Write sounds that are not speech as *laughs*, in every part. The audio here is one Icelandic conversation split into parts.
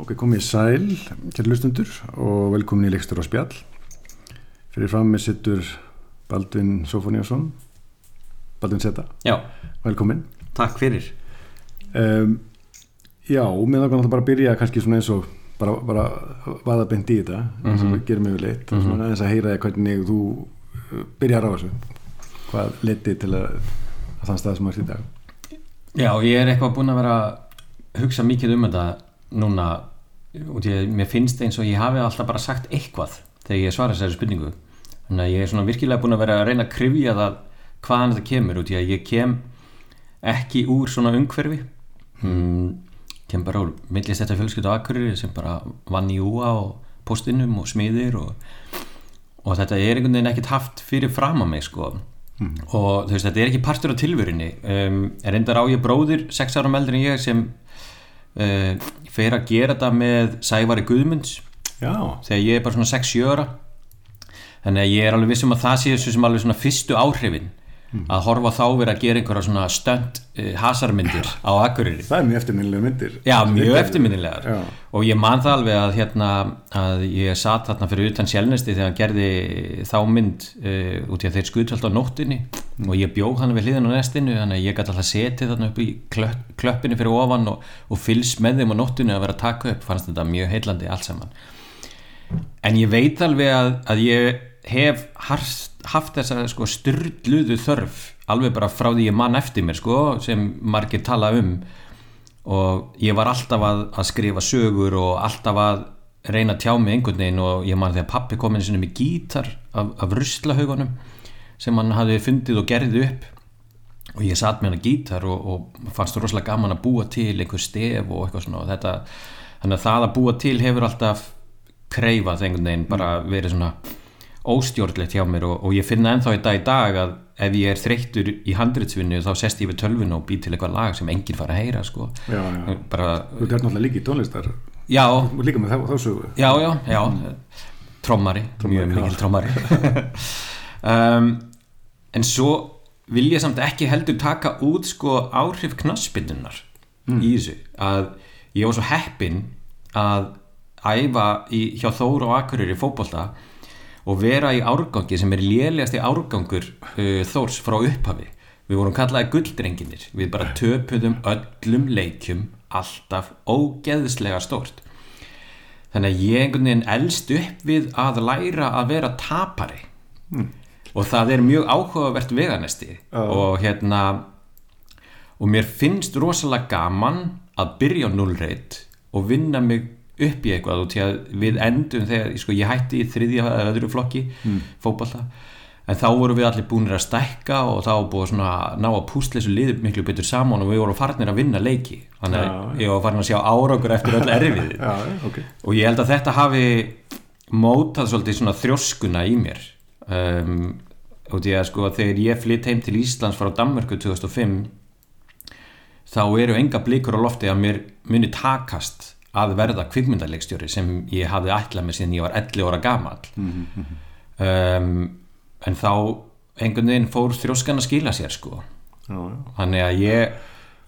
Ok, komið sæl, kæri lustundur og velkomin í Leikstur á spjall. Fyrir fram með sittur Baldvin Sofóniásson, Baldvin Seta, Já, velkomin. takk fyrir Um, já, mér þarf bara að byrja kannski svona eins og bara, bara vaða beint í þetta, eins og við gerum yfir leitt, mm -hmm. eins að heyra hvernig þú uh, byrjar á þessu. Hvað leti til að, að þann stað sem maður er í dag? Já, ég er eitthvað búinn að vera að hugsa mikið um þetta núna og ég, mér finnst eins og ég hafi alltaf bara sagt eitthvað þegar ég svara þessari spurningu. Þannig að ég er svona virkilega búinn að vera að reyna að krifja það hvaðan þetta kemur að ég kem ekki úr svona umhverfi. Hmm, kem bara úr millist þetta fjölskyldu Akureyri sem bara vann í úa og postinum og smiðir og, og þetta er einhvern veginn ekkert haft fyrir fram að mig sko. Og þú veist þetta er ekki partur á tilvörinni um, er endar á ég bróðir sex árum eldri en ég sem fer að gera þetta með Sævari Guðmunds. Já, þegar ég er bara svona 6-7 ára. Þannig að ég er alveg vissum að það sé þessu sem alveg svona fyrstu áhrifin að horfa þá verið að gera einhverja svona stönd uh, hasarmyndir á Akureyri. Það er mjög eftirminnilega myndir. Já, mjög eftirminnilegar. Já. og ég man það alveg að hérna að ég satt þarna fyrir utan sjálfnesti þegar hann gerði þá mynd uh, út í að þeir skutvöld á nóttinni og ég bjóð hann við hliðin á nestinu þannig að ég gæti alltaf setið þarna upp í klöpp, klöppinu fyrir ofan og, og fylgst með þeim á nóttinu að vera að taka upp. Fannst þetta mjög heillandi allt saman. En ég veit alveg að, að ég hef haft, haft þessa sko, styrluðu þörf alveg bara frá því ég mann eftir mér sko, sem margir tala um. Og ég var alltaf að, að skrifa sögur og alltaf að reyna að tjá mig einhvern veginn og ég man þegar pappi kom inn sinni með gítar af, af ruslahaugunum sem hann hafði fundið og gerði upp. Og ég satt með hann að gítar og, og fannst rosalega gaman að búa til einhver stef og eitthvað svona og þetta, þannig að það að búa til hefur alltaf kreifað einhvern veginn bara verið svona óstjórnlegt hjá mér og, og ég finna ennþá í dag í dag að ef ég er þreyttur í handritsvinnu þá sest ég við tölvun og bý til eitthvað lag sem enginn fara að heyra sko. Já, já. bara, Þú ert náttúrulega líka í tónlistar, já, líka með þá, sögu. já, já, já. Trommari, mjög mikil trommari. *laughs* Um, en svo vil ég samt ekki heldur taka út sko áhrif knassbyndunar í þessu. Að ég var svo heppinn að æfa í, hjá Þóru og Akureyri fótbolta og vera í árgangi sem er lélegasti árgangur uh, Þórs frá upphafi. Við vorum kallaði gulldrenginir við bara töpuðum öllum leikjum alltaf ógeðslega stórt. Þannig að ég einhvern veginn elst upp við að læra að vera tapari. Og það er mjög áhugavert veganesti. Og hérna og mér finnst rosalega gaman að byrja á nullreit og vinna mig upp í eitthvað og til að við endum þegar sko, ég hætti í þriðja eða öðru flokki mm. fótballta en þá vorum við allir búinir að stækka og þá búið svona ná að púsla þessu liði miklu betur saman og við vorum farnir að vinna leiki þannig að ég var farin að sjá árangur eftir öll erfið *laughs* Já, ok. og ég held að þetta hafi mótað svolítið svona þrjóskuna í mér um, og því að sko þegar ég flytt heim til Íslands frá Danmörku 2005 þá eru enga blikur á lofti að mér muni takast að verða kvikmyndaleikstjóri sem ég hafði ætlað mér síðan ég var 11 ára gamall. Um, en þá einhvern veginn fór þrjóskan að skila sér sko. Já, já. þannig að ég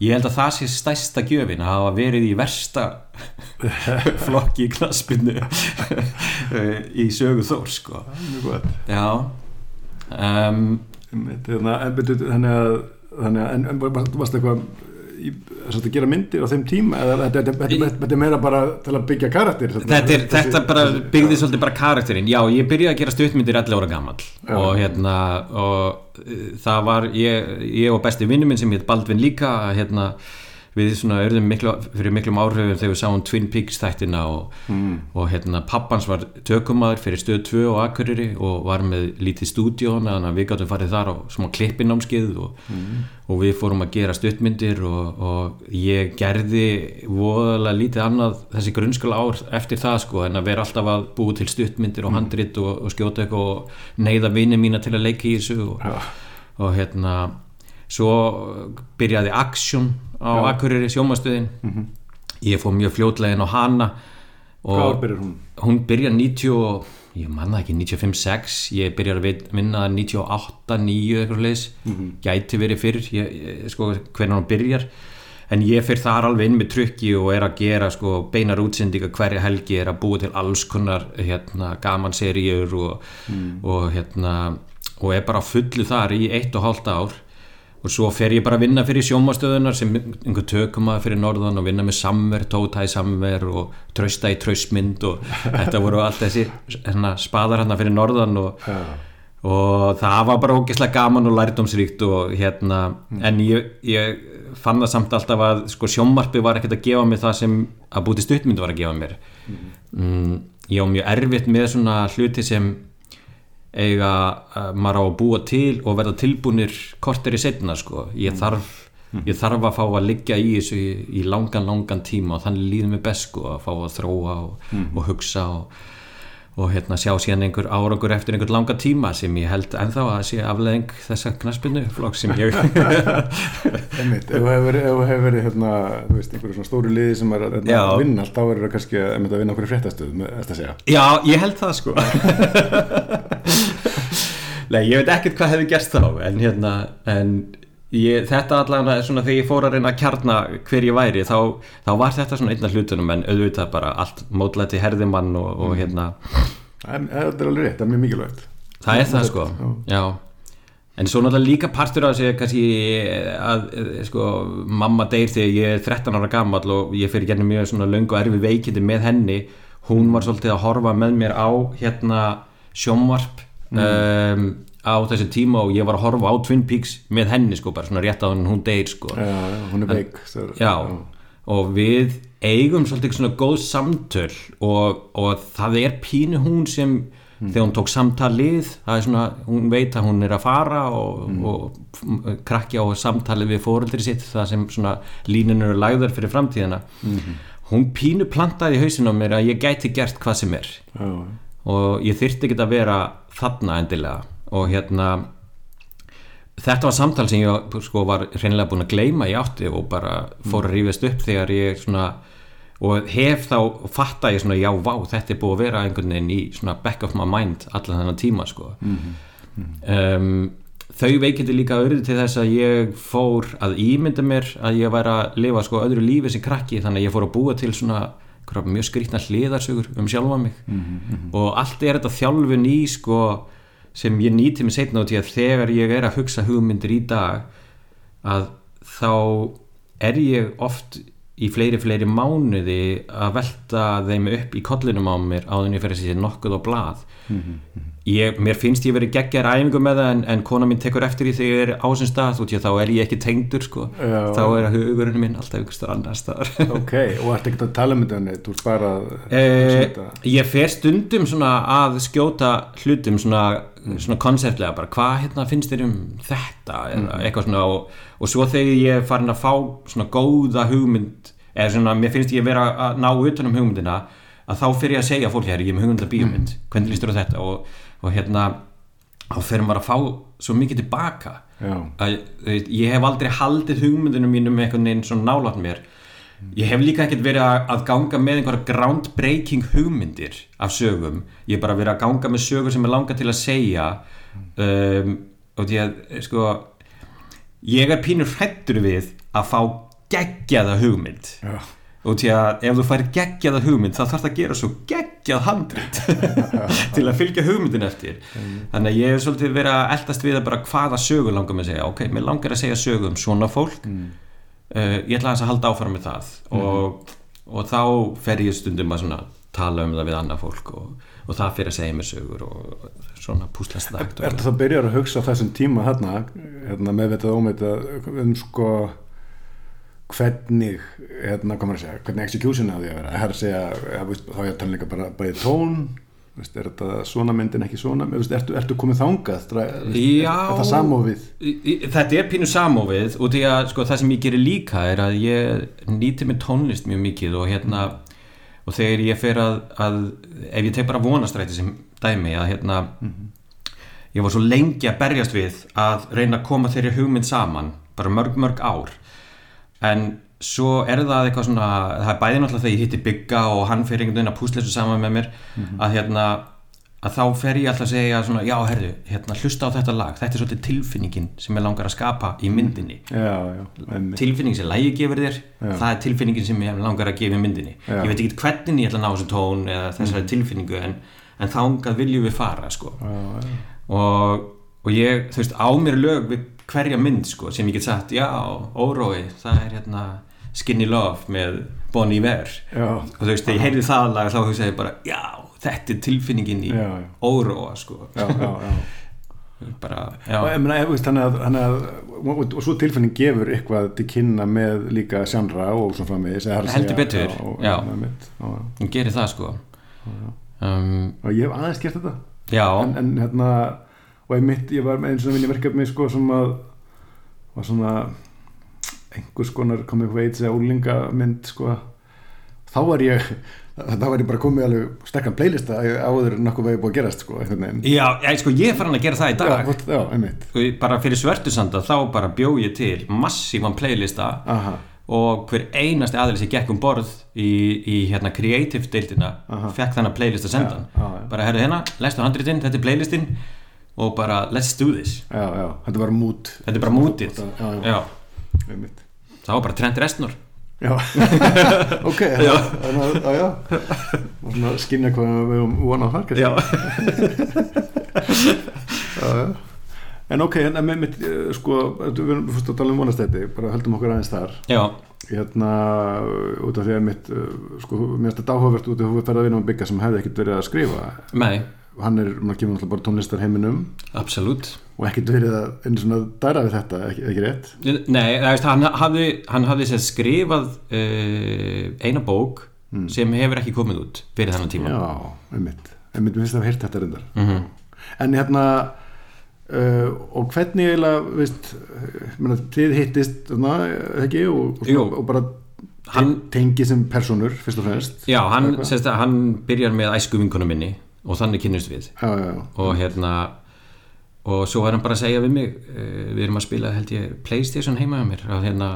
ég held að það sé stærsta gjöfin að hafa verið í versta *laughs* flokki í knaspinu *laughs* í sögu þór sko. Já um, Einmitt, Þannig að, þannig að, að, var- þú varst eitthvað að gera myndir á þeim tíma eða þetta, er meira bara til að byggja karakter þetta, er, þetta bara byggði svolítið bara karakterinn. Já, ég byrjaði að gera stuttmyndir 11 ára gamall. Já. og hérna og uh, það var ég, ég og besti vinnu minn sem heit Baldvin líka hérna við svona örðum miklu, fyrir miklum áhrifum þegar við sáum Twin Peaks þættina og, og hérna pappans var tökumadur fyrir stöð 2 og Akureyri og var með lítið stúdíón þannig að við gáttum farið þar á smá klippinámskeið og, og við fórum að gera stuttmyndir og, og ég gerði voðalega lítið annað þessi grunnskóla ár eftir það sko en að vera alltaf að búa til stuttmyndir og handrit og, skjóta eitthvað og neyða vini mína til að leika í þessu og, og hérna svo byrjaði Action á Akureyri sjómastöðin ég fór mjög fljótlega inn á hana Hvað byrjar hún? hún byrjar 90 og- ég manna ekki 95-6 ég byrjar að vinna 98-9 eitthvað leis gæti verið fyrr ég, ég, sko hvernig hún byrjar. En ég fyrir þar alveg inn með trykki og er að gera sko beinar útsendinga hverja helgi er að búa til alls konar hérna, gaman seríur og, og hérna og er bara fullu þar í eitt og hálft ár og svo fer ég bara að vinna fyrir sjómastöðunar sem einhver tökumaður fyrir norðan og vinna með samver, tóta í samver og trösta í tröstmynd og þetta voru allt þessi hérna, spaðar hérna fyrir norðan og, og það var bara ógeðslega gaman og lærdómsríkt og hérna en ég, ég fann það samt alltaf að sko sjómarpi var ekkert að gefa mig það sem að búti stuttmynd var að gefa mér. Mm, ég á mjög erfitt með svona hluti sem eiga uh, maður á að búa til og verða tilbúnir kortir í setna sko. ég, þarf, ég þarf að fá að liggja í þessu í, í langan langan tíma og þannig líður mér best sko, að fá að þróa og, og hugsa og, og hérna, sjá síðan einhver árangur eftir einhver langa tíma sem ég held ennþá að sé afleðing þessa knaspinu flokk sem ég *laughs* Einmitt, ef þú hefur, hefur verið hérna, þú veist, einhverju svona stóru liði sem er að hérna, Já. vinna allt, þá er það kannski að, að vinna okkur fréttastöð, með þetta að segja Já, ég held það sko *laughs* Nei, ég veit ekkert hvað hefði gerst þá en hérna, en ég, þetta allavega er svona þegar ég fór að reyna að kjarna hver ég væri, þá, þá var þetta svona einn af hlutunum, en auðvitað bara allt mótlæti herðimann og, og hérna. En þetta er alveg rétt, það er mjög mikilvægt. Það er það sko, já. En svo náttúrulega líka partur af þessi kannski að, eh, sko mamma deyr þegar ég er 13 ára gammal og ég fyrir genið mjög svona löngu erfi veikindi með henni, hún var svolítið að horfa með mér á hérna sjónvarp um, á þessi tíma og ég var að horfa á Twin Peaks með henni sko, bara svona rétt á henni hún deyr sko. Já, já, hún er veik er- og við eigum svolítið svona góð samtöl og, og það er pínu hún sem þegar hún tók samtalið það er svona, hún veit að hún er að fara og, og f- krakki á samtalið við fóreldri sitt það sem svona línun eru lagðar fyrir framtíðina. Hún pínu plantaði í hausinn á mér að ég gæti gert hvað sem er. Já, og ég þyrfti ekki að vera þarna endilega og hérna þetta var samtal sem ég sko var reynilega búin að gleyma í átti og bara fór að rífast upp þegar ég svona og hef þá, fatta ég svona já, vá, þetta er búið að vera einhvern veginn í svona back of my mind allan þennan tíma sko. Um, þau veikindi líka auðvitað til þess að ég fór að ímynda mér að ég væri að lifa sko öðru lífi sem krakki þannig að ég fór að búa til svona mjög skrýtna hliðarsögur um sjálfa mig. Og allt er þetta þjálfun í sko sem ég nýti mig setna út í að þegar ég er að hugsa hugmyndir í dag að þá er ég oft í fleiri fleiri mánuði að velta þeim upp í kollinum á mér áður en ég fer að sé nokkuð á blað ég, mér finnst ég verið geggjar æfingu með það en, en kona mín tekur eftir því þegar ég er á þessum stað í að þá er ég ekki tengdur sko. Þá er hugurinn minn alltaf stöð annar staðar. *laughs* Ok, og ert ekki að tala um þetta neitt, þú ert bara að Eh, ég fer stundum að skjóta hlutum svona, bara hvað hérna finnst þér um þetta? Eitthvað svona og, og svo þegar ég er farin að fá svona góða hugmynd eða svona mér finnst ég vera að ná utan um hugmyndina að þá fer ég að segja fólki hér ég er með hugmynda bíómynd, hvernig líst þér á þetta? Og, og hérna þá fer maður að fá svo mikið tilbaka. Að ég hef aldrei haldið hugmyndunum mínum einhvern veginn svona nálat mér. Ég hef líka ekkert verið að, ganga með einhverja groundbreaking hugmyndir af sögum, ég hef bara verið að ganga með sögur sem er langa til að segja. Um, og því að sko ég er pínur hrættur við að fá geggjaða hugmynd. Já, og því að ef þú fær geggjaða hugmynd þá þarf það að gera svo geggjað handrit *laughs* til að fylgja hugmyndin eftir. Þannig að ég hef svolítið verið að eldast við að bara hvaða sögur langar mig að segja. Ok, mér langar að segja sögu um svona fólk. Uh, ég ætla að halda áfram með það. Og, og þá fer ég stundum að tala um það við annað fólk og, og það fyrir að segja mér sögur og svona púslast það. Ertu þá byrjar að hugsa þessum tíma hérna, hérna meðvitað ómeitað um sko hvernig, hérna, maður að segja hvernig execution á því að vera? Það er að segja, ja, veist, þá er ég að tala líka bara bæði tón, veist, er þetta svona myndin ekki svona, veist, ertu, ertu komið veist, Já. er þetta samofið? Þetta er pínu samofið og því að sko, það sem ég gerir líka er að ég nýti með tónlist mjög mikið og hérna og þegar ég fer að, að ef ég tek bara vonastræti sem dæmi að hérna ég var svo lengi að berjast við að reyna að koma þeirri hugmynd saman bara mörg mörg ár en svo er það eitthvað svona það er bæði náttúrulega þegar ég hitti Bygga og hann fyrir einhvern veginn að púsla þessu saman með mér að hérna að þá fer ég alltaf að segja svona, já, herðu, hérna, hlusta á þetta lag. Þetta er svolítið tilfinningin sem ég langar að skapa í myndinni. Já, já, tilfinning sem lægi gefur þér það er tilfinningin sem ég langar að gefa í myndinni. Já. ég veit ekki hvernig ég ætla að ná þessu tón eða þessari tilfinningu en, en þángað viljum við fara sko. já, já, og, og ég, þú veist, á mér lög við hverja mynd sko, sem ég get sagt já, órói, það er hérna Skinny Love með Bon Iver. Og þú veist, þegar ég heyrði það lag þá hugsaði ég bara, já, þetta er tilfinningin í Já, já. óróa sko. já, *laughs* bara, Og, já, þannig að, og, svo tilfinning gefur eitthvað til kynna með líka sjánra og svo framvegis eða það er að Heldur betur, já. hún gerir það sko. Um, og ég hef aðeins gert þetta. Já, en, en hérna og einmitt, ég var með eins og vinni verkefni sko sem að var svona einhvers konar komið veits eða úlingamynd sko. Þá var ég þá var ég bara komið alveg stekkan playlista áður en nokkuð vegi búið að gerast sko já, ég, sko, ég er farin að gera það í dag. Já, já, Sko, bara fyrir svörtusanda þá bara bjó ég til massívan playlista aha, og hver einasti aðeins sem gekk um borð í, í hérna creative deildina fekk þannig að senda. Já, hann já, bara herru hérna, lestu handritinn, þetta er playlistinn og bara let's do this. Já, já, þetta var mút þetta er bara mútið já, já, já, einmitt. Það var bara Trent Reznor Já, *laughs* ok, skynja hvað við þar kannski. já, já. En ok, en með mitt, eh, sko, við erum fyrst að tala um vonastætti, bara höldum okkur aðeins þar. já, Hérna, út af því að mitt, eh, sko, mér finnst þetta áhugavert út af því að þú ferð að vinna um byggja sem hefði ekkert verið að skrifa. nei, Hann er, maður kemur náttúrulega bara tónlistar heiminum absolutt. Og ekkert verið að einu svona dæra við þetta, ekki, ekki rétt? Nei, veist, hann hafði, hann hafði sér skrifað uh, eina bók sem hefur ekki komið út fyrir þennan tíma. Já, einmitt, einmitt, mér finnst að heyrt þetta reyndar. Mhm. En hérna uh, og hvernig eiginlega veist, uh, menna, þið hittist þarna, ekki, og, og, og bara Hann- tengi sem personur fyrst og fremst. Já, hann, sérst, hann byrjar með æsku vinkonu minni og þannig kynnust við. Já, já, já. og hérna og svo var hann bara að segja við mig uh, við erum að spila held ég Playstation heima hjá mér. Og hérna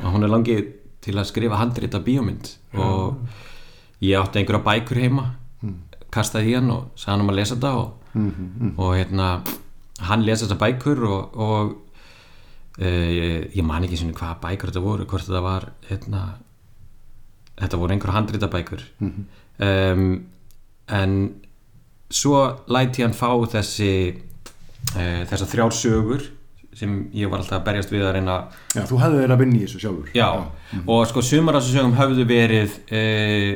og hún er langið til að skrifa handrita bíómynd. Og ég átti einhverja bækur heima kastaði í hann og sagði hann um að lesa þetta og, og hérna hann lesa þetta bækur og, og uh, ég, man ekki svona hvaða bækur þetta voru hvort þetta var hérna, þetta voru einhverja handrita bækur um, en svo læti hann fá þessi uh, þessar þrjár sögur sem ég var alltaf að berjast við að reyna já, þú hefði verið að vinna í þessu sjálfur. Já, og sko sumar af þessu sögum höfðu verið uh,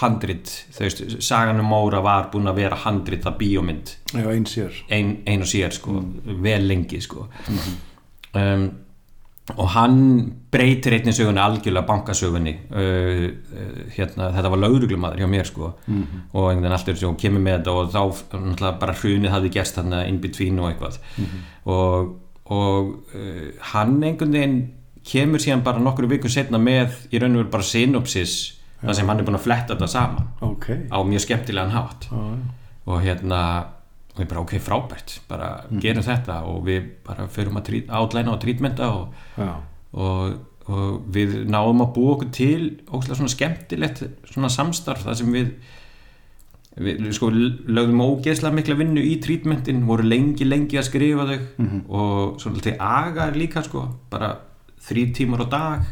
handrit, þú veist, sagan um Móra var búin að vera handrit að bíómynd. Já, eins sér. Ein, ein og sér sko, vel lengi sko. Um, og hann breytir einnig sögunni algjörlega bankasögunni. Uh, uh, hérna, þetta var lauruglumadur hjá mér sko. Og einhvern veginn allt er svo kemur með þetta og þá bara hrunið hafði gest hann in between og eitthvað. Og, og uh, hann einhvern veginn kemur síðan bara nokkru vikur setna með í raun og veru bara synopsis þar sem hann er búin að fletta þetta saman. Ok, á mjög skemmtilegan hátt. Já, já. og hérna og við bara ok, frábært, bara gerum þetta og við bara förum að átlæna og trítmenta og, já, og, og við náum að búa okkur til óslega svona skemmtilegt svona samstarf þar sem við við sko lögðum ógeðslega mikla vinnu í trítmentin, voru lengi lengi að skrifa þau og svona til aga líka sko, bara þrý tímar á dag,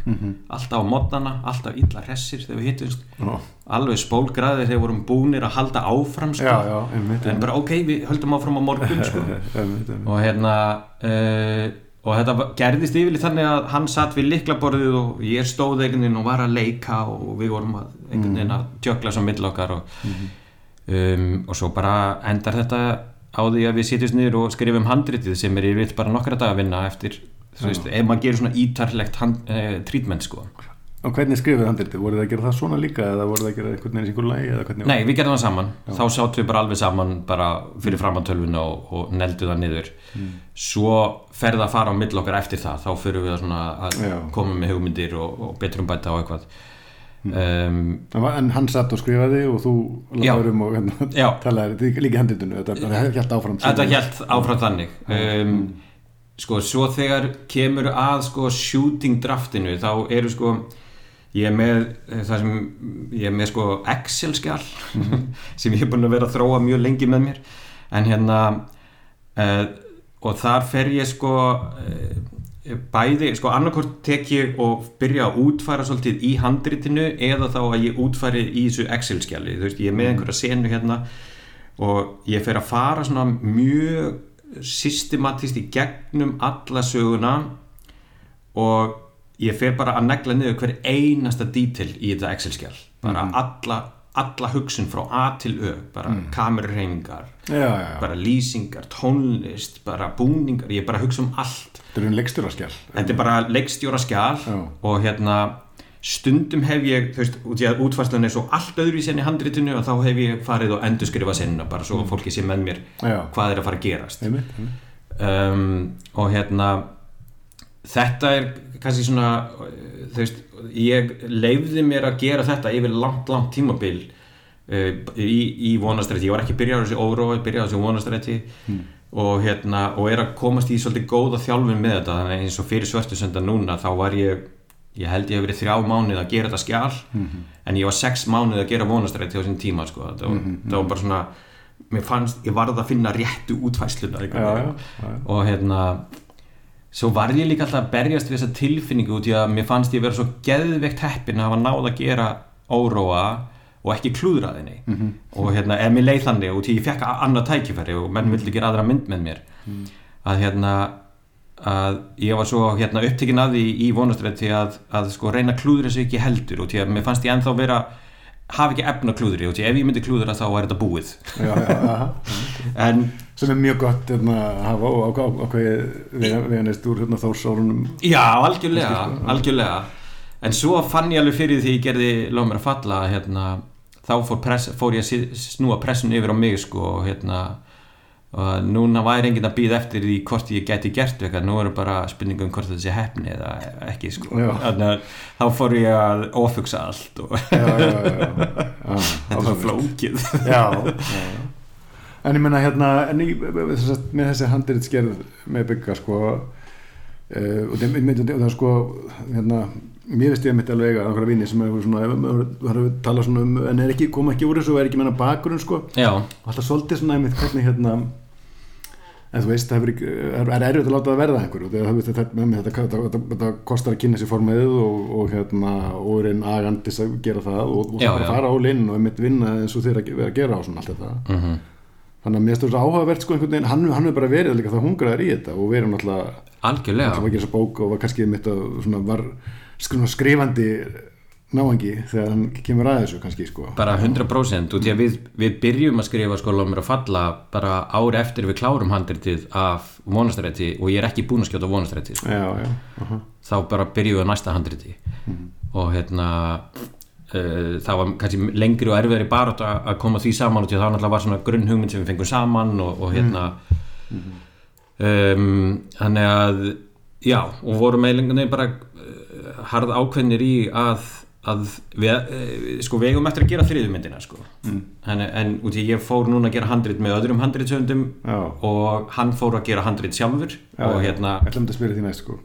alltaf á modnana alltaf illa hressir þegar við hittumst já, alveg spólgraðir þegar við vorum búnir að halda áfram sko. já, já einmitt, en bara ok, við höldum áfram á morgun sko. *laughs* einmitt, einmitt. og hérna uh, og þetta gerðist yfirleitt þannig að hann satt við liklaborðið og ég stóð einhvern veginn og var að leika og við vorum að einhvern veginn að tjökla svo mill okkar og, um, og svo bara endar þetta á því að við sitjumst niður og skrifum handritið sem er yfirleitt bara nokkra dag að vinna eftir þú veist, ef maður gerir svona ítarlegt hand, uh, trítment sko. Og hvernig skrifuðu handriti, voru þið að gera það svona líka eða voru þið að gera einhvern veginn í einhver lagi Nei, við gerðum það saman, þá sátum við bara alveg saman bara fyrir framantölvuna og, og neldu það niður. Svo fer það að fara á mill okkar eftir það. Þá fyrir við að, Já. koma með hugmyndir og, og betrum bæta á eitthvað. Um, En hann satt og skrifaði og þú Já. laður um og hérna, Já. talaði líka handritinu, þetta helt áfram Þetta hjælt áfram þannig. Um, sko, svo þegar kemur að sko shooting draftinu þá eru sko ég er með eh, það sem ég er með sko Excel skjál *laughs* sem ég er búin að vera að þróa mjög lengi með mér. En hérna uh, og þar fer ég sko uh, bæði, sko annarkort tek ég og byrja að útfæra svolítið í handritinu eða þá að ég útfæri í þessu Excel skjali, þú veist, ég er með einhverja senu hérna og ég fer að fara svona mjög systematist í gegnum alla söguna og ég fer bara að negla niður hver einasta dítil í þetta Excel-skjál bara alla, alla hugsun frá A til Ö bara mm. kamerurreiningar bara lýsingar, tónlist bara búningar, ég bara hugsa um allt. Þetta er einn leikstjóraskjál þetta er bara leikstjóra skjál Já. og hérna stundum hef ég, þú veist, út í að útfærslan er svo allt öðru í senni handritinu og þá hef ég farið og endurskrifa senna bara svo að fólki sé með mér Já. hvað er að fara að gerast. Einmitt, einmitt. um, og hérna þetta er kannski svona þú veist, ég leifði mér að gera þetta yfir langt, langt tímabil uh, í, í vonastrætti, ég var ekki byrjað á þessi órói, byrjað á þessi vonastrætti og hérna, og er að komast í svolítið góða þjálfun með þetta, þannig eins og fyrir svörtu sönda núna, þá var ég ég held ég hef verið þrjá mánuð að gera þetta skjál en ég var sex mánuð að gera vonastrætti á þessum tíma, sko, það var, það var bara svona fannst, ég varð að finna réttu útfæsluna og hérna svo var ég líka alltaf að berjast við þessa tilfinningu út í að mér fannst ég vera svo geðveikt heppin að hafa náð að gera óróa og ekki klúðra þinni -hmm. og hérna, ef mér leið þannig og því ég fekk annað tækifæri og menn vildi gera aðra mynd með mér að hérna að ég var svo hérna upptekinn að því í vonastrætti að, að sko reyna að klúðra þessu ekki heldur og því að mér fannst ég ennþá vera hafa ekki efna klúðri og því ef ég myndi klúðra þá er þetta búið. Já, já, en sem er mjög gott hérna, að hafa og ákveðið veganist úr hérna, þórsárunum Já, algjörlega, algjörlega. En svo fann ég alveg fyrir því ég gerði lág mér að falla hérna, þá fór, press, fór ég að snúa pressun yfir á mig sko, og hérna og núna væri enginn að býða eftir því hvort ég geti gert eitthvað, nú er bara spurningum hvort þetta sé hefni eða ekki sko. Þá fór ég að ofugsa allt og já, já, já, *laughs* þetta er svo flókið. Já, já, *laughs* já. en ég menna hérna en að, með þessi handritsgerð með bygga sko uh, og það, það sko hérna, mér veist ég að mitt alveg að einhverja vini sem er svona, er talað svona um en er ekki, koma ekki úr þessu og er ekki menna bakgrunn sko. Já, og alltaf svolítið svona einmitt hvernig hérna en þú veist, það ekki- er er erfitt að láta það verða einhverju. Það, þetta, þetta, þetta, þetta, þetta kostar að kynna sér formið og, og hérna og er einn agandis að gera það og, og Já, það já. fara á linn og einmitt vinna eins og þeir að vera að gera á svona allt þetta. Mhm. Þannig að mér finnst það áhugavert sko einhvern veginn. Hann, hann hefur bara verið líka það hungraðar í þetta og verið náttúrulega algjörlega. Hann var að gera þessa bók og var kannski mitt að svona var skrifa skrifandi náangi þegar hann kemur að þessu kannski sko bara 100% og því að við, við byrjum að skrifa sko lómur að falla bara ári eftir við klárum handritið af vonastrætti og ég er ekki búin að skjóta vonastrætti sko. já, já, aha. þá bara byrjum við á næsta handriti og hérna uh, það var kannski lengri og erfiðri bara að, að koma því saman og því að það náttúrulega var svona grunn hugmynd sem við fengum saman og, og hérna um, þannig að já, og vorum eiginlega bara uh, harð ákveðnir í að, að við, uh, sko, við eigum eftir að gera þriðumyndina sko. mm. en, en út í ég fór núna að gera handrit með öðrum handritsöndum og hann fór að gera handrit sjálfur Já, og hérna Ég ætlum að spyrja því næst sko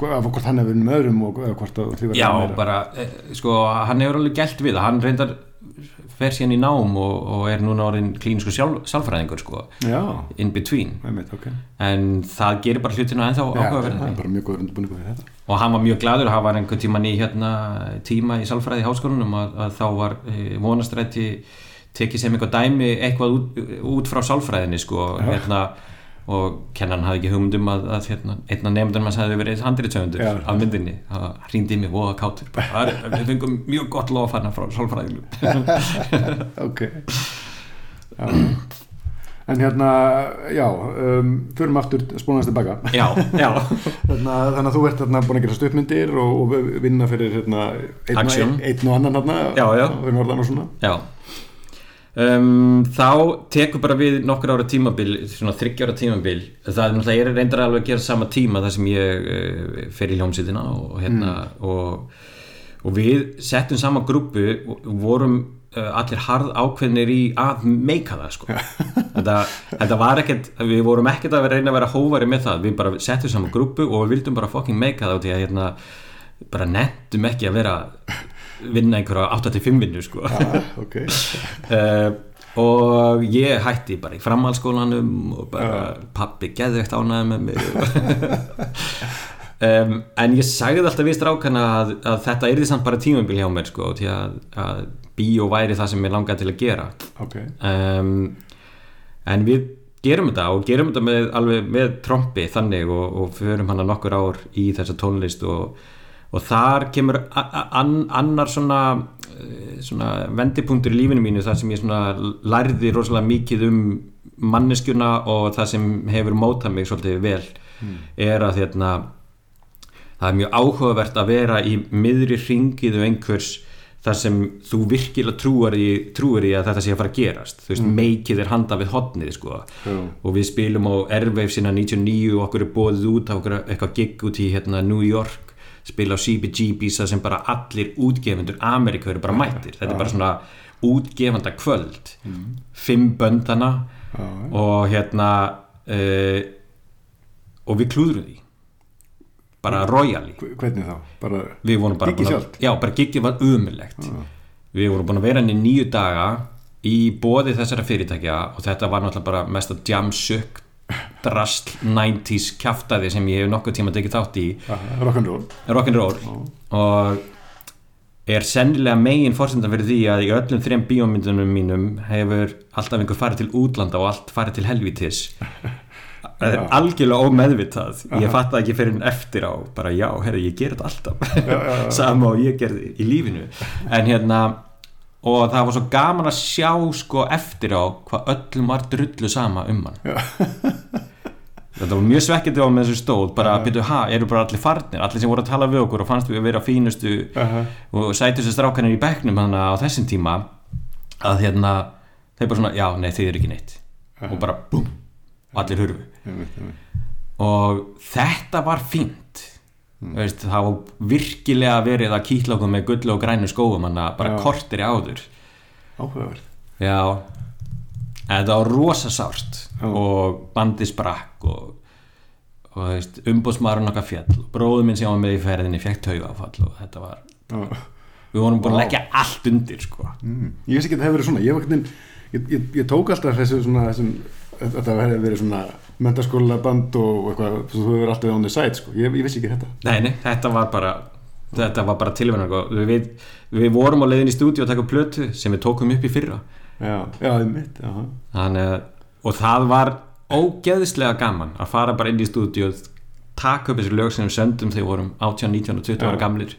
hvað, hvort hann hefur með öðrum og hvort að þið verið Já, bara, eh, sko, hann hefur alveg gælt við það, hann reyndar fer síðan í nám og, og er núna orðin klínisku sjálf, sálfræðingur, sko, in between. Einmitt, ok. En það gerir bara hlutinu ennþá er þetta. Og hann var mjög gladur, hann var einhvern tíman í hérna, tíma í sálfræði í háskólanum að, að þá var e, vonastrætti tekið sem eitthvað dæmi eitthvað út, út frá sálfræðinni, sko, hérna og kennan hafði ekki hugmyndum að, að hérna, einna nefndunum hans hefði verið handritsöfundur Já. af myndinni, það hringdi mig voða kátur, bara, *laughs* "Það er- við fengum mjög gott lof hann frá sálfræðinu *laughs* Ok. Já. En hérna, já um, förum aftur spónast tilbaka. Já, já, Þarna, *laughs* þannig að þú ert hérna búin að gera stuttmyndir og, og vinna fyrir hérna, einn, og, og annan hérna, fyrir norðan og svona. Já Um, þá tekur bara við nokkur ára tímabil, svona þryggjára tímabil. Það er reyndar alveg að gera sama tíma þar sem ég uh, fer í hljómsýtina og hérna og, og við settum sama grúpu og vorum uh, allir harð ákveðnir í að meika það sko. *laughs* Þetta, þetta var ekkert, við vorum ekkert að reyna að vera hóvari með það, við bara settum sama grúpu og við vildum bara fucking meika það út í að hérna bara nettum ekki að vera vinna einhverja 8-5 vinnu sko. Ah, ok. Uh, *laughs* og ég hætti bara í framhaldsskólanum og bara pappi geðveikt ánæði með mig. Um, en ég sagði alltaf við strákana að, að þetta er því samt bara tímumbil hjá mér sko því að, að bíó væri það sem ég langaði til að gera. Ok, um, en við gerum þetta og gerum þetta með, alveg með trompi þannig og, og förum hana nokkur ár í þessa tónlist og, og þar kemur annar svona, eh, svona vendipunktur í lífinu mínu þar sem ég lærði rosalega mikið um manneskjuna og það sem hefur mótað mig svolítið vel er að hérna það er mjög áhugavert að vera í miðri hringiðu einhvers þar sem þú virkilega trúar í, trúar í að þetta sé að fara að gerast þú veist, meikið er handa við hotnið sko. Já. og við spilum á Airwave sinna 99 og okkur er bóðið út á okkur eitthvað gig út í hérna, New York spila á CBGB's þar sem bara allir útgefundur Amerika eru bara mættir. Þetta er bara svona útgefanda kvöld fimm böndana Já, og hérna uh, og við klúðrum því. Bara royally. Hve- hvernig þá? bara, við vorum bara Giggið búin að- sjálft? já, bara giggið var umulegt við vorum búin að vera henni nýju daga í bóði þessara fyrirtækja og þetta var náttúrulega bara mest að jamsök drasl 90s kjaftaði sem ég hef nokkuð tíma tekið þátt í. Rock'n'roll. Rock'n'roll. Og er sennilega megin fórsendan fyrir því að í öllum þrejum bíómyndunum mínum hefur alltaf einhver farið til útlanda og allt farið til helvítis. *laughs* Það er algjörlega ómeðvitað. Ég fatt það ekki fyrir en eftir á bara já, herri, ég ger þetta alltaf. *laughs* Sama og ég gerði í lífinu. En hérna og það var svo gaman að sjá sko eftir á hvað öllum var drullu sama um hann. *laughs* Þetta var mjög svekkjandi á með þessu stóð. Bara að byrja, ha, eru bara allir farnir? Allir sem voru að tala við okkur og fannst við að vera fínustu Aha. og sætustu strákanir í bekknum hana á þessum tíma að hérna, þeir bara svona, já, nei, þið eru ekki neitt. Og bara, og allir hurfu. Einmitt, einmitt. og þetta var fínt veist, það var virkilega verið að kýtla okkur með gullu og grænu skóum bara Já. kortir í áður áhugavert já þetta var rosa sárt Já. og bandi sprakk og, og veist, umbúðsmaðurinn okkar fjall bróður minn sem var með í ferðinni fekk taugafall og þetta var Já. við vorum búin að leggja allt undir sko. Mm. ég veist ekki að það hefur verið svona ég, ég, ég, ég tók alltaf þessu svona þessum, þetta hefur verið svona mentaskóla band og eitthvað þú hefur verið alltaf on the side sko. ég, ég vissi ekki þetta nei, nei, þetta var bara þetta var bara tilvæmlega sko. við, við vorum á leiðin í stúdíu að taka plötu sem við tókum upp í fyrra já, já, einmitt já. Þannig, að- og það var ógeðslega gaman að fara bara inn í stúdíu taka upp þessi lög sem við söndum þegar við vorum 18, 19 og 20 ára Já. gamlir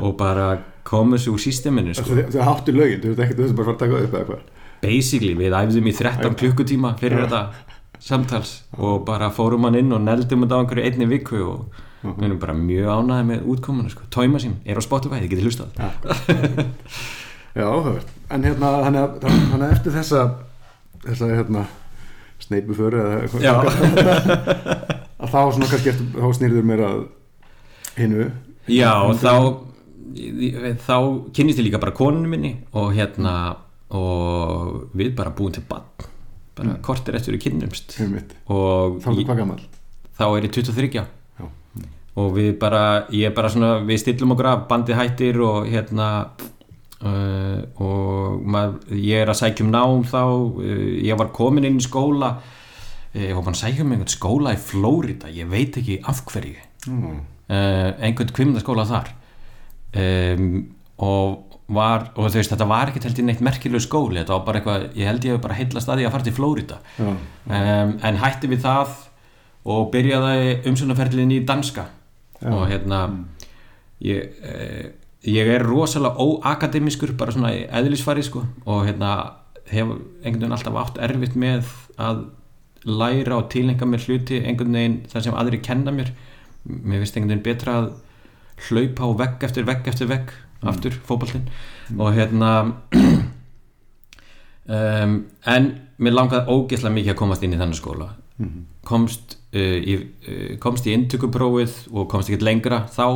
og bara koma þessu úr sísteminu sko. Þau háttu lögin, þú veist ekki þú veist bara fara að taka það upp eða eitthvað basically við æfðum í 13 klukkutíma fyrir þetta samtals og bara fórum hann inn og neldum þetta á einhverju einni viku og við erum bara mjög ánæði með útkomuna sko. Tóima sín er á Spotify, þið getið hlustað já, áhugavert en hérna, þannig að eftir þessa þessa hérna sneipuföru eða eitthvað Já. að þá svona kannski eftir, þá snýrður mér að hinu. Já, og þá þá kynnist ég líka bara konunum minni og hérna og við bara búin til bann bara mm. kortir eftir við kynnumst og þá er ég, það hvað gammal þá er ég 23 Já. og við bara, ég er bara svona við stillum okkur af, bandið hættir og hérna uh, og maður, ég er að sækjum nám þá, uh, ég var komin inn í skóla uh, ég var bara að sækjum einhvern skóla í Flórida, ég veit ekki af hverju mm. uh, einhvern kvimdaskóla þar um, og var, og þú veist, þetta var ekkert held ég neitt merkilegu skóli, þetta var bara eitthvað ég held ég hef bara heilla staði að fara til Flórida um, en hætti við það og byrjaði umsönaferlin í danska. Já. og hérna ég, eh, ég er rosalega óakademiskur bara svona eðlisfari sko. Og hérna hef einhvern veginn alltaf átt erfitt með að læra og tilenga mér hluti einhvern veginn þar sem aðri kenna mér. Mér finnst einhvern veginn betra að hlaupa á vegg eftir vegg eftir vegg aftur fótballtinn og hérna *clears throat* um, en mér langaði ógeðslega mikið að komast inn í þennan skóla. Komst, uh, í, uh, komst í inntökuprófið og komst ekkert lengra þá.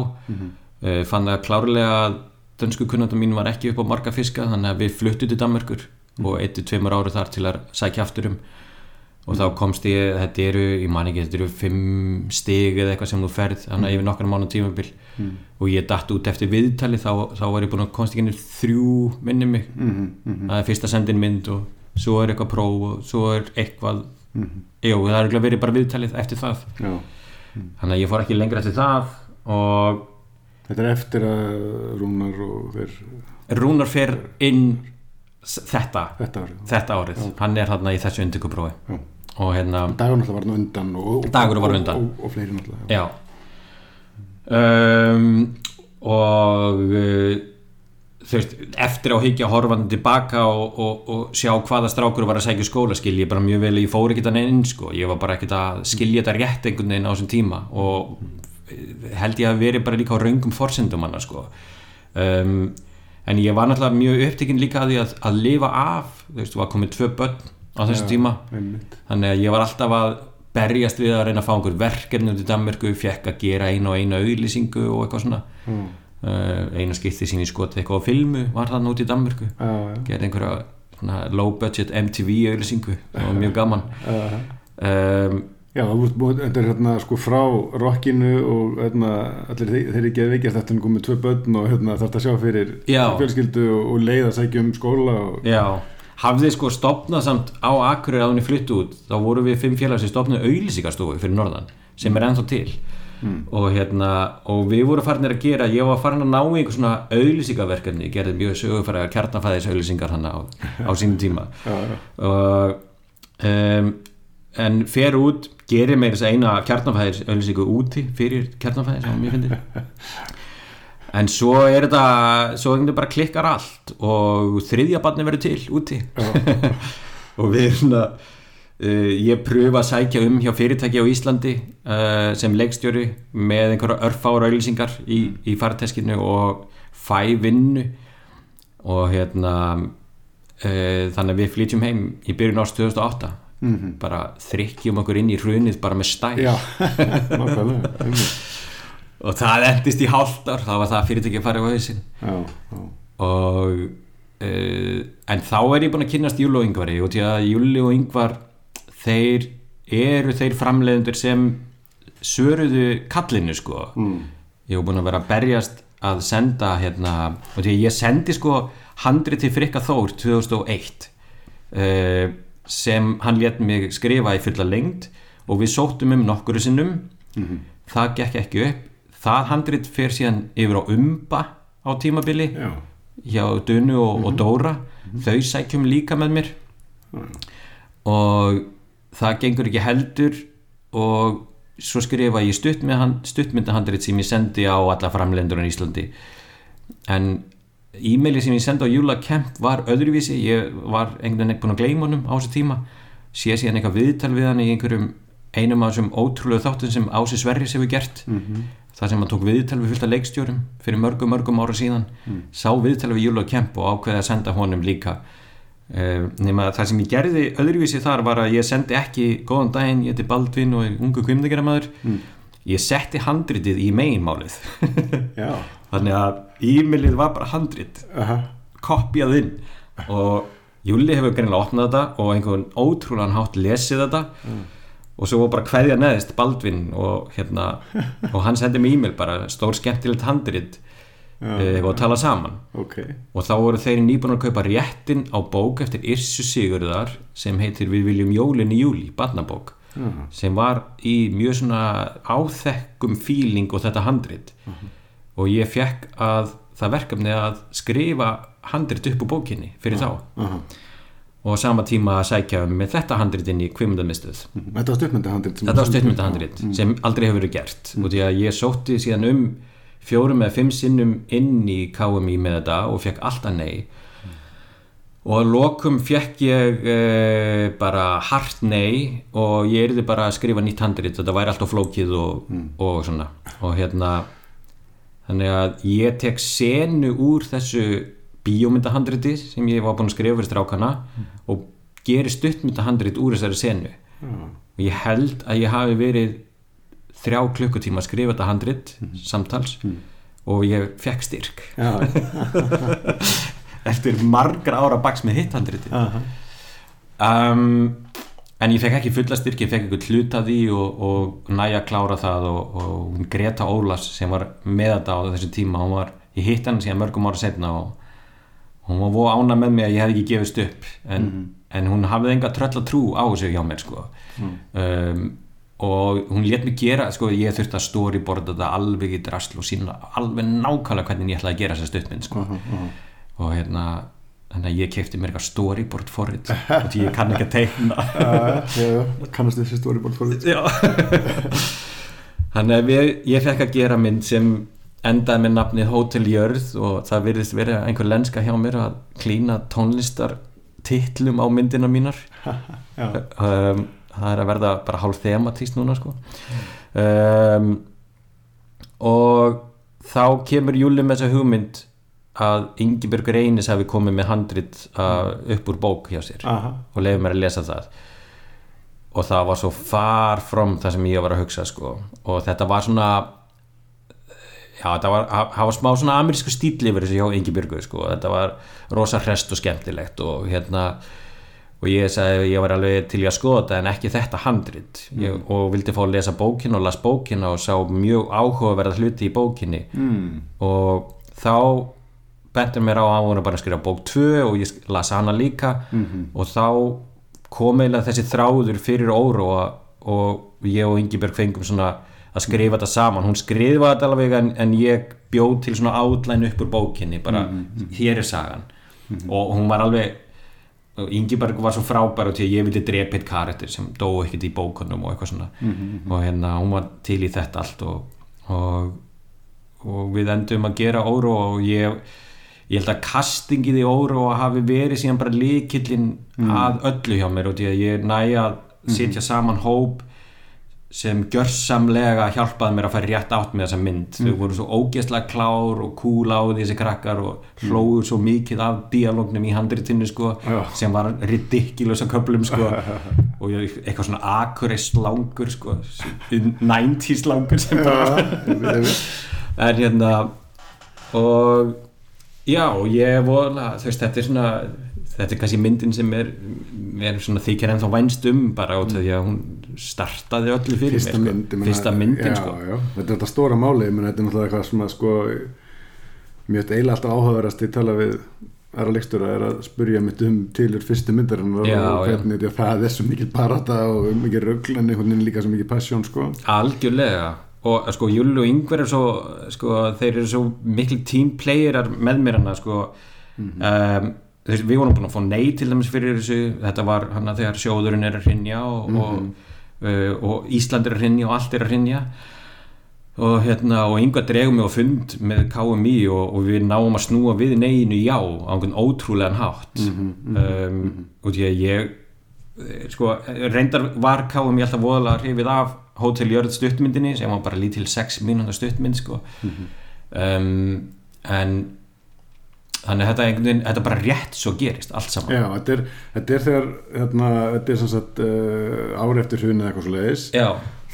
Uh, fann það klárlega að dönsku kunnandum mín var ekki upp á marga fiska þannig að við fluttum til Danmörkur og eittu tveimur áru þar til að sækja aftur um og þá komst ég, þetta eru, ég man ekki þetta eru fimm stig eða eitthvað sem þú ferð þannig að yfir nokkar mánu tímabil. Og ég datt út eftir viðtali þá, þá var ég búin að komst ekki inn þrjú minni mig. Það er fyrsta sendin mynd og svo er eitthvað próf og svo er eitthvað jú, það er örugglega verið bara viðtalið eftir það. Já. þannig að ég fór ekki lengra eftir það og Þetta er eftir að Rúnar og þeir Rúnar fer inn þetta, þetta árið. þetta árið. Hann er þarna í þessu undikuprófi Já. Og hérna Dagur náttúrulega var undan og, Dagur var undan. og, og, og fleiri náttúrulega já. Um, og uh, þú veist, eftir á higgja horfandi tilbaka og, og, og sjá hvaða strákur var að sækja í skóla skil ég bara mjög vel, ég fór ekki þannig inn sko, ég var bara ekkert að skilja þetta rétt einhvern veginn á þessum tíma og held ég að veri bara líka á raungum forsendum hana sko um, en ég var náttúrulega mjög upptekinn líka að því að, að lifa af þú veist, þú var komið tvö börn á þessum tíma. einmitt. þannig að ég var alltaf að berjast við að reyna að fá einhver verkefni út í Danmörku, fekk að gera einu og einu auðlýsingu og eitthvað svona. Mm. uh, einu skipti sín í skot eitthvað á filmu var það út í Danmörku. Gerði einhverja svona, low budget MTV auðlýsingu það var mjög gaman. Um, *laughs* Já, þetta er hérna sko frá rockinu og hérna allir þeir, þeir ekki að veikjast þetta komið tvö börn og hérna þarf að sjá fyrir fjölskyldu og, og leið að sækja um skóla og já, hafði sko stopnað samt á Akureyri að hún flyttu út þá voru við fimm félag sem stopnaði auðlýsingarstofu fyrir norðan sem er ennþá til. Og hérna og við vorum farinir að gera, ég var farin að ná í einhver svona auðlýsingarverkefni, ég gerði mjög sögufæra kjarnafæðis auðlýsingar hann á, á *laughs* sínum tíma. Já, já. og um, en fer út gerir meira þess að eina kjarnafæðis auðlýsingu úti fyrir kjarnafæðis sem mjög fyndið *laughs* en svo er þetta svo er þetta bara klikkar allt og þriðja barni verður til úti. *laughs* Og við erum svona uh, ég pröfa að sækja um hjá fyrirtæki á Íslandi uh, sem leikstjóri með einhverja örfára auðlýsingar í, í farteskinu og fæ vinnu. Og hérna uh, þannig að við flytjum heim í byrjun árs 2008 bara þrykkjum okkur inn í hrunið bara með stæl. Já, *laughs* nákvæmlega. *laughs* og það endist í hálft ár þá var það fyrirtæki að fara á já, og uh, en þá er ég búin að kynnast Júli og Yngvari og því að Júli og Yngvar þeir eru þeir framleiðendur sem söruðu kallinu sko. Mm. ég hef búin að vera að berjast að senda hérna og því að ég sendi sko handri til Frikka Þór 2001 uh, sem hann let mig skrifa í fulla lengd. Og við sóttum um nokkuru sinnum. Það gekk ekki upp það handrit fer síðan yfir á umba á tímabili já, hjá Dunu og, og Dóra. Þau sækjum líka með mér. Og það gengur ekki heldur og svo skrifa ég stutt með hann, stuttmyndahandrit sem ég sendi á alla framlendur á Íslandi. En e-maili sem ég sendi á Júla Kemp var öðruvísi, ég var einhvern veginn búin að gleyma honum á þessu tíma. Sé síðan eitthvað viðtal við hann í einhverjum einum af þessum ótrúlega þáttum sem Ási Sverris hefur gert. Mhm. Það sem hann tók viðtal við fullt af leikstjórum fyrir mörgum mörgum ára síðan sá viðtal við Júla Kemp og ákveði að senda honum líka. Uh, nema að það sem ég gerði öðruvísi þar var að ég sendi ekki góðan daginn, ég heiti Baldvin og er ungu kvimdegjara ég setti handritið í meginmálið. *laughs* Þannig að e-mailið var bara handrit. Aha, kopjað inn. Og Júli hefur greinilega opnað þetta og einhvern ótrúlan hátt lesið þetta og svo var bara kveðja neðist Baldvin og hérna *laughs* og hann sendi mig e-mail bara stór skemmtilegt handrit e, og tala saman. Ok. Og þá voru þeir nýbúin að kaupa réttin á bók eftir Irsu Sigurðar sem heitir Við viljum jólin í júli, barnabók Aha. sem var í mjög svona áþekkum fíling og þetta handrit. Og ég fekk að það verkefni að skrifa handrit upp úr bókinni fyrir þá. Aha. Og sama tíma að sækja með þetta handrit inn í kvimundamistuð Þetta var stuttmyndahandrit sem- þetta var stuttmyndahandrit sem aldrei hefur verið gert. Og því að ég sótti síðan um fjórum eða fimm sinnum inn í KMI með þetta og fekk alltaf nei. Og að lokum fekk ég e, bara hart nei og ég erði bara að skrifa nýtt handrit. Þetta væri alltaf flókið og, og svona. Og hérna þannig að ég tek senu úr þessu bíómyndahandriti sem ég var búinn að skrifa fyrir strákana og geri stuttmyndahandrit úr þessari senu. Og ég held að ég hafi verið þrjá klukkutíma að skrifa þetta handrit samtals og ég fekk styrk. *laughs* Eftir margra ára baks með hitt handriti aha, um, en ég fekk ekki fulla styrk, ég fekk eitthvað hlut af því og, og næja að klára það og, og Greta Ólas sem var með þetta á þessu tíma, hún var ég hitt hann síðan mörgum ára setna og hún var voða ána með mig að ég hef ekki gefist upp en, en hún hafði enga tröll að trú á þessu hjá mér sko. um, og hún let mig gera sko, ég þurfti að storyboarda þetta alveg í drasl og sína alveg nákvæmlega hvernig ég ætlaði að gera þessa stuttmynd sko. og hérna þannig að ég kefti mér eitthvað storyboard forrið og því ég kann ekki að teikna. *laughs* Kannast þessi storyboard for it. Já. *laughs* Þannig að ég fekk að gera mynd sem endaði með nafnið Hotel Jörð og það virðist verið einhver lenska hjá mér að klína tónlistar titlum á myndina mínar *laughs* um, það er að verða bara hálf thematíst núna sko um, og þá kemur Júli með þessa hugmynd að Ingibjörg Reynis hafi komið með handrit uh, upp úr bók hjá sér Aha. og leiði mér að lesa það og það var svo far from það sem ég var að hugsa sko. og þetta var svona já, þetta var, það var smá svona amerísku stíl yfir þessu hjá Ingibjörgu sko. þetta var rosa hrest og skemmtilegt og hérna og ég sagði ég var alveg til að skoða þetta en ekki þetta handrit ég, og vildi fá að lesa bókina og las bókina og sá mjög áhugaverða hluti í bókinni mm. og þá bentur mér á að hann voru bara að skrifa bók 2 og ég las hana líka -hmm. og þá kom eiginlega þessi þráður fyrir óru og, ég og Ingibjörg fengum svona að skrifa þetta saman. Hún skrifa þetta alveg en, en ég bjóð til svona átlæn upp úr bókinni bara. Hér er sagan. Og hún var alveg og Ingiberg var svo frábær og til að ég vildi drepa eitt karakter sem dó ekkert í bókunum og eitthvað svona. Og hérna hún var til í þetta allt og, og, og við endum að gera óru og ég ég held að castingið í óru hafi verið síðan bara líkillin að öllu hjá mér og til að ég næja að setja saman hóp sem gjörsamlega hjálpaði mér að fara rétt átt með þessa mynd. Þau voru svo ógeðslega klár og cool á því þessi krakkar og hlóður svo mikið af dialógnum í handritinu sko, sem var ridiculous að köflum sko, *laughs* og ég, eitthvað svona akurist langur sko, 90s langur sem bara *laughs* en hérna og já, ég voru þú veist, þetta er svona þetta er kannski myndin sem er, er svona þykir ennþá vænst um bara út af því að hún startaði öllu fyrir fyrsta mér, mynd sko. ég meina- fyrsta myndin já, sko. já. þetta er þetta stóra máli meina, þetta er náttúrulega eitthvað sem að sko mjög eiginlega alltaf áhugaverðast ég tala við aðra leikstura er að spurja mitt um tilur fyrstu myndarinn og Já, og hvernig þetta það er svo mikið parata og mikið rögl en einhvern veginn líka svo mikið passion sko algjörlega og sko Júli og Yngvar er svo sko, þeir eru svo mikil teamplayerar með mér hana sko Mhm. um, þeir, við vorum búin að fá nei til dæmis fyrir þessu, þetta var hana þegar sjóðurinn er að hrinja og, Mhm. og, uh, og Ísland er að hrinja og allt er að hrinja og hérna og Yngvar dregum mig á fund með KMI og, og við náum að snúa við neginu já á einhvern ótrúlegan hátt. Mhm, um, og því að ég eh, sko, reyndar var KMI alltaf voðalega hrifið af Hotel Jörð stuttmyndinni sem var bara lítil 6 mínúnda stuttmynd sko. um, en þannig að þetta, veginn, þetta bara rétt svo gerist allt saman. Já, þetta er, þetta er þegar hérna, þetta er sem sagt uh, ári eftir hrun eða eitthvað svo leiðis já,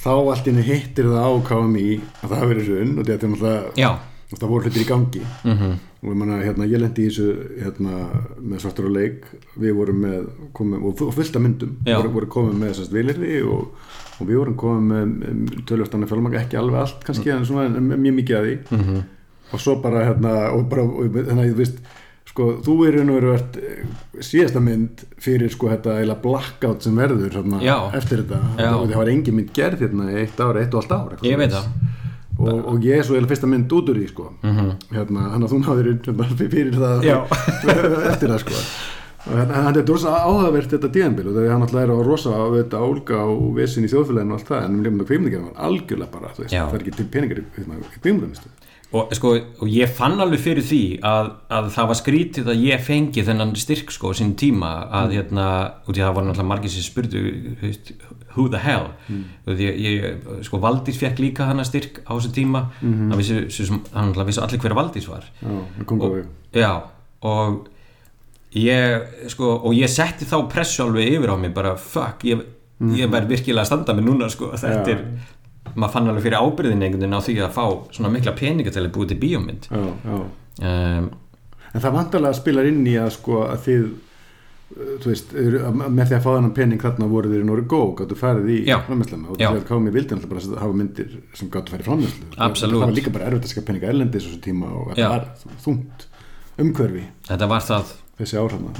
þá allt inni hittir það á KMI að það verið hrun og þetta er náttúrulega það voru hlutir í gangi. Mhm. Og ég, manna, hérna, ég lendi í þessu hérna, með svartur og leik. Við vorum með komið, og fu- og fullt af myndum voru, voru komið með þessast vilirði og, og við vorum komið með tölvöfstanna fjölmanga ekki alveg allt kannski en svona en mjög mikið að því. Mhm. Og svo bara hérna og bara, þannig að þú veist sko, þú er veru verið síðasta mynd fyrir sko þetta eila blackout sem verður hérna, Já. eftir þetta það var engin mynd gerð hérna í eitt ár, eitt og allt ár eitthvað ég veit það og, og ég er svo eða fyrsta mynd út úr því sko. Mhm. hérna, hann að þú náður hérna, fyrir það *laughs* eftir það sko. hérna, hann er rosa áhugavert þetta díðanbíl og það er hann alltaf er á rosa á þetta álga og vesin í þjóðfélaginu og allt það en um lefnum að kveimlingar var algjörlega bara veist, það er ekki til peningar í, hérna, í kveimlingarmistu og, sko, og ég fann alveg fyrir því að, að það var skrítið að ég fengi þennan styrk sko sín tíma að hérna, og því það var náttúrulega margir sem veist, who the hell? Og því að ég, sko Valdís fekk líka hann styrk á þessu tíma. Mm -hmm. vissi, vissi, hann vissi allir hver Valdís var. Já, og, já, og ég, sko, og ég setti þá pressu alveg yfir á mig bara fuck, ég, ég verð virkilega að standa mig núna sko, þetta Já. er maður fann alveg fyrir ábyrðin einhvern veginn á því að fá svona mikla peninga til að búið til bíómynd já, já. um, en það vantarlega spilar inn í að sko að þið þú veist, með því að fá þennan pening þarna voru þeir í Nóri Gó gáttu farið í Já. framleysluna og þegar KM vildi náttúrulega bara að hafa myndir sem gáttu farið í framleyslu Absolutt. það var líka bara erfitt að skapa peninga erlendis tíma og þetta var þungt umhverfi þetta var það þessi áhrifna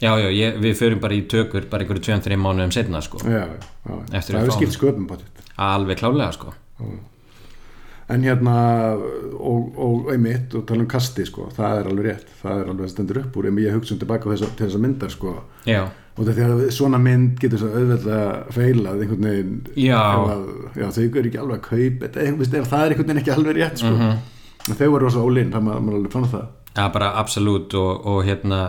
já, já, ég, við förum bara í tökur bara einhverju 2-3 mánuðum setna sko. Já, já, það að hefur skipt sköpum báttið alveg klálega sko. En hérna og, og einmitt og tala um kasti sko, það er alveg rétt. Það er alveg stendur upp úr. En ég hugsa um tilbaka á þessa, til þessa myndar sko. Og þetta er að svona mynd getur auðveldlega feilað einhvern veginn þau eru ekki alveg að kaup þetta, veist, ef það er einhvern veginn ekki alveg rétt sko. Mhm. en þau voru rosa ólinn það maður alveg fann það Já, bara absolutt og, og hérna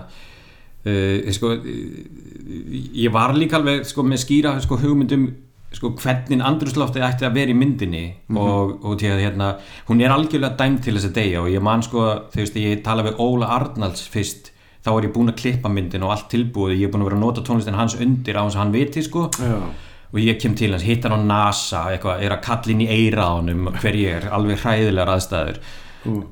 uh, sko, ég var líka alveg sko, með skýra sko, hugmyndum sko, hvernig andrúsloftið ætti að vera í myndinni og, og til að hérna hún er algjörlega dæmt til þess að deyja og ég man sko, veist, ég tala við Óla Arnalds fyrst, þá er ég búinn að klippa myndin og allt tilbúið, ég er búinn að vera að nota tónlistin hans undir á hans að hann viti sko. Já, og ég kem til hans, hitt hann á NASA eitthvað, er að kalla inn í eira á honum hver ég er, alveg hræðilegar aðstæður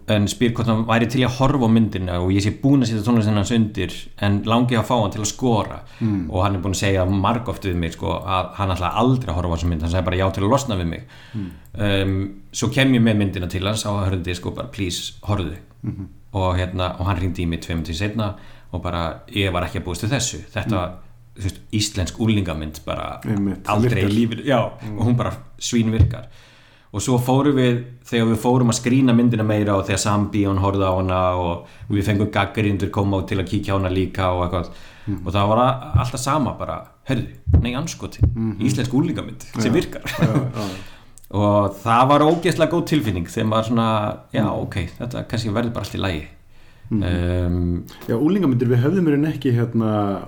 en spyr hvort hann væri til að horfa á myndina og ég sé búin að setja tónlistin hans undir en langi að fá hann til að skora. Mm. og hann er búin að segja margóft við mig sko, að hann ætlaði aldrei horfa á þessu mynd. Hann sagði bara já til að losna við mig. Um, svo kem ég með myndina til hans og hörði sko bara please horfðu. Og, hérna, og hann ringdi í mig tveim til setna og bara ég var ekki að búist til þessu. Þetta var þú veist, íslensk úlingamynd bara Einmitt, aldrei í lífinu. Já, og hún bara svín virkar og svo fórum við þegar við fórum að skrína myndina meira og þegar Sambíón horfði á hana og við fengum gaggrindur koma til að kíkja á hana líka og eitthvað Mhm. og það var alltaf sama bara hörðu, nei anskoti, íslensk úlingamynd sem virkar Mhm. já, já. *laughs* og það var ógeðslega góð tilfinning þegar maður svona, já ok þetta kannski verður bara allt í lagi Mhm. um, já, úlingamyndir við höfðum mér en ekki hérna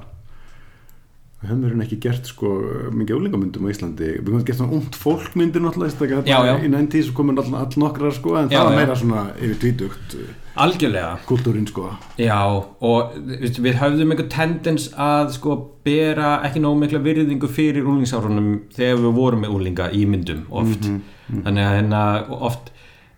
við mér en ekki gert sko mikið úlingamyndum á Íslandi. Við höfum gert svona ungt fólkmyndir náttúrulega Já, já. í 90s og komin all, nokkrar sko en Já, það var meira svona yfir tvítugt algjörlega. kultúrin sko. Já, og við, við höfðum einhver tendens að sko bera ekki nóg mikla virðingu fyrir úlingsárunum þegar við vorum með úlinga í myndum oft. Þannig að hérna oft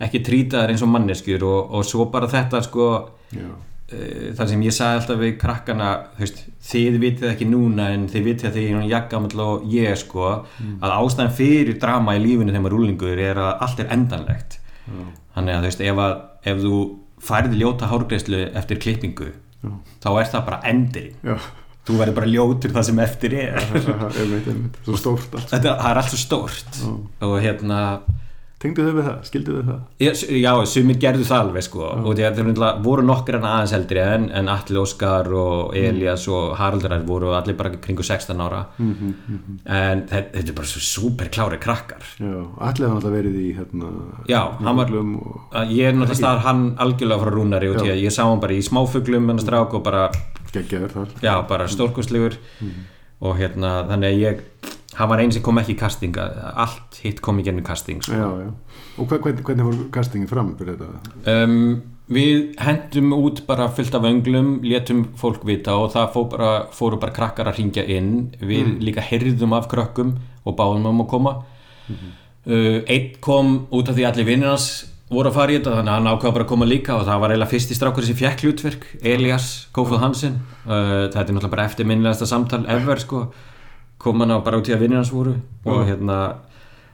ekki trýtaðar eins og manneskjur og, og svo bara þetta sko já, uh, þar sem ég sagði alltaf við krakkana veist, þið vitið ekki núna en þið vitið að þið jakkamall og ég sko að ástæðan fyrir drama í lífinu þegar maður er úlingur er að allt er endanlegt. Já, þannig að þú veist ef, að, ef þú færði ljóta hárgreislu eftir klippingu Já. þá er það bara endurinn já. Þú verður bara ljótur það sem eftir er. *laughs* Það er allt svo stórt. Og hérna tengdu þau við það, skildu þau það? Já, já, sumir gerðu það alveg sko. Og því að þeir voru nokkur en aðeins eldri en, en Alli Óskar og Elias og Haraldur voru allir bara kringu 16 ára. En þetta, er bara svo super klári krakkar. Já, allir hafa náttúrulega verið í hérna Já, hann var- og, Að ég er náttúrulega staðar hann algjörlega frá rúnari og að ég sá hann bara í smáfuglum en strák og bara já, bara stórkostlegur. Og hérna, þannig að ég hann var einn sem kom ekki í casting allt hitt kom í gennum casting sko. já, já. og hva- hvernig, hvernig fór castingin fram fyrir þetta? Um, við hendum út bara fullt af önglum létum fólk vita og það fór bara, fóru bara krakkar að ringja inn. Við líka heyrðum af krökkum og báðum um að koma. Uh, einn kom út af því allir vinnir hans voru að fara í þetta þannig að hann ákvaða bara að koma líka og það var eiginlega fyrsti strákur sem fekk hlutverk Elias Kófuð Hansen. Uh, þetta er náttúrulega bara eftirminnilegasta samtal ever sko kom hann á bara út í að vinnir hans voru og hérna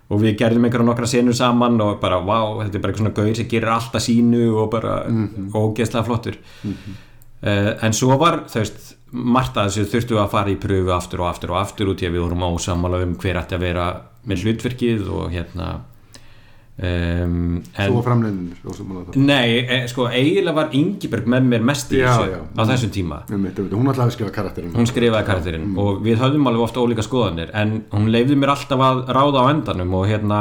og við gerðum einhverja nokkra senur saman og bara vá, þetta er bara eitthvað svona gaur sem gerir alltaf sínu og bara ógeðslega flottur. Uh, en svo var þú veist, margt að þessu þurftum við að fara í pröfu aftur og aftur og aftur út í að við vorum ásamála um hver ætti að vera með hlutverkið og hérna um, og framleiðinir og sem það Nei, e, sko eiginlega var Ingiberg með mér mest í Já, þessu já. á þessum tíma. Einmitt, hún alltaf skrifa karakterinn. Hún skrifaði karakterinn og við höfðum alveg ofta ólíka skoðanir en hún leifði mér alltaf að ráða á endanum og hérna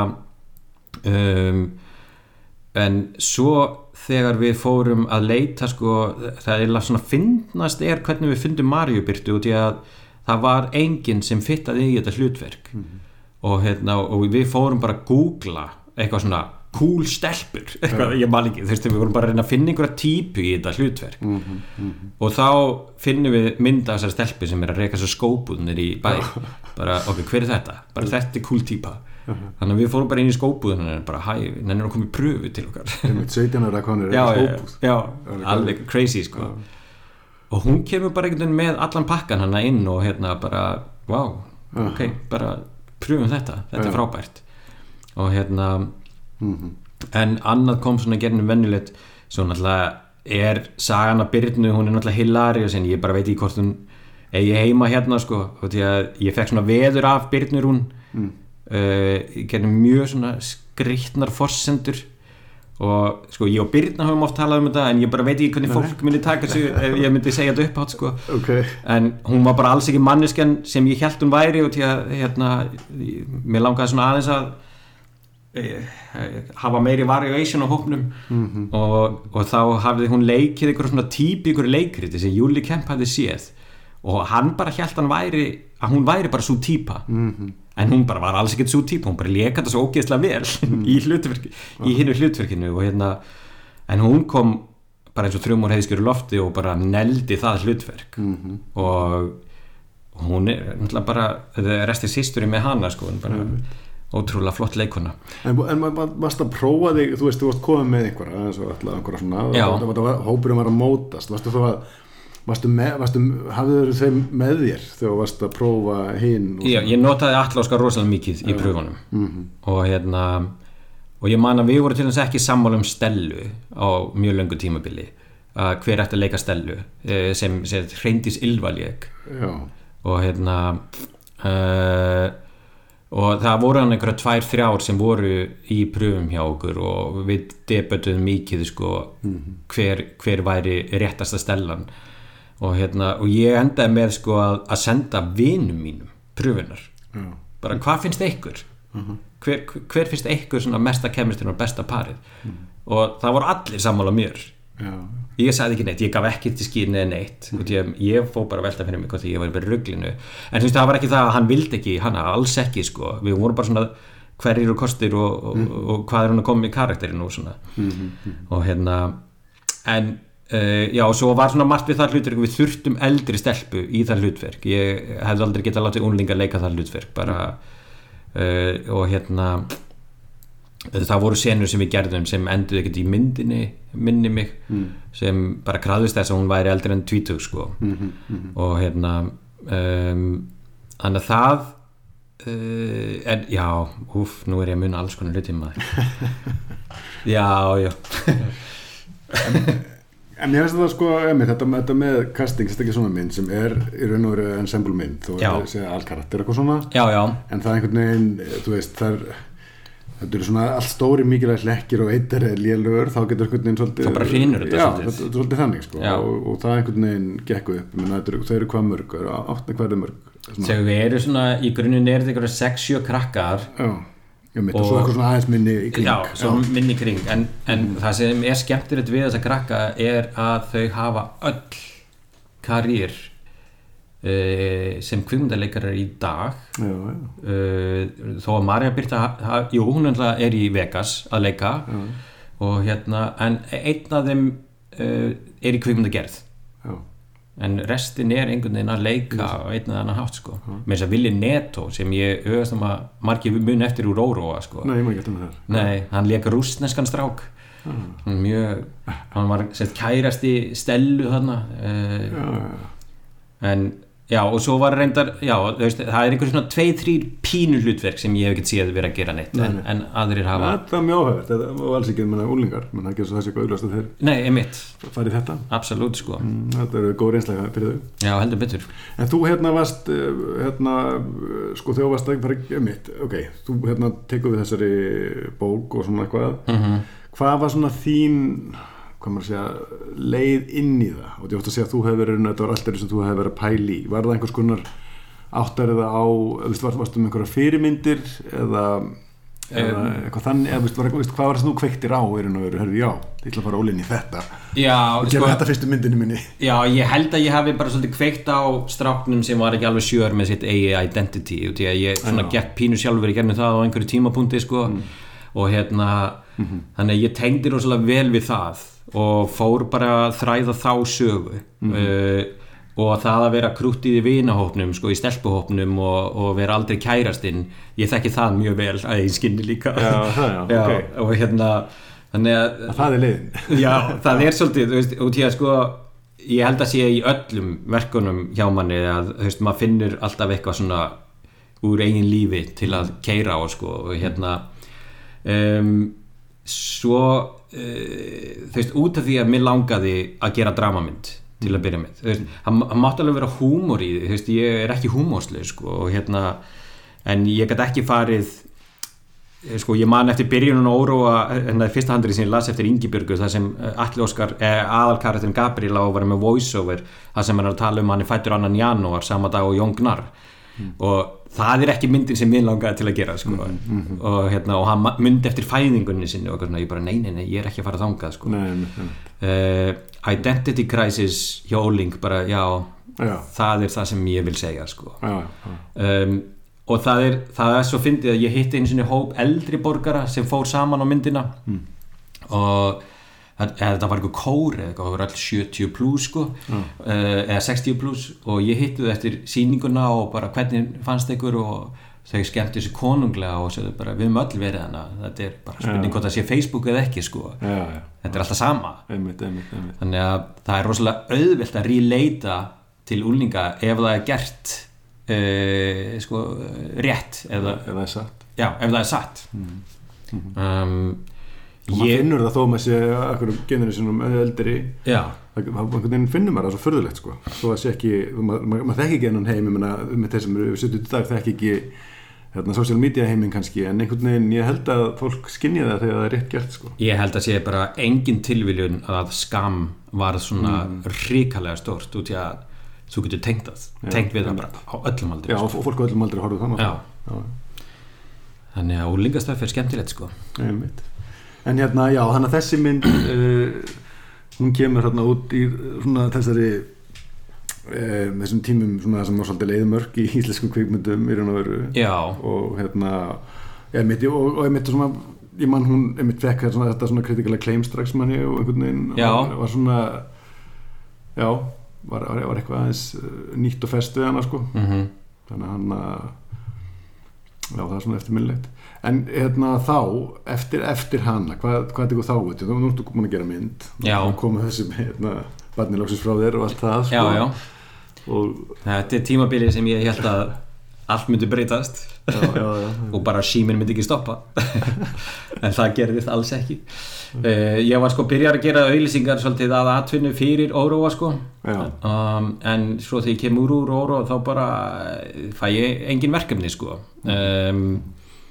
um, en svo þegar við fórum að leita sko, það er eiginlega svona finnast er hvernig við fundum Marjubyrtu út í að það var enginn sem fittaði í þetta hlutverk. Og, hérna, og við fórum bara að googla eitthvað svona cool stelpur. *laughs* Eitthvað, ég man ekki, þú veist, við vorum bara að reyna að finna einhverja típu í þetta hlutverk. Og þá finnum við mynda þessar stelpur sem er að reyka svo skóbúðnir í bæ. *laughs* Bara, ok, hver er þetta? bara þetta er cool típa. Þannig að við fórum bara inn í skóbúðinu og bara, hæ, nennir að koma í pröfu til okkar. Einmitt 17 ára konur já, er já, skópúð? já, Alveg crazy sko. Og hún kemur bara einhvern veginn með allan pakkan hana inn og hérna bara vá, ok, bara pröfum þetta, þetta er frábært og hérna en annað kom svona gernum vennilegt svo náttúrulega er sagan að Byrnu, hún er náttúrulega hilarious en ég bara veit ekki hvort hún eigi heima hérna sko, og því að ég fekk svona veður af Byrnur hún mm. uh, gernum mjög svona skrittnar forsendur og sko ég og Byrna höfum oft talað um þetta en ég bara veit ekki hvernig fólk myndi taka sig ef ég myndi segja þetta upp átt sko okay. en hún var bara alls ekki manneskjan sem ég held hún væri og því að hérna, mér langaði svona aðeins að eh, hafa meiri variation á hóknum -hmm. og, og þá hafði hún leikið einhverjum svona típi ykkur leikriti sem Júli Kemp hafði séð og hann bara held hann væri að hún væri bara svo típa -hmm. en hún bara var alls ekkert svo típa hún bara leka þetta svo ógeðslega vel *laughs* í, hlutverki, í hinnu hlutverkinu hérna en hún kom bara eins og þrjumur heiðskjöru lofti og bara neldi það hlutverk -hmm. og hún er náttúrulega bara restir sýsturinn með hana sko bara ótrúlega flott leikuna En, en varst að prófa þig, þú veist, þú varst komið með einhverja, eins og alltaf einhverja svona hópurum var að mótast, varstu þú að varstu með, varstu, hafðu þeim með þér þegar varst að prófa hinn Já, ég notaði alláska rosalega mikið í pröfunum. Mm -hmm. og hérna og ég man að við vorum til þess ekki sammála um stelu á mjög löngu tímabili að hver eftir að leika stelu sem, sem hreindis ylvaljeg og hérna uh, og það voru hann einhverja tvær þrjár sem voru í pröfum hjá okkur og við debötuðum mikið sko, mm -hmm. hver, hver væri réttasta stellan og, hérna, og ég endaði með sko, að, að senda vinum mínum pröfunar mm. bara hvað finnst ykkur mm -hmm. hver, hver finnst ykkur mesta kemistinn og besta parið mm. og það voru allir sammála mér Já. ég sagði ekki neitt, ég gaf ekki til skýrni neitt mm. ég, ég fó bara velta fyrir mig því ég var bara rugglinu en þú veist það var ekki það að hann vildi ekki hann alls ekki sko, við vorum bara svona hverjir eru kostir og, og, mm. og, og hvað er hann að koma í karakterinu og svona -hmm. og hérna en Uh, já og svo var svona margt við það hlutverk við þurftum eldri stelpu í það hlutverk ég hefði aldrei getað látið unlinga leika það hlutverk bara uh, og hérna það voru senur sem við gerðum sem endur ekkert í myndinni minni mig mm. sem bara kraðist þess að hún væri eldri enn 20 sko mm -hmm, mm -hmm. og hérna um, þannig að það uh, en já húf, nú er ég að munna alls konar hluti maður *laughs* já, já en, en ég veist það sko emi, þetta, þetta með casting, þetta er ekki svona mynd sem er í raun og veru ensemble mynd þó að það segja allkarakter eitthvað svona já, já. en það er einhvern veginn, þú veist það er þetta eru svona allt stóri mikilvægt lekkir og eitt er lélugur, þá getur einhvern veginn svolítið, þá bara hrýnur þetta já, svolítið. þetta er svolítið þannig sko. Og, og það er einhvern veginn gekku upp, menn það eru, eru hvað mörg? Áttna hverju mörg? Þegar við erum svona, í grunninn er þetta einhverja 6-7 krakkar. Já. Mitt, og, og svo eitthvað svona aðeins minni í kring. Já, svo já. minni í kring. En, en mm. það sem er skemmtilegt við þessa krakka er að þau hafa öll karýr sem kvimundaleikarar í dag. Já, uh, þó að Marja Birta jú, hún er í Vegas að leika. Og hérna en einn af þeim uh, er í kvimundagerð en restin er einhvern veginn að leika á einn eða annan hátt sko. Með þess að Vili Neto sem ég auðvast um að margir mun eftir úr Óróa sko. Nei, Nei, hann leika rúsneskan strák. Hann mjög hann var sett kærasti stelu þarna uh, já, já. en Já og svo var reyndar, já veist, það er einhver svona tvei, þrýr pínu hlutverk sem ég hef ekkert séð verið að gera neitt nei, nei. En, en aðrir hafa Það er mjög áhægt, það var alls ekki með úlingar menn það gerur svo þessi eitthvað auðvast að þeir Nei, emitt Farið þetta. Absolut sko. Mm, Þetta eru góð reynslega fyrir þau. Já, heldur betur. En þú hérna varst, eh, hérna, sko þegar varst að fara emitt Ok, þú hérna tekur við þessari bók og svona eitthvað. Mm -hmm. Hvað var svona þín hvað maður segja, leið inn í það. Og ég ótt að segja að þú hefur verið þetta var alltaf sem þú hefur verið að pæli í. Var það einhvers konar áttarið á var, varstu með einhverja fyrirmyndir eða, eða um, eitthvað þannig eða var, veist, hvað var það sem þú kveiktir á hörðu, já, ég ætla að fara ólinni í þetta. Já, og gera sko, þetta fyrstu myndinu minni. Já, ég held að ég hafi bara svolítið kveikt á stráknum sem var ekki alveg sjör með sitt eigi identity og því að ég svona gekk pínu sjálfur í gerðinu það á einhverju tímapunkti sko. Mm. og hérna mm -hmm. þannig að ég tengdi rosalega vel við það og fór bara að þræða þá sögu mm -hmm. uh, og það að vera krúttið í vinahópnum sko í stelpuhópnum og, og vera aldrei kærastinn ég þekki það mjög vel að ég skinni líka já, já, já, *laughs* okay. og hérna að, að það er liðin *laughs* já það er *laughs* svolítið veist, og því að sko ég held að sé í öllum verkunum hjá manni að þú veist, maður finnur alltaf eitthvað svona úr eigin lífi til að keira á sko, og hérna um, svo uh, þú veist, út af því að mér langaði að gera dramamynd til að byrja með, þú veist, hann, hann mátti alveg vera húmor í því, þú veist, ég er ekki húmorslega sko, og hérna en ég gæti ekki farið eh, sko, ég man eftir byrjunum og óróa er fyrsta handrið sem ég las eftir Ingibjörgu það sem eh, Alli Óskar, eh, aðalkarakterin Gabriel á að vera með voiceover það sem hann er að tala um hann er fættur annan janúar sama dag og Jón Gnar og það er ekki myndin sem ég langaði til að gera sko. og, hérna, og hann myndi eftir fæðingunni sinni og svona, ég bara nei, nei, nei, ég er ekki að fara þangað sko. nei, nei, nei. uh, Identity Crisis hjá Óling, bara já Já, það er það sem ég vil segja sko. Já, já, um, og það er, það er svo fyndið að ég hitti einu sinni hóp eldri borgara sem fór saman á myndina. Og það- eða þetta var eitthvað kór eða eitthvað, það var all 70 plus sko. Uh, eða 60 plus og ég hitti þau eftir sýninguna og bara hvernig fannst ykkur? Og þau skemmti þessu konunglega og sögðu bara við höfum öll verið hana þetta er bara spurning hvort það sé Facebook eða ekki sko. Já, já. þetta er alltaf sama. Einmitt, einmitt, einmitt. þannig að það er rosalega auðvelt að relata til úlninga ef það er gert uh, sko, rétt eða, Ef það er satt. já, ef það er satt. Um, Og maður finnur það þó með sé akkur generisínum eldri. Já, það finnur maður það svo förðulegt sko. Þó að sé ekki, maður, maður, maður þekki ekki ennum heim ég meina, með þeir sem eru 70 dag þekki ekki hérna, social media heiminn kannski. En einhvern veginn ég held að fólk skinni það þegar það er rétt gert sko. Ég held að sé bara engin tilviljun að skam var svona ríkalega stórt út í að þú getur tengt það, tengt við það bara á öllum aldrei Já, og fólk á öllum aldrei horfðu þannig þannig að úlingastaf er skemmtilegt sko. Einmitt. En hérna, já, þannig að þessi mynd uh, *clears throat* hún kemur hérna út í svona þessari uh, þessum tímum svona sem var svolítið leiðmörk í *laughs* íslenskum kvikmyndum í raun og veru. Og hérna einmitt, og, og einmitt svona ég mann hún einmitt fekk svona, þetta svona kritikala claim strax manni og einhvern veginn var, var svona já, var, var, var eitthvað aðeins uh, nýtt og fest við hana sko. Mhm. Þannig að hann að já það er svona eftirminnlegt en hérna þá, eftir, eftir hana hvað, hvað er ykkur þá, veit þú ertu komin að gera mynd. Já. og koma þessi hérna, barnilóksins frá þér og allt það já, sko. já, og þetta er tímabilið sem ég held að allt myndi breytast. Já, já, já, *laughs* og bara síminn myndi ekki stoppa. *laughs* En það gerðist alls ekki. Uh, ég var sko byrjar að gera auðlýsingar svolítið að atvinnu fyrir Óróa sko. Já, um, en svo þegar ég kemur úr Óróa þá bara fæ ég engin verkefni sko. Um,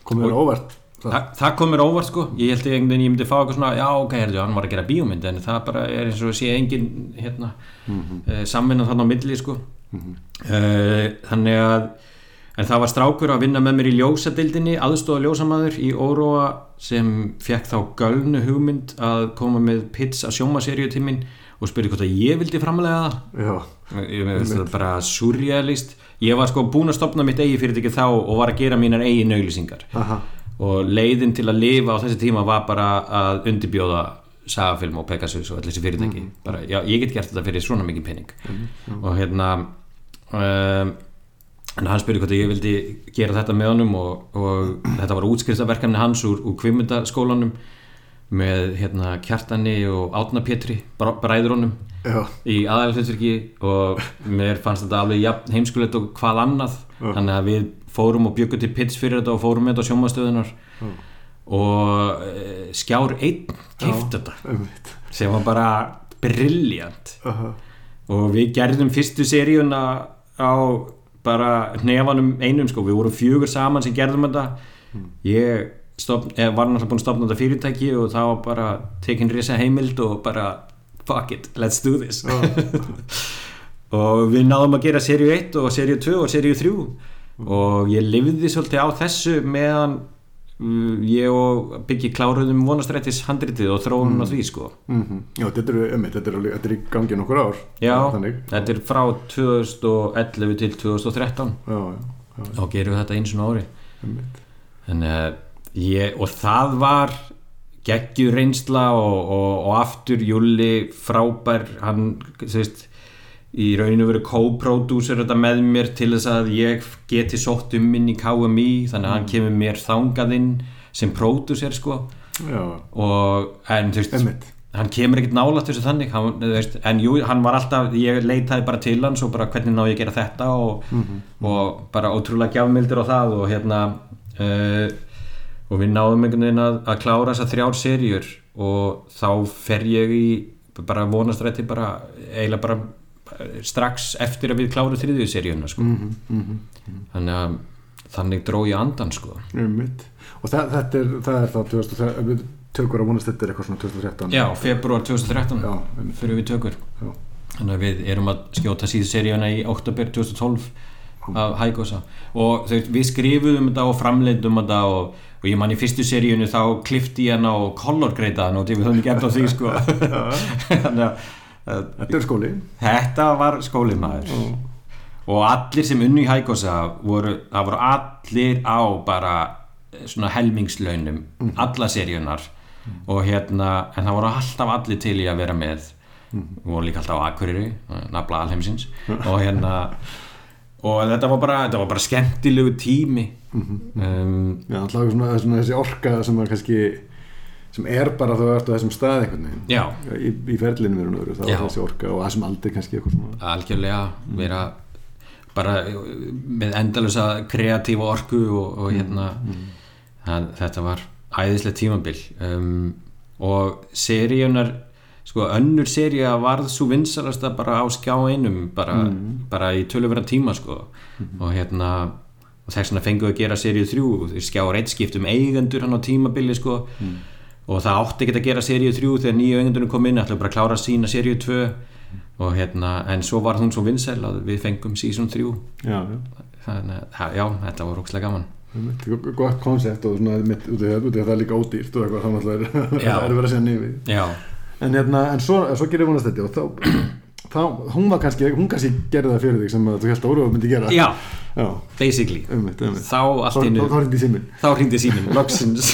komið þér óvart Þa, það kom mér óvart sko. Ég held einhvern veginn ég myndi fá eitthvað svona já ok, herrðu, hann var að gera bíómynd en það bara er eins og sé engin hérna, mm -hmm. samvinna þarna á milli sko. Uh, þannig að en það var strákur að vinna með mér í ljósadildinni aðstofa ljósamaður í Óróa sem fekk þá gölnu hugmynd að koma með pits að sjómaseríu tímin og spurði hvort að ég vildi framlega það. Já, ég veist það bara surrealist ég var sko búinn að stopna mitt eigi fyrirtæki þá og var að gera mínar eigin auglýsingar. Aha, og leiðin til að lifa á þessi tíma var bara að undirbjóða sagafilm og Pegasus og allir þessi fyrirtæki. Bara, já, ég get gert þetta fyrir svona mikið penning og hérna um, hann spurði hvort ég vildi gera þetta með honum og, og þetta var útskriftaverkefni hans úr, úr kvimmundaskólanum með hérna Kjartani og Átna Pétri bræður honum já, í aðalhlutverki og mér fannst þetta alveg jafn heimskulegt og hvað annað. Já. þannig að við fórum og byggum til pits fyrir þetta og fórum með þetta á sjómastöðunar Já. og e, skjár einn keift þetta einmitt. sem var bara brilljant aha, og við gerðum fyrstu seríuna á bara hnefanum einum sko, við vorum fjögur saman sem gerðum þetta. Ég stofn, var náttúrulega búin að stopna þetta fyrirtæki og það var bara tekin risa heimild og bara fuck it, let's do this. *laughs* Og við náðum að gera seríu 1 og seríu 2 og seríu 3 og ég lifði svolítið á þessu meðan mm, ég og Byggi kláruðum vonastrættis handritið og þróunum á því sko. Mhm, já, þetta eru, einmitt, þetta eru, er í gangi nokkur ár. Já, þannig, þetta er frá 2011 til 2013 já, já, já, þá gerum við þetta eins og ári. Þannig að ég, og það var geggjur reynsla og, og, og aftur Júli frábær, hann, veist, í rauninu verið co-producer þetta með mér til þess að ég geti sótt um inn í KMI, þannig að hann kemur mér þangað inn sem producer, sko, og, en þú veist, hann kemur ekkert nálægt þessu þannig hann, veist, en jú, hann var alltaf ég leitaði bara til hans og bara hvernig ná ég að gera þetta? og, og bara ótrúlega gjafmildir á það og hérna uh, og við náðum einhvern veginn að, að klára þessar þrjár seríur og þá fer ég í bara vonastrætti bara eiginlega bara eh, strax eftir að við klárum þriðju seríuna sko. þannig að þannig dró ég andan sko. Og það, þetta er, það er þá 2013 við tökur að vonast þetta er eitthvað svona 2013 Já, februar 2013 Já, fyrir við tökur. Já. þannig að við erum að skjóta síðu seríuna í oktober 2012 af Hækosa og þau, við skrifuðum þetta og framleitum þetta og, og ég man í fyrstu seríunu þá klifti ég hana og kolorgreitaðan og við höfum ekki eftir því sko. *laughs* Þannig að þetta er skóli þetta var skólimaður og allir sem unnu í Hækosa voru, það voru allir á bara eh, svona helmingslaunum alla seríunar og hérna, en það voru alltaf allir til í að vera með. Voru líka alltaf á Akureyri nafla alheimsins. *laughs* Og hérna og þetta var bara, þetta var bara skemmtilegu tími. Um, Já, alltaf svona, svona þessi orka sem er kannski sem er bara þú ert á þessum stað einhvern veginn. Já, í, í ferlinu verður öðru, þá Já. er þessi orka og þessum aldrei kannski eitthvað svona algjörlega vera bara með endalösa kreatífa orku og, og hérna. það, þetta var æðislega tímabil. Um, og seríunar sko önnur seríu varð svo vinsalasta bara á skjá einum bara, bara í töluverðan tíma sko. Og hérna og þess vegna fengu að gera seríu þrjú. Skjá reitt skipt um eigendur hann á tímabili sko. Og það átti ekki að gera seríu þrjú þegar nýju eigendurinn kom inn ætlaðu bara að klára sína seríu tvö. Og hérna, en svo var hún svo vinsæl að við fengum season 3 Já, já. Þannig að, já, þetta var rókslega gaman. Gott koncept og svona mitt út út af það er líka ódýrt og eitthvað það *laughs* er verið að segja nýfið já, en, hérna, en svo, svo gerir vonast þetta og þá, *clears throat* þá, hún var kannski hún kannski gerði það fyrir þig sem að þú held að Óróf myndi gera. Já, já. basically. Einmitt, einmitt. þá allt í þá, hringdi síminn. þá hringdi síminn *laughs* loksins.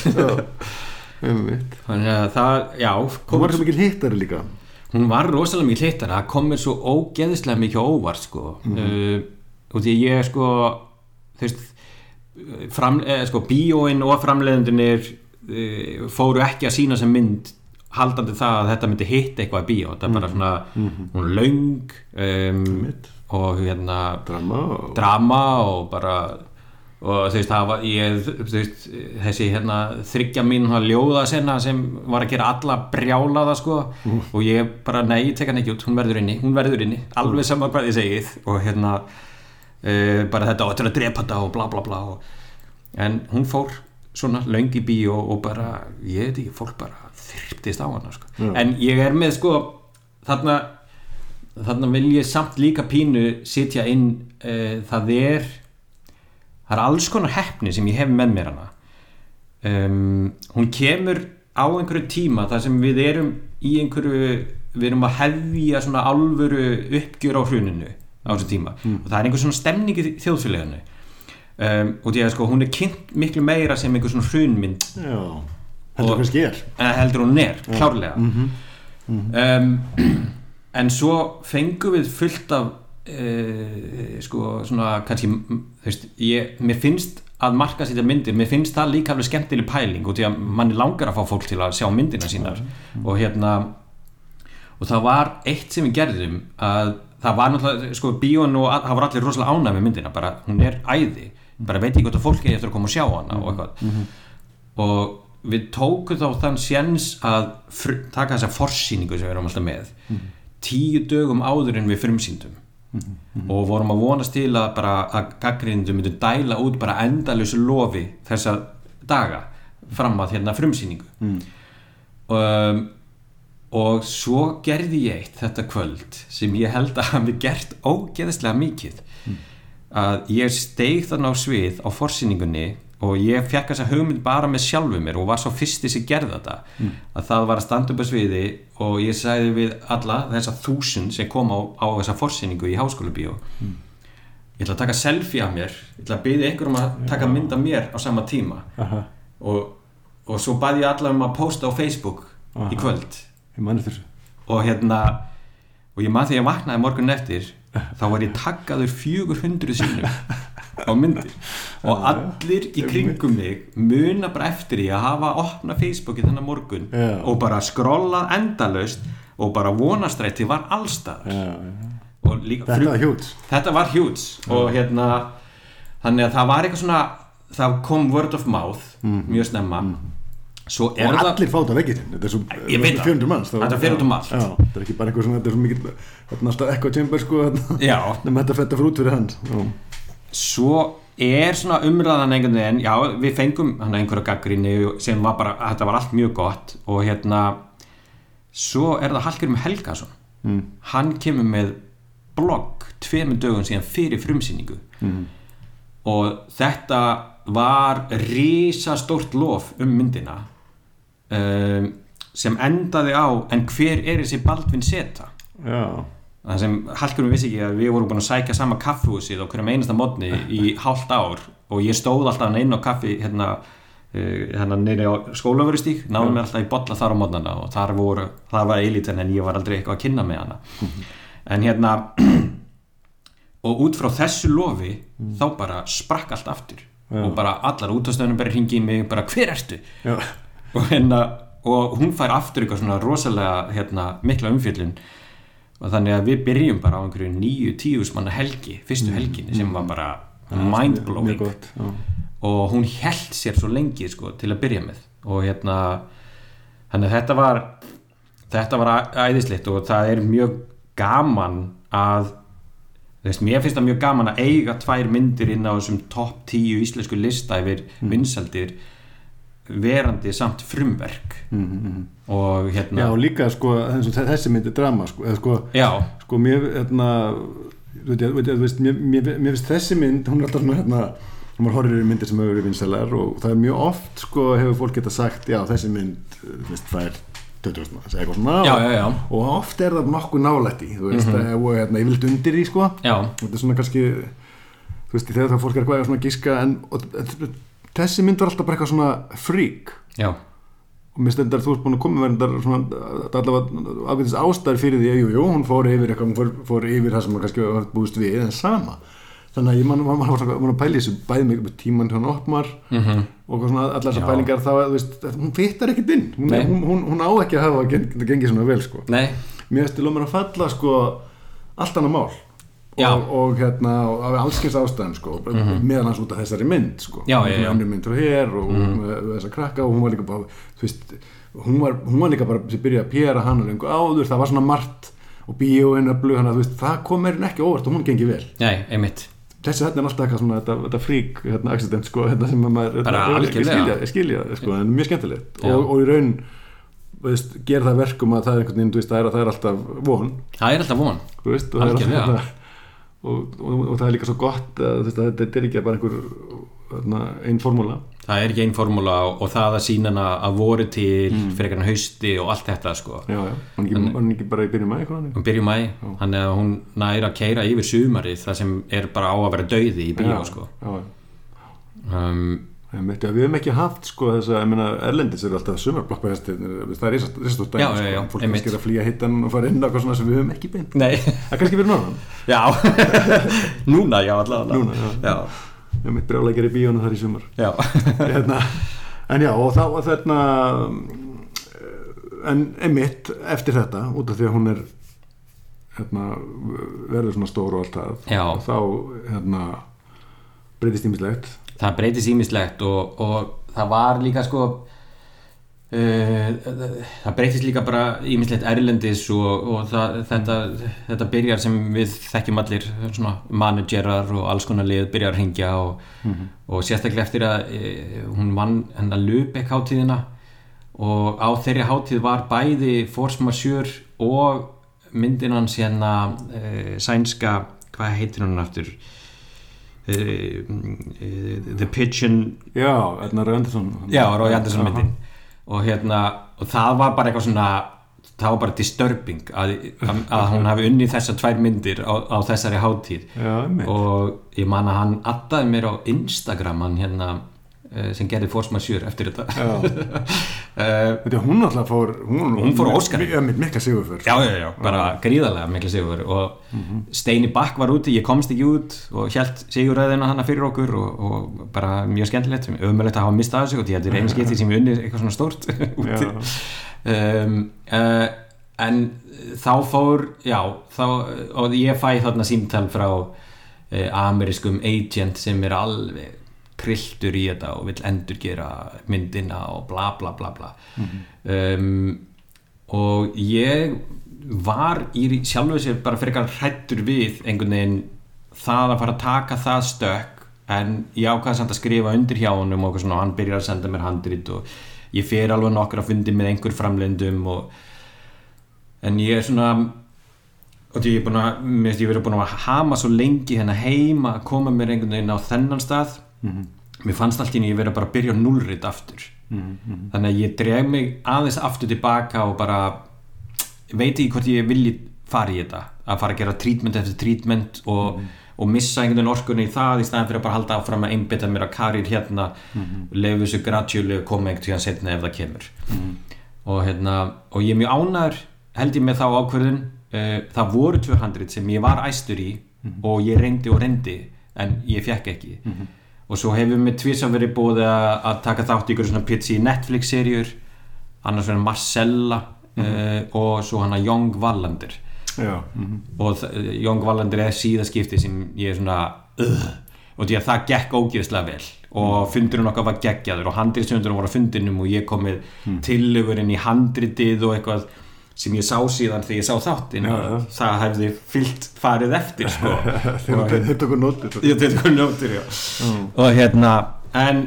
Einmitt. Þannig að það, já hún var svo mikil hittari líka. Hún var rosalega mikið hittar það kom mér svo ógeðislega mikið óvart sko. Uh, og því ég sko þú veist fram, eh, sko, bíóin og framleiðendunir uh, fóru ekki að sína sem mynd haldandi það að þetta myndi hitta eitthvað í bíó. Þetta er bara svona, hún er löng um, og hérna drama og drama og bara og þú veist, var ég, þú veist, þessi hérna þryggja mín ljóða senna sem var að gera alla brjálaða sko. Og ég bara, nei, ég tek hann ekki út hún verður inni, hún verður inni, alveg saman hvað ég segið og hérna uh, bara þetta áttur að drepa þetta og bla bla bla og, en hún fór svona löng í bíó og bara ég veit ekki, fólk bara þyrptist á hana sko. En ég er með sko þarna þarna vil ég samt líka pínu sitja inn uh, það er það er alls konar heppni sem ég hef með mér hana. Um, hún kemur á einhverju tíma þar sem við erum í einhverju við erum að hefja svona alvöru uppgjör á hruninu á þessu tíma. Og það er einhver svona stemning í þjóðfélaginu. Um, og því að sko hún er kynnt miklu meira sem einhver svona hrunmynd. Já, heldur Og- kannski er. En heldur hún er, klárlega. Um, *clears throat* en svo fengum við fullt af uh, sko svona kannski veist, ég, mér finnst að marka sýta myndir, mér finnst það líka alveg skemmtileg pæling og því að manni langar að fá fólk til að sjá myndina sínar. Og hérna og það var eitt sem við gerðum að það var náttúrulega, sko, bíón og að- það var allir rosalega ánæg með myndina, bara hún er æði. Bara veit ég hvort að fólk er eftir að koma og sjá hana og eitthvað. Og við tókum þá þann séns að taka þessa forsýningu sem við erum alltaf með. Tíu dögum áður en við frumsýndum. Og vorum að vonast til að bara að gaggrindum myndu dæla út bara endalösu lofi þessa daga fram að hérna frumsýningu. Um, og svo gerði ég eitt þetta kvöld sem ég held að hafi gert ógeðslega mikið. Að ég steig þarna á svið á forsýningunni og ég fekk þessa hugmynd bara með sjálfu mér og var svo fyrsti sem gerði þetta. Að það var að standa upp á sviði og ég sagði við alla þessa þúsund sem kom á, á þessa forsýningu í háskóla bíó ég ætla að taka selfie af mér. Ég ætla að byggja einhver um að taka mynd af mér á sama tíma. Aha. og, og svo baði ég alla um að posta á Facebook í kvöld. Og hérna og ég maður að ég vaknaði morgun eftir *laughs* þá var ég taggaður 400 sinnum *laughs* á myndir og allir í kringum mig muna bara eftir því að hafa opna Facebooki þennan morgun Já. og bara skrollað endalaust og bara vonastrætti var allstaðar þetta var hjút þetta var huge. Og hérna þannig að það var eitthvað svona það kom word of mouth mjög snemma. Svo er og allir fáta veggir þetta er svo Ég veit það. 400 manns Þetta um allt. já, þetta er ekki bara eitthvað svona þetta er svo mikið er ekko chamber sko þetta fetta fyrir út fyrir hann já, svo er svona umræðan einhvern veginn, já við fengum hann einhverja gaggrinni sem var bara þetta var allt mjög gott og hérna svo er það Hallgrim Helgason mm. hann kemur með blogg tveimur dögum síðan fyrir frumsýningu Mm. og þetta var risastórt lof um myndina um, sem endaði á en hver er þessi Baldvin Seta já, það sem Hallgrim vissi ekki að við vorum búin að sækja sama kaffhúsið á hverjum einasta mótni í hálft ár og ég stóð alltaf inn á kaffi hérna, uh, hérna neyri á skólaverustík náðum mér alltaf í bolla þar á mótnana og þar voru, það var eliten en ég var aldrei eitthvað að kynna með hana. En hérna *clears throat* og út frá þessu lofi þá bara sprakk allt aftur Já. og bara allar útastöðunum bara ringi í mig bara hver ertu? Og, hérna, og hún fær aftur eitthvað svona rosalega hérna, mikla umfjöllun og þannig að við byrjum bara á einhverju nýju tíus manna helgi, fyrstu helginni sem var bara mindblowing. og hún held sér svo lengi sko, til að byrja með. Og hérna þannig að þetta var þetta var æðislegt og það er mjög gaman að veist, mér finnst það mjög gaman að eiga tvær myndir inn á þessum topp 10 íslensku lista yfir vinsaldir verandi samt frumverk. Mm, mm, mm. og já, hérna og líka sko þessi myndi drama sko, eða sko já, sko mér hérna þú veit, veit, veist, mér, mér, mér finnst þessi mynd hún er alltaf svona hérna hún var horrið í myndir sem hefur verið vinsælar og það er mjög oft sko hefur fólk geta sagt já þessi mynd þú veist það er 20 manns eða eitthvað svona já, já, já, og oft er það nokkuð nálætt í þú veist mm og hérna ég vilt undir í sko. Já, þetta er svona kannski þú veist þegar það fólk er svona að gíska en og, þessi mynd var alltaf bara eitthvað svona freak. Já, og mér stendar þú ert búin að koma svona, þetta allavega ágætis ástæður fyrir því að jú, jú, hún fór yfir eitthvað, hún fór, fór yfir það sem maður kannski var búist við, en sama. Þannig að ég man, man, man, man, að í þessu bæði mig upp tíman hann opmar mhm. og eitthvað svona, allar þessar pælingar þá, þú veist, hún fittar ekkert inn. Hún, hún, hún, hún á ekki að hafa geng, gengið svona vel, sko. Nei, mér finnst til að að falla, sko allt annað mál. Og, og hérna, og af allskins ástæðum sko, meðan hans út af þessari mynd sko, Já, já, já. mynd frá hér og mm. með, með þessa krakka og hún var líka bara veist, hún var, hún var líka bara sem byrjaði að pjera hann og lengur áður, það var svona margt og bíóin öllu, þannig að þú veist, það kom mér ekki óvart og hún gengi vel. Nei, einmitt. Þessi þetta er alltaf eitthvað svona, þetta, þetta frík hérna, accident, sko, þetta sem að maður algjörlega. skilja, skilja, sko, en mjög skemmtilegt. Og, og í raun veist, ger það verkum að það er einhvern veginn, það er, alltaf von. Það er alltaf von. Veist, og, það er alltaf, og, og, og það er líka svo gott að, veist, að þetta er ekki bara einhver þarna, ein formúla. Það er ekki einn formúla og, og það að sína hana að voru til mm. fyrir einhvern hausti og allt þetta sko. Já, já, hann ekki, hann ekki bara í byrjun mæ hún byrjum mæ, hann er að hún næra að keira yfir sumarið það sem er bara á að vera dauði í bíó sko. um, við hefum ekki haft sko þess að, ég meina, Erlendis eru alltaf sumarblokkbæðastir, það er Já, já, já, sko, fólk kannski er að flýja hittan og fara inn á eitthvað svona sem við höfum ekki beint. nei, Það er kannski verið norðan, *laughs* já *laughs* núna já allavega Núna, já. já, ég meitt brjálækjar í bíónu þar í sumar. já. *laughs* hérna, en já, og þá þarna, en einmitt eftir þetta, út af því að hún er, hérna, verður svona stór og allt það, þá, hérna, breytist ímislegt. Það breytist ímislegt og, og það var líka sko uh, það breytist líka bara ímislegt erlendis og, og það, þetta, þetta byrjar sem við þekkjum allir svona managerar og alls konar lið byrjar að hringja og, og sérstaklega eftir að uh, hún vann hennar Lübeck hátíðina og á þeirri hátíð var bæði Force Majeure og myndin hans hérna uh, sænska, hvað heitir hún aftur The Pigeon Já, Erna Rauð Andersson. já, Rói Andersson Aha. myndin og hérna, og það var bara eitthvað svona það var bara disturbing að, að, *laughs* hún hafi unnið þessar tvær myndir á, á þessari hátíð Já, og ég man að hann addaði mér á Instagram hann hérna eh, sem gerði Force Majeure eftir þetta. Uh, Þetta er hún alltaf fór Hún, Hún fór Óskar. Mi- mi- Mikla sigurför Já, já, já, bara gríðarlega mikla sigur og Steini Bakk var úti, ég komst ekki út og held sigurræðina hana fyrir okkur og, og bara mjög skemmtilegt ömulegt að hafa mistað þessu og ég heldur einu skipti sem ég unni eitthvað svona stórt *laughs* úti. Um, uh, en þá fór, já þá, og ég fæ þarna símtal frá uh, amerískum agent sem er alveg krilltur í þetta og vill endur gera myndina og bla bla bla bla. Um, og ég var í sjálfu sér bara frekar hrættur við einhvern veginn það að fara að taka það stökk en ég ákvaði samt að skrifa undir hjá honum og svona, hann byrjar að senda mér handrit og ég fer alveg nokkur að fundi með einhver framlendum og en ég er svona og því ég er búin að, mér finnst ég verið búin að hama svo lengi hérna heima að koma mér einhvern veginn á þennan stað mér fannst allt í henni ég verið bara að byrja núlrit aftur. Þannig að ég dreg mig aðeins aftur tilbaka og bara veit ekki hvort ég vilji fara í þetta að fara að gera trítment eftir trítment og, og missa einhvern veginn orkunni í það í staðan fyrir að bara halda áfram að einbytta mér að karir hérna. Og lefu þessu gradually að koma einhvern tíðan setna ef það kemur. Og, hérna, og ég er mjög ánæður held ég með þá ákverðun uh, það voru 200 sem ég var æstur í og ég reyndi og reyndi en ég fekk ekki og svo hefur mér tvisa verið búið að, að taka þátt í ykkur svona pitsi Netflix-serjur annars verið Marcella uh, og svo hana Young Wallander. Já, mhm. og Young Wallander er síðaskipti sem ég er svona uh, og því að það gekk ógeðslega vel. Og fundurinn okkar var geggjaður. Og handritsjöndurinn voru á fundinum og ég kom með tillögurinn í handritið og eitthvað sem ég sá síðan þegar ég sá þáttinn það hefði fyllt farið eftir sko. *laughs* Þeir nótið ég þetta. Er nótur já. og hérna en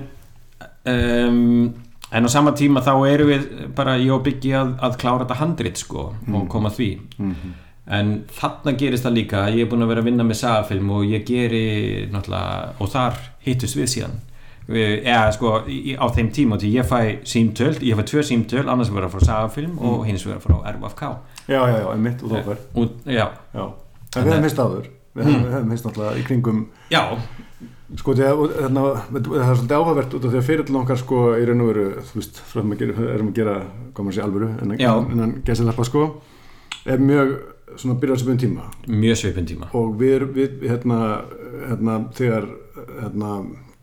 um, en á sama tíma þá erum við bara ég og Biggi að, að klára þetta handrit sko og koma því. En þarna gerist það líka ég er búin að vera að vinna með sagafilm og ég geri náttúrulega og þar hittust við síðan Við- eða sko á þeim tíma því ég fæ símtöl, ég fæ tvö símtöl annars vera frá sagafilm og hins vera frá RFK Já, já, já, einmitt og þá en við hefum heist áður. Við hefum, heist náttúrulega í kringum já, Sko, því að það er svolítið áhugavert út af því að fyrir okkar sko í raun og veru, þú veist, frá að gera, erum að gera, koma að sé alvöru, en Já. en gæsileppa sko, er mjög svona byrjað sem tíma. Mjög svipin tíma. Og við hérna, hérna, þegar hérna,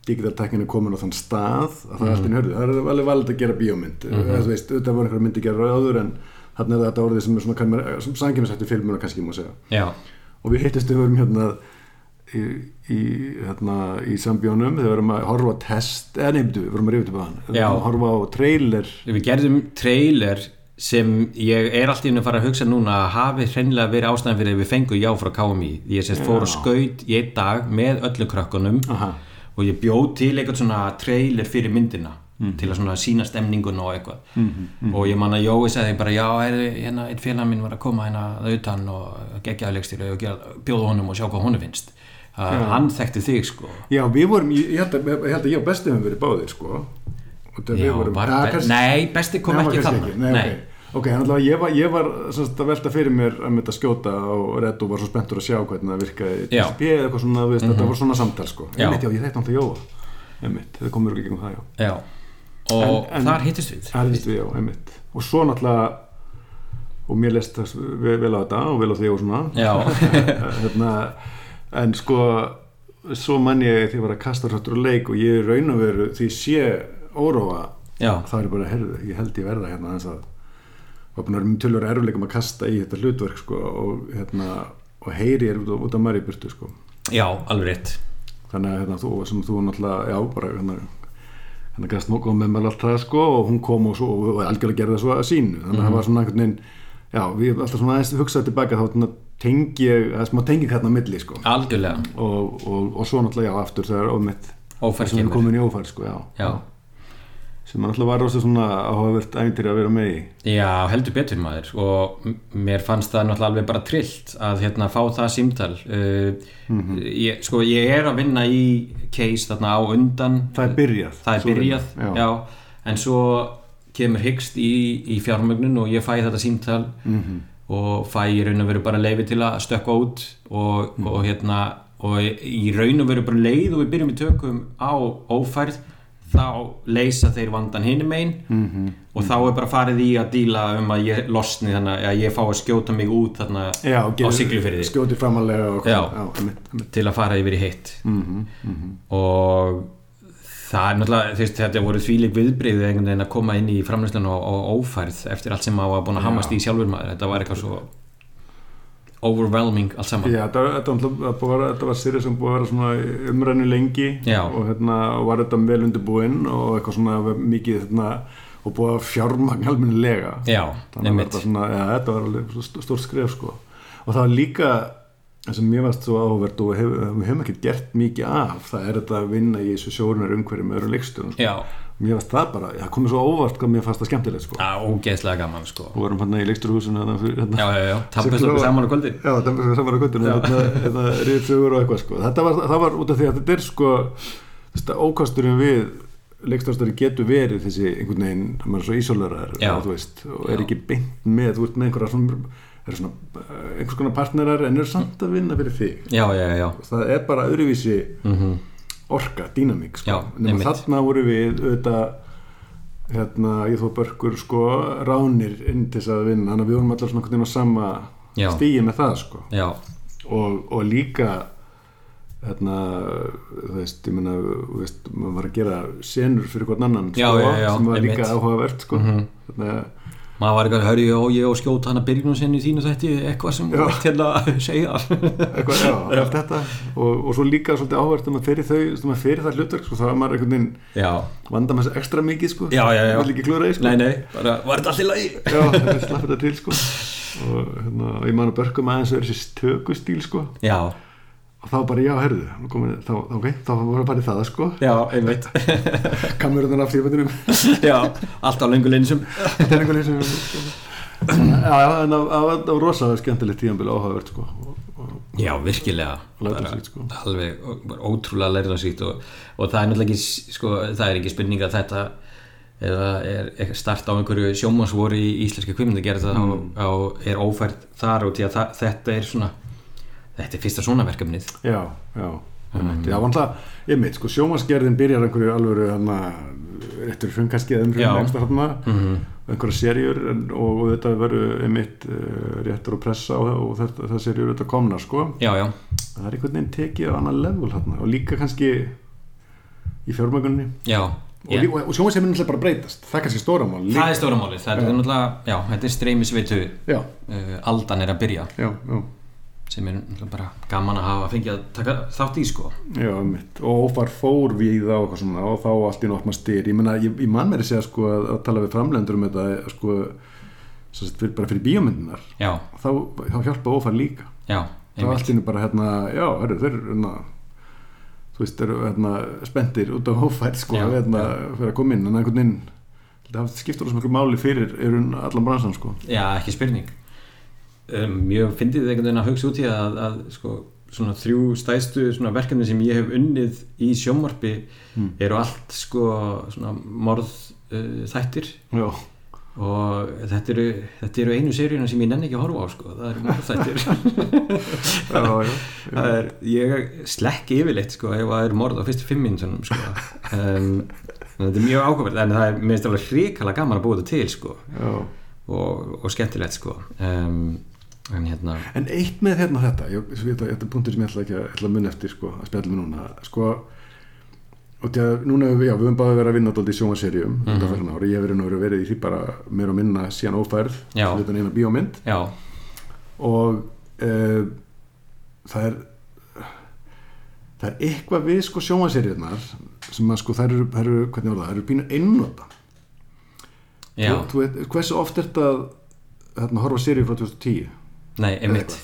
digital teknin er komin á þann stað að það er allt í hörðu, það er alveg valið að gera bíómynd, mm -hmm. veist, þetta voru einhverja myndi gera áður en þarna er þetta orðið sem er svona, sem sangjumsættu filmuna kannski má segja. Já, og við hittist við vorum hérna í, í, hérna, í sambjónum þegar við vorum að horfa á test eða nefndu, við vorum að rifja upp á hann. Að horfa á trailer. Við gerðum trailer sem ég er alltaf inn að fara að hugsa núna að hafi hreinlega verið ástæðan fyrir að við fengum já frá KMI ég sérst fór og skaut í einn dag með öllu krökkunum. Aha. Og ég bjóð til eitthvað svona trailer fyrir myndina til að svona sína stemningun og eitthvað. Og ég man að Jói sagði bara já, hérna, einn félag minn var að koma hérna að utan og geggjaðlegstir og gera- bjóða honum og sjá hvað honum finnst. Uh, hann þekkti þig sko. Já, við vorum, ég, held að, ég held að ég og Besti höfum verið báðir sko. Og já, vorum var, Ja, be kannski- nei, besti kom Nei, ekki þannig nei, ok, ok, en allavega ég var, ég var sem sagt, að velta fyrir mér að mynda skjóta og Red og var svo spenntur að sjá hvernig það virkaði. DSP eða eitthvað svona, veist, þetta var svona samtal sko einmitt, já, ég þekkt náttúrulega Jóa einmitt, það komur ekki gegn það, já já. og En- en- þar hittist við Það vist við, já, einmitt og svo náttúrulega og mér leist vel á þetta og vel á því og svona Já. *laughs* hérna, en sko svo mann ég því að var að kasta hrættur og leik og ég raun og veru því sé óróa Já. þá er ég bara, herðu, ég held ég verða hérna eins að að vera tölur erfuleikum að kasta í þetta hlutverk sko og hérna og heyri er út, út af Mari Burtu sko. Já, alveg rétt. Þannig að hérna, þú, sem þú náttúrulega, já, bara hérna, hérna gæst nokkuð með mér allt það sko og hún kom og, svo, og algjörlega gerði það svo að sínu. Þannig að það var svona einhvern veginn já, við alltaf svona aðeins hugsaði tilbaka þá tengi það er smá tengi hérna á milli sko. Algjörlega, og, og, og svo náttúrulega, já, aftur þegar ómitt ófært sem er kemur. komin í ófær sko, já, já. Sem náttúrulega var rosa svona áhugavert æfintir að vera með í. Já, heldur betur maður. Og mér fannst það náttúrulega alveg bara trillt að hérna fá það símtal. Uh, ég, sko ég er að vinna í case þarna á undan. Það er byrjað það er Svo byrjað, vinna, já. en svo kemur hyggst í, í fjármögnun og ég fæ þetta símtal Mhm. og fæ í raun og veru bara leifi til að stökka út og, og hérna og í raun og veru bara leið og við byrjum í tökum á ófærð þá leysa þeir vandan hinum einn Mhm. og þá er bara farið í að díla um að ég losni þannig að ég fá að skjóta mig út þarna Já, á siglufyrði skjóti framalega og Já. já einmitt, einmitt. til að fara yfir í hitt Mhm, mhm. og það er náttúrulega þú veist, þetta voru þvíleik viðbreyðið einhvern veginn að koma inn í framleyslun og, og ófærð eftir allt sem maður var búin að hamast í sjálfur maður þetta var eitthvað svo overwhelming allt saman. Já, þetta, þetta, var var, þetta var sýri sem búið að vera umræðinu lengi og hérna og var þetta vel undirbúinn og eitthvað svona mikið hérna, og búið að fjármagn almennilega. Já, þannig að svona, ja, þetta var alveg st- stórt skref sko. og það var líka það sem mér varst svo áhugavert og við hefum, við hefum ekki gert mikið af það er þetta að vinna í þessu sjórunar umhverju með öðrum leikstjóðum já, mér varst það bara, það komið svo óvart hvað mér fannst það skemmtilegt sko. á, ógeðslega gaman sko og vorum hérna í leikstjórhúsinu hérna, hérna, já, já, já, tampast okkur saman á kvöldi Já, það er saman á kvöldinu þetta, þetta riðsögur og eitthvað sko. þetta var, það var út af því að þetta er sko þetta ókasturinn við leikstjórnstari getur verið þessi einhvern veginn, maður er svo Já. veist, og er Já. ekki beint með þú ert með einhverja svona, er svona einhvers konar partnerar en eru samt að vinna fyrir þig já, já, já, orka, dýnamík sko. Nema þarna voru við auðvitað hérna, ég þó börkur sko, ránir inn til þess að vinna þannig að við vorum allar svona veginn á sama Já. stíi með það sko og, og líka hérna, þú veist, ég veist, maður var að gera senur fyrir hvern annan Já, sko, já, já, sem var líka áhugavert sko. Mhm. þannig maður var eitthvað, hörðu, og ég og skjóta hann að byrjunum sinni í þínu þetta eitthvað sem ætti hérna að *laughs* segja. Að eitthvað, já, allt þetta. Og, og svo líka svolítið áhugavert um að fyrir þau sem að fyrir það hlutverk, sko, þá var maður einhvern veginn vanda með þessu ekstra mikið, sko. Já, já, já. Vill ekki klúra í, sko. Nei, nei, bara, var þetta allir lagi? Já, þetta slapp þetta til, sko. Og hérna, ég man að börkum aðeins verið þessi tökustíl, sko. Já, og þá bara, já, herðu, nú komið, þá, ok, þá var bara í það, sko. Já, einmitt. *laughs* Kamerundan af þjóðbættinum *laughs* já, allt á lengur leinsum já, já, en það var rosalega skemmtilegt tíðanbíl áhugavert sko. Já, virkilega. Lærdómsríkt, sko. alveg, bara ótrúlega lærðansvíkt og, og það er náttúrulega ekki sko, það er ekki spurning að þetta eða er, start á einhverju sjómasvoru í íslenska kvimindi gerð það Mm. á, á, er ófært þar og því að það, þetta er svona þetta er fyrsta svona verkefnið. Já, já. Mm. já, vanlega, ég meit, sko, sjómasgerðin byrjar einhverju alvöru hana, réttur hrungaskið um Já. hrungaskið hana, mm -hmm. einhverja serjur en, og, og þetta verður einmitt uh, réttur og pressa og, og þetta, það serjur þetta komna, sko. Já, já, það er einhvern veginn tekið á annan level hana, og líka kannski í fjármögunni já. Yeah. og, og sjómasgerðin er náttúrulega bara breytast. Það er kannski stóramál það er stóra máli, það er náttúrulega já, þetta er streymisvitu uh, aldan er að byrja. Já, já sem er bara gaman að hafa fengið að taka þátt í sko. Já, mitt. og ófar fór við á eitthvað svona og þá allt í náttúrulega styr ég, ég, ég man mér að segja sko að, að tala við framlendur um þetta sko, sagt, bara fyrir bíómyndunar þá, þá hjálpa ófar líka. Já, þá allt í nú bara hérna, já, hörru, þeir eru hérna, þú veist, þeir eru hérna, spendir út á ófær sko, Já, hérna, fyrir að koma inn. En einhvern veginn, það skiptur þessum mjög máli fyrir hún allan bransan sko. Já, ekki spurning um, Mjög fyndið einhvern veginn að hugsa út í að, að sko, svona þrjú stæðstu svona verkefni sem ég hef unnið í sjómarpi Mm. eru allt sko svona morð uh, þættir. Já, og þetta eru, þetta eru einu seríuna sem ég nenni ekki að horfa á sko, það eru morð þættir. *laughs* Það er, ég slekki yfirleitt sko ef það eru morð á fyrstu fimm minnunum sko. Um, þetta er mjög ákvæmlega en það er mér finnst alveg hrikalega gaman að búa þetta til sko. Og, og skemmtilegt sko. Um, en hérna En eitt með hérna þetta, ég, þetta, þetta er punktur sem ég ætla ekki að, ætla að munna eftir sko, að spjalla með núna, sko og því að núna, já, við höfum báði verið að vinna dálítið í sjónvarsserjum mm. -hmm. ég hef verið nú verið í því bara meira og minna síðan ófærð, þetta er eina bíómynd. Já, og uh, það er það er eitthvað við sko sjónvarsserjunar sem að sko þær eru, þær eru hvernig var það, þær eru pínu einnota. Já, þú, hversu oft er þetta hérna, horfa serju frá 2010 nei, einmitt.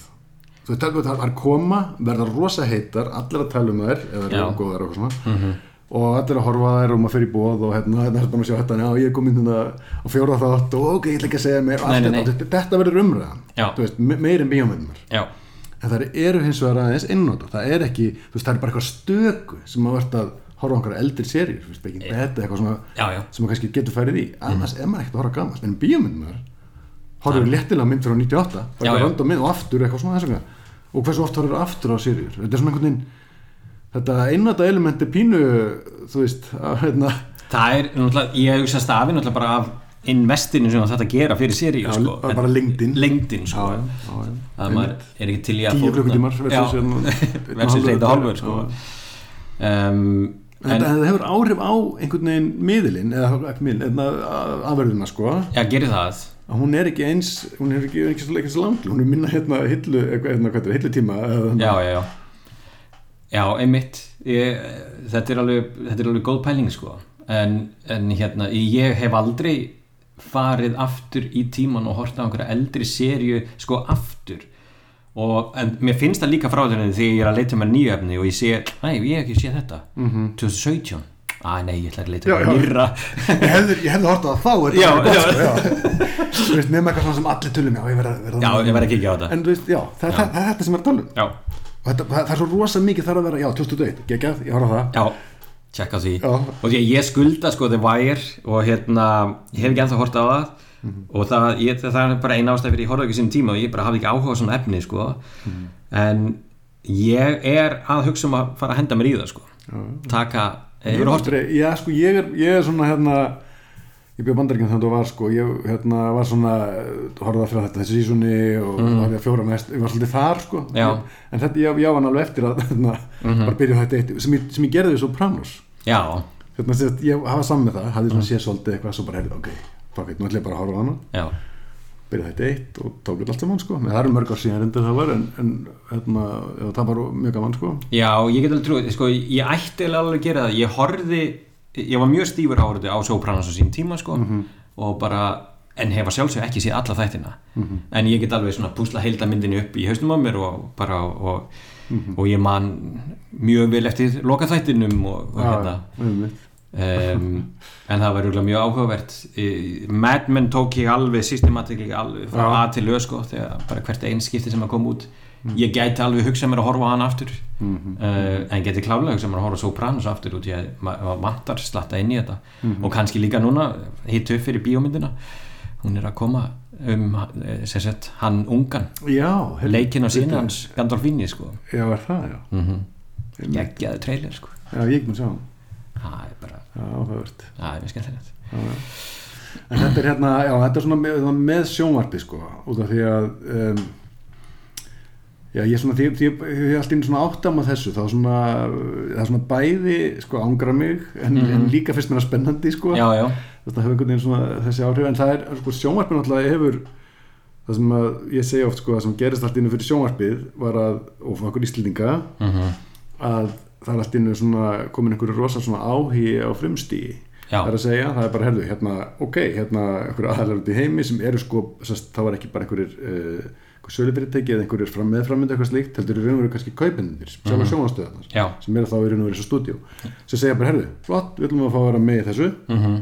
þú veist, það það er koma, verða rosa heitar allir að tala um þær, eða Já. eru góðar og svona. Mm og allir að horfa að þær og maður fyrir bóð og hérna, hérna er að sjá þetta, já ég er komin hérna á fjóra þátt og ok, ég ætla ekki að segja og Nei, allt nei, þetta, verður umræðan. Meir en bíómyndunar já, en það eru hins vegar aðeins einnóta það er ekki, þú veist, það er bara eitthvað stöku sem maður verður að horfa einhverja eldri serjur þú veist, Breaking Bad eða eitthvað svona já, já, sem maður kannski getur færið í. Annars er maður ekkert að horfa gamast en bíómyndunar horfður léttilega mynd frá 98 Já, mynd og aftur eitthvað svona þess vegna og hversu oft horfður aftur á serjur þetta er svona einhvern veginn þetta einnata element er pínu þú veist, að, hérna, það er náttúrulega, ég hugsa stafi náttúrulega bara af investinu sem þetta gera fyrir séri Já, sko. bara- lengdin. lengdin sko. já, já, já. að maður er ekki til í að tíu fórna- klukkutímar Já, *laughs* versus hérna- versus reyta hálfur sko. Um, En en það hefur áhrif á einhvern veginn miðilinn, eða miðlinn, afverðina sko, já, gerir það að hún er ekki eins, hún er ekki, ekki, ekki, ekki svo langt, hún er minna hérna hillu, hérna, hvað hillu tíma, eða, já, já, já. Já, einmitt. Ég, þetta, er alveg, þetta er alveg góð pæling sko. en, en hérna ég hef aldrei farið aftur í tíman og hort á einhverja eldri serju sko aftur. Og en mér finnst það líka frá þetta þegar ég er að leita með nýju efni og ég sé, næ, ég hef ekki séð þetta. 2017 Æ, nei, ég ætla ekki að leita já. nýra ég hefði, ég hefði hort á það þá, er Já, það gott, já. sko, já. Þú veist, nema eitthvað sem allir tölum, já, ég verða, verða Já, ég verð ekki ekki á þetta. En þú veist, já, það, það, það er þetta sem er að um. Þetta, það, það er svo rosa mikið þarf að vera, já, 2021, geggjað, ég horf á það. já, tjekka því. Og að ég skulda sko The Wire og hérna, ég hef ekki ennþá hort á það. Og það, ég, það er bara eina ástæð fyrir ég horfði ekki sinni tíma og ég bara hafði ekki áhuga á svona efni sko. En ég er að hugsa um að fara að henda mér í það sko. Taka, hefur þú hort Aldrei, já, sko, ég er, ég er svona, hérna, ég bjóð bandaríkjum þannig að var, sko, ég, hérna, var svona, horfði að fyrir þetta þessi sísunni og mm. var ég að fjóra mest, ég var svolítið þar, sko. Já. En þetta, ég, ég var hann alveg eftir að, *laughs* hérna, bara byrja á þetta eitt, sem ég, sem ég gerði Sopranos. Já, Hérna, ég hafa saman með það, hafði svona séð svolítið eitthvað, svo bara, heyrði, ok, fuck it, nú ætla ég bara að horfa á hana. Já, byrjaði þetta eitt og tók þetta allt saman sko. það eru mörg ár síðan reyndir það var en, en hérna, já, það var mjög gaman sko. já, ég get alveg trúið sko, ég ætti alveg að gera það ég horfði, ég var mjög stífur áriði á Sopranos á sín tíma sko og bara, en hefa sjálfsög ekki séð alla þættina, en ég get alveg svona púsla heilda myndinni upp í hausnum á mér og bara, og, og ég man mjög vel eftir loka þættinum og, og hérna einmitt. Um, en það rúglega mjög áhugavert. Mad Men tók ég alveg systematikli alveg frá Já. A til Ö sko þegar bara hvert einn skipti sem að koma út. Ég gæti alveg hugsað mér að horfa á hann aftur. Uh, en geti klálega hugsað mér að horfa Sopranos aftur út maður vantar slatta inn í þetta. Og kannski líka núna hitt upp fyrir bíómyndina. Hún er að koma um eh, sagt, hann ungan. Leikinn á sína hans Gandolfini sko. Já, er það, já. Mm -hmm. Einmitt. geggjaði trailer sko. Já, ég mun sjá hann. það er bara, já, áhugavert. Það er mjög skemmtilegt. En þetta er hérna, já, þetta er svona með, með sjónvarpi sko, út af því að um, já, ég er svona því, ég hef alltaf inn svona áttam á þessu, þá svona það er svona bæði, sko, ángra mig en, en líka fyrst mér að spennandi, sko. Já, já, þetta hefur einhvern veginn svona þessi áhrif en það er, sko, sjónvarpið náttúrulega hefur það sem að ég segja oft, sko, það sem gerist allt innu fyrir sjónvarpið var að, og fyrir okkur íslendinga mhm. að það er allt innu svona komin einhverju rosa svona áhugi á frumstíi Já. það er að segja, það er bara, herðu, hérna ok, hérna einhverju aðalar út í heimi sem eru sko, sest, það var ekki bara einhverjir uh, sölufyrirtæki eða einhverjir fram meðframöndu eitthvað slíkt, heldur í raun og veru kannski kaupendunir, sjálf mm -hmm. Já. sem eru þá í raun og veru svo stúdíu sem segja bara, herðu, flott, við ætlum að fá að vera með í þessu. Mhm.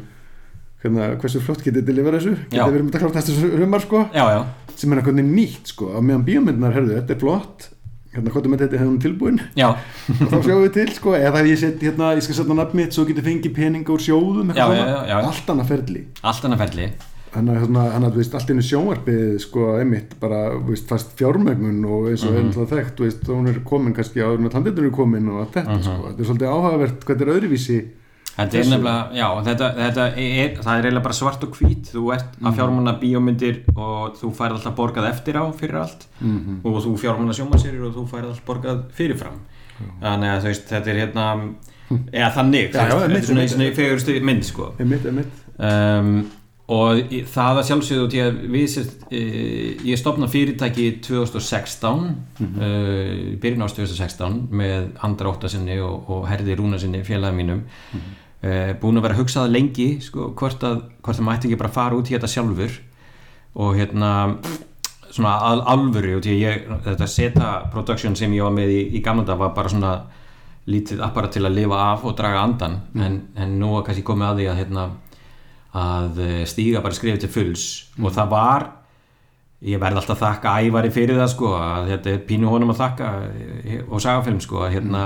Hérna, hversu flott getið þið lifað þessu? Já. getið verið með þetta klátt næstu rumar sko? Já, já, sem er veginn nýtt sko á meðan bíómyndunar, herðu, þetta er flott hérna, hvað er með þetta hefum tilbúin. Já, og þá sjáum við til sko, eða ég set hérna, ég skal setja nafn mitt svo getið fengið peninga úr sjóðum Já, já, já, allt annað ferli. Allt annað ferli. Þannig að hérna, hann að allt innu sjónvarpið sko, einmitt, bara, veist, fast fjármögnun og eins og mm -hmm. þekkt, þú veist, hún er komin kannski áður með tandindur er komin og allt þetta, Mhm. sko, þetta er svolítið áhugavert hvað er öðruvísi Þetta er nefnilega, já, þetta, þetta er, það er eiginlega bara svart og hvít. Þú ert að fjármanna bíómyndir og þú færð alltaf borgað eftir á fyrir allt. Mhm. og þú fjármanna sjómansýrir og þú færð alltaf borgað fyrirfram. Þannig að veist, þetta er hérna eða þannig, einmitt, þetta er svona, einmitt. svona fegurstu mynd sko. Einmitt, einmitt. Um, og í- það að sjálfsögðu í að við sérst, e, ég stopna fyrirtæki 2016 mm í byrjun ást 2016 með Andra Óttasinni og, og Herði Rúnasinni félagi mínum. Mm búin að vera að hugsa það lengi sko, hvort að hvort það mætti ekki bara fara út í þetta sjálfur og hérna svona al, alvöru að ég þetta seta production sem ég var með í, í gamla dag var bara svona lítið apparat til að lifa af og draga andan en, en nú er kannski komið að því að hérna að eh, stíga bara skrifið til fulls. Og það var ég verði alltaf að þakka ævari fyrir það sko að þetta er pínu honum að þakka eh, og sagafilm sko að hérna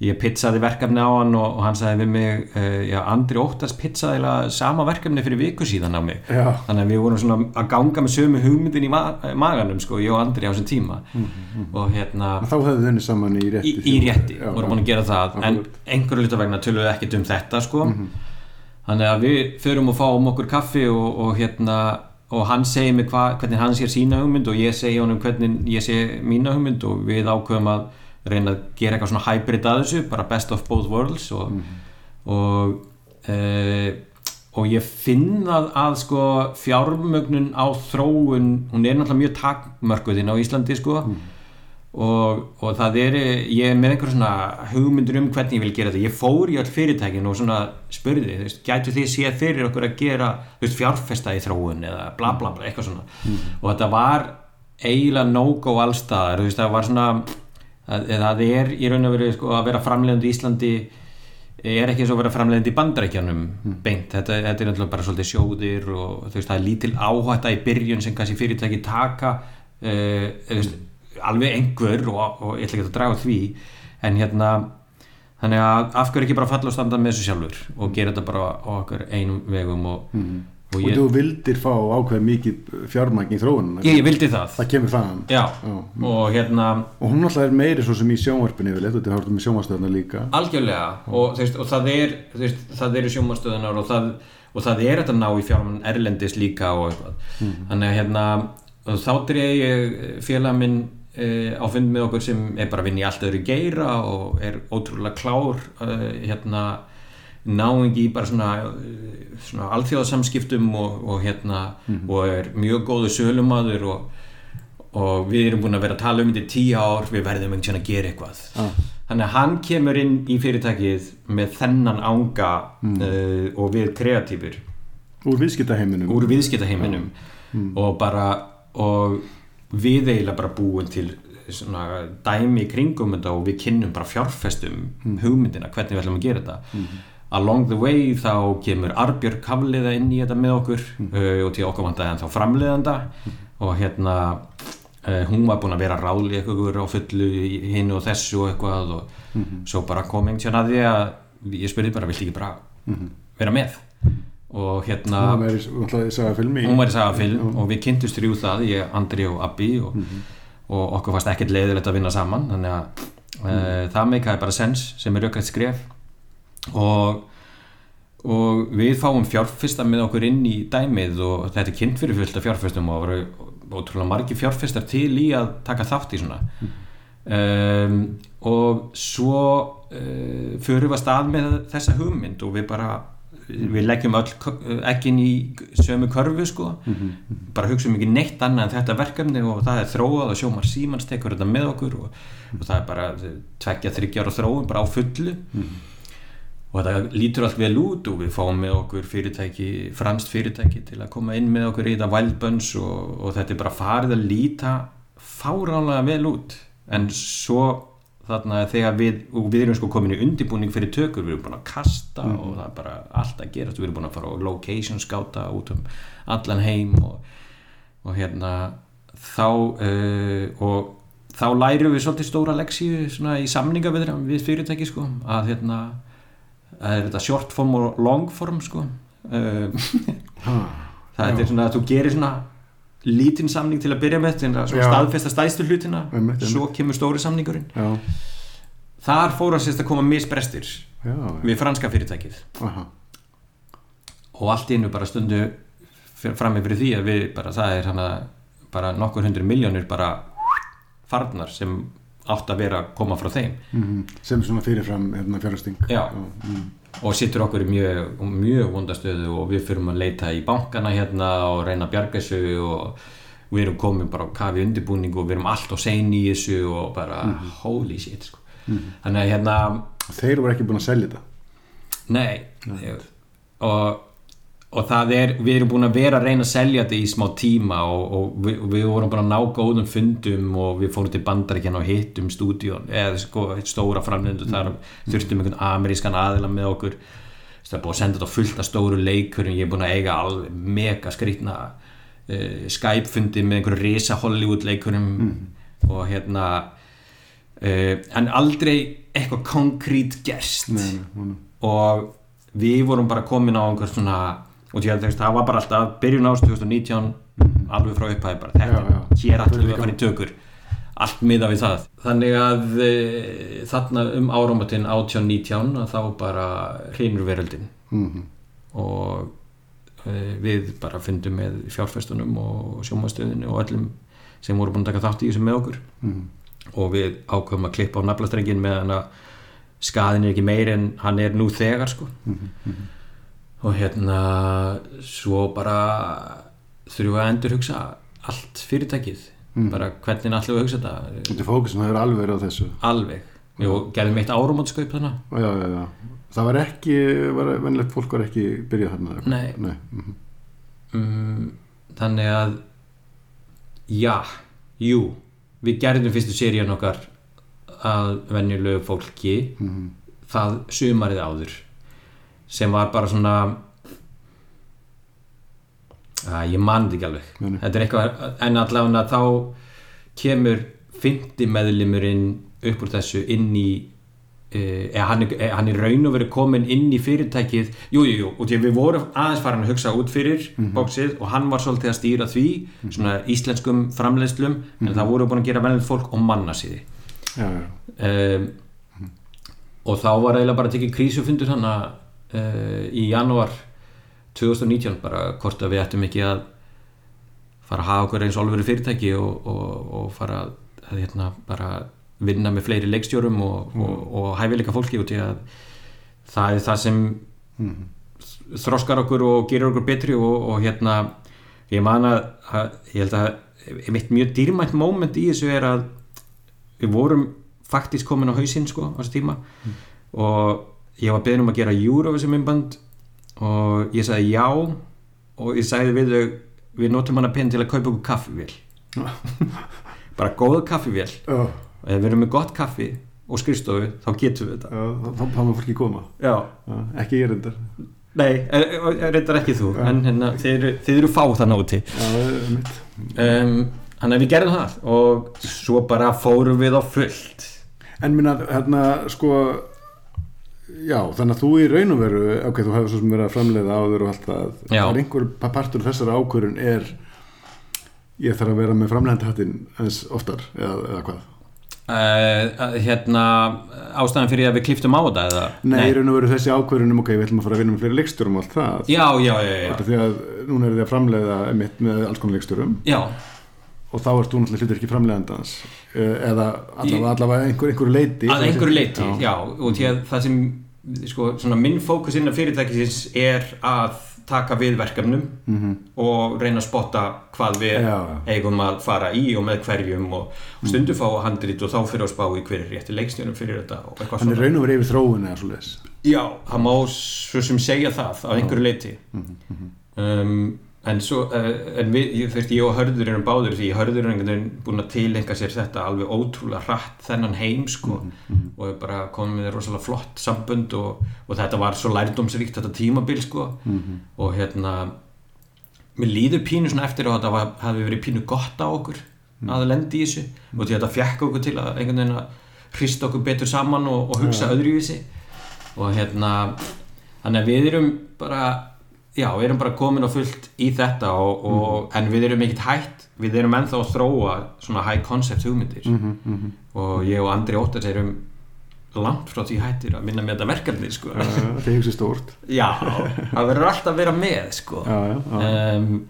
ég pizzaði verkefni á hann og, og hann sagði við mig uh, já, Andri Óttars pizzaði sama verkefni fyrir viku síðan á mig. Já. þannig að við vorum svona að ganga með sömu hugmyndin í ma maganum sko, ég og Andri á þessum tíma. Og hérna þá hefðu þau henni saman í rétti í, í rétti, Já, vorum búin að gera það. En einhverju hluta vegna töluðu ekkert um þetta sko. Þannig að við förum og fáum okkur kaffi og, og hérna og hann segir mig hva, hvernig hann sér sína hugmynd og ég segi honum hvernig ég sé mína hugmynd og við ákveðum að reyna að gera eitthvað svona hybrid að þessu bara best of both worlds og, og e, og ég finn að, að sko fjármögnun á þróun hún er náttúrulega mjög takmörkuðinn á Íslandi sko. Og, og það er, ég er með einhver svona hugmyndur um hvernig ég vil gera þetta. Ég fór í all fyrirtækin og svona spurði, þú veist, gætu þið séð fyrir okkur að gera, þú veist, fjárfesta í þróun eða bla bla bla, eitthvað svona. Og þetta var eiginlega no-go allstaðar, þú veist, það var svona það, er í raun og veru sko, að vera framlegandi í Íslandi er ekki eins og vera framlegandi í bandarækjanum beint, þetta, þetta er náttúrulega bara svolítið sjóðir og veist, það er lítil áhætta í byrjun sem kannski fyrirtæki taka uh, veist, alveg einhver og, og ég ætla ekki að draga því. En hérna þannig að af hverju ekki bara falla og standa með þessu sjálfur og gera þetta bara á okkur einum vegum og, og, og þú vildir fá ákveð mikið fjármagn í þróunum ég, ég vildi það. Það já, og hérna og hún alltaf er meiri svo sem í sjónvarpinu þetta horfum með sjónvarstöðuna líka. Algjörlega. Og, þú veist, og það er þú veist, það eru sjómanstöðunar og það, og það er þetta ná í fjármann erlendis líka og eitthvað. Þannig að hérna þá dreig ég félag minn uh, á fund með okkur sem er bara að vinna í allt öðru geira og er ótrúlega klár uh, hérna náingi í bara svona, uh, svona alþjóðasamskiptum og, og hérna og er mjög góðu sölumadur og, og við erum búin að vera að tala um þetta í tíu ár, við verðum einhvern veginn að gera eitthvað. Ah. þannig að hann kemur inn í fyrirtækið með þennan ánga uh, og við kreatífur. Úr viðskiptaheiminum. Úr viðskiptaheiminum. Og bara og við eiginlega bara búin til svona dæmi í kringum þetta og við kynnum bara fjárfestum hugmyndina, hvernig við ætlum að gera þetta along the way þá kemur Arbjörg Hafliða inn í þetta með okkur uh, og til okkur vandaði hann þá framleiðanda. Og hérna uh, hún var búin að vera ráli eitthvað á fullu í hinu og þessu og eitthvað og svo bara kom einhvern veginn að því að ég spurði bara, viltu ekki bara vera með? Og hérna er alltaf í sagafilmi hún var í sagafilm og við kynntumst þrjú það ég, Andri og Abbi og, og okkur fannst ekkert leiðilegt að vinna saman þannig að uh, það meikaði bara sens sem er aukvæmt skref og og við fáum fjárfesta með okkur inn í dæmið og þetta er kynnt fyrir fullt af fjárfestum og það voru ótrúlega margi fjárfestar til í að taka þátt í svona. Um, og svo uh, förum við að stað með þessa hugmynd og við bara við leggjum öll ekkin í sömu körfu sko. Bara hugsaum ekki neitt annað en þetta verkefni og það er þróað og sjómar símans tekur þetta með okkur og, og það er bara tveggja þryggjar og þróun bara á fullu og þetta lítur allt vel út og við fáum með okkur fyrirtæki, franskt fyrirtæki til að koma inn með okkur í þetta Wild Buns og, og þetta er bara farið að líta fáránlega vel út. En svo þarna þegar við, og við erum sko komin í undibúning fyrir tökur, við erum búin að kasta og það er bara allt að gerast, við erum búin að fara á location skáta út um allan heim og, og hérna þá uh, og þá lærum við svolítið stóra leksíu í samninga við fyrirtæki sko, að hérna það er þetta short form og long form sko. Uh, það er svona að þú gerir svona lítinn samning til að byrja með Já. staðfesta stæðstu hlutina. Einmitt, einmitt. svo kemur stóri samningurinn. Já, þar fór að sérst að koma misbrestir já, við franska fyrirtækið. Aha. Og allt einu bara stundu fram yfir því að við bara það er hana bara nokkur hundru miljónir bara farnar sem átt að vera að koma frá þeim Mhm. sem svona fyrirfram hérna, fjárhasting Já. mm. og sittur okkur í mjög, mjög vondastöðu og við fyrum að leita í bankana hérna og reyna þessu og við erum komin bara á kafi undirbúning og við erum allt á sein í þessu og bara holy shit sko. þannig að hérna þeir voru ekki búin að selja þetta Nei og, og það er við erum búin að vera að reyna að selja þetta í smá tíma og, og við, við vorum búin að ná góðum fundum og við fórum til bandaríkjan og hittum stúdíón eða sko, stóra framlendu þar. Þurftum einhvern amerískan aðila með okkur. Það er búin að senda þetta fullt af stóru leikurum. Ég er búin að eiga alveg mega skrýtna uh, Skype fundi með einhverju risa Hollywood leikurum og hérna uh, en aldrei eitthvað konkrít gerst. Nei. og við vorum bara komin á einhver svona og því að þú veist, það var bara alltaf byrjun ást 2019 alveg frá upphæði bara. Þetta, hér ætlum við að fara í tökur. Allt miða við það. Þannig að e, þarna um áramötin 18-19 að þá bara hreinur veröldin. Mhm. og uh, við bara fundum með fjárfestunum og sjómastöðinu og öllum sem voru búin að taka þátt í þessu með okkur. Mm. og við ákveðum að klippa á naflastrengin með hann að skaðin er ekki meiri en hann er nú þegar sko. Mhm, og hérna svo bara þurfum við að endur hugsa allt fyrirtækið Mhm. bara hvernig ætlum við hugsa þetta Þetta fókusin hefur alveg verið á þessu alveg og gerðum eitt áramótskaup þannig já, já, já. Það var ekki, var, venlegt fólk var ekki byrjað þarna? Nei. Nei. mhm. um, þannig að já, jú við gerðum fyrstu serían okkar að venjulegu fólki Mhm. það sumarið áður sem var bara svona að ég man þetta ekki alveg. Nei, þetta er eitthvað, en allavega þá kemur fyndi meðlimurinn upp úr þessu inn í eða hann, eða hann er raun og verið komin inn í fyrirtækið. Jú, jú, jú, og því að við vorum aðeins farin að hugsa út fyrir bóksið og hann var svolítið að stýra því svona íslenskum framleiðslum en það voru búin að gera venlega fólk og manna síði Já, já. um, og þá var eiginlega bara tekið krísufundur hann uh, í janúar 2019 bara hvort að við ættum ekki að fara að hafa okkur eins olveri fyrirtæki og, og, og fara að, að hérna, bara vinna með fleiri leikstjórum og, og, og hæfileika fólki út í að það er það sem þroskar okkur og gerir okkur betri og, og hérna ég man að, að ég held að mitt mjög dýrmætt moment í þessu er að við vorum faktisk komin á hausinn sko á þessu tíma. Og ég var beðin um að gera Eurovision myndband og ég sagði já og ég sagði við þau við notum hana penn til að kaupa okkur kaffivél. *laughs* Bara góða kaffivél. Og ef við erum með gott kaffi og skrifstofu þá getum við þetta. Já, þá, má fólki koma. Já, ekki ég reyndar. Nei, reyndar ekki þú en hérna, þið, eru, þið eru fá það er mitt um, þannig að við gerðum það og svo bara fórum við á fullt. En minna, hérna, sko Já, þannig að þú í raun og veru ok, þú hefur svo sem verið að framleiða áður og allt það. Það er einhver pa- partur þessara ákvörun er ég þarf að vera með framleiðandahattinn eins oftar eða, eða hvað uh, hérna ástæðan fyrir að við kliftum á þetta eða? Nei, í raun og veru þessi ákvörunum, ok, við ætlum að fara að vinna með fleiri leikstjórum og allt það já, já, já, já, því að núna er þið að framleiða með alls konar leikstjórum já. Og þá ert þú náttúrulega hlutur ekki framleiðandans eh, eða allavega, allavega einhver, einhverju leiti að einhverju leiti, já, og því að það sem sko, minn fókus innan fyrirtækisins er að taka við verkefnum -hmm. og reyna að spotta hvað við Mhm. Já, já. eigum að fara í og með hverjum og, og stundu fá handrit og þá fyrir að spá í hver er rétti leikstjónum fyrir þetta og eitthvað svona raun og veru yfir þróun eða svo leis Já, það má svo sem segja það á einhverju leiti um, en svo uh, en við, ég, fyrst ég og Hörður erum báður því Hörður er búin að tilenga sér þetta alveg ótrúlega hratt þennan heim sko. Og er bara komið með rosalega flott sambönd og, og þetta var svo lærdómsríkt þetta tímabil sko. Og hérna mér líður pínu svona eftir og þetta var, hafi verið pínu gott á okkur að lendi í þessu. Og því að þetta fjekk okkur til að einhvern veginn að hrista okkur betur saman og, og hugsa öðruvísi. Og hérna þannig að við erum bara já, við erum bara komin á fullt í þetta og, og, en við erum ekkert hætt við erum ennþá að þróa svona high concept hugmyndir og ég og Andri Óttars erum langt frá því hættir að vinna með þetta verkefni sko. Það hugsi stórt já, það verður alltaf að vera með sko. Já, já. um,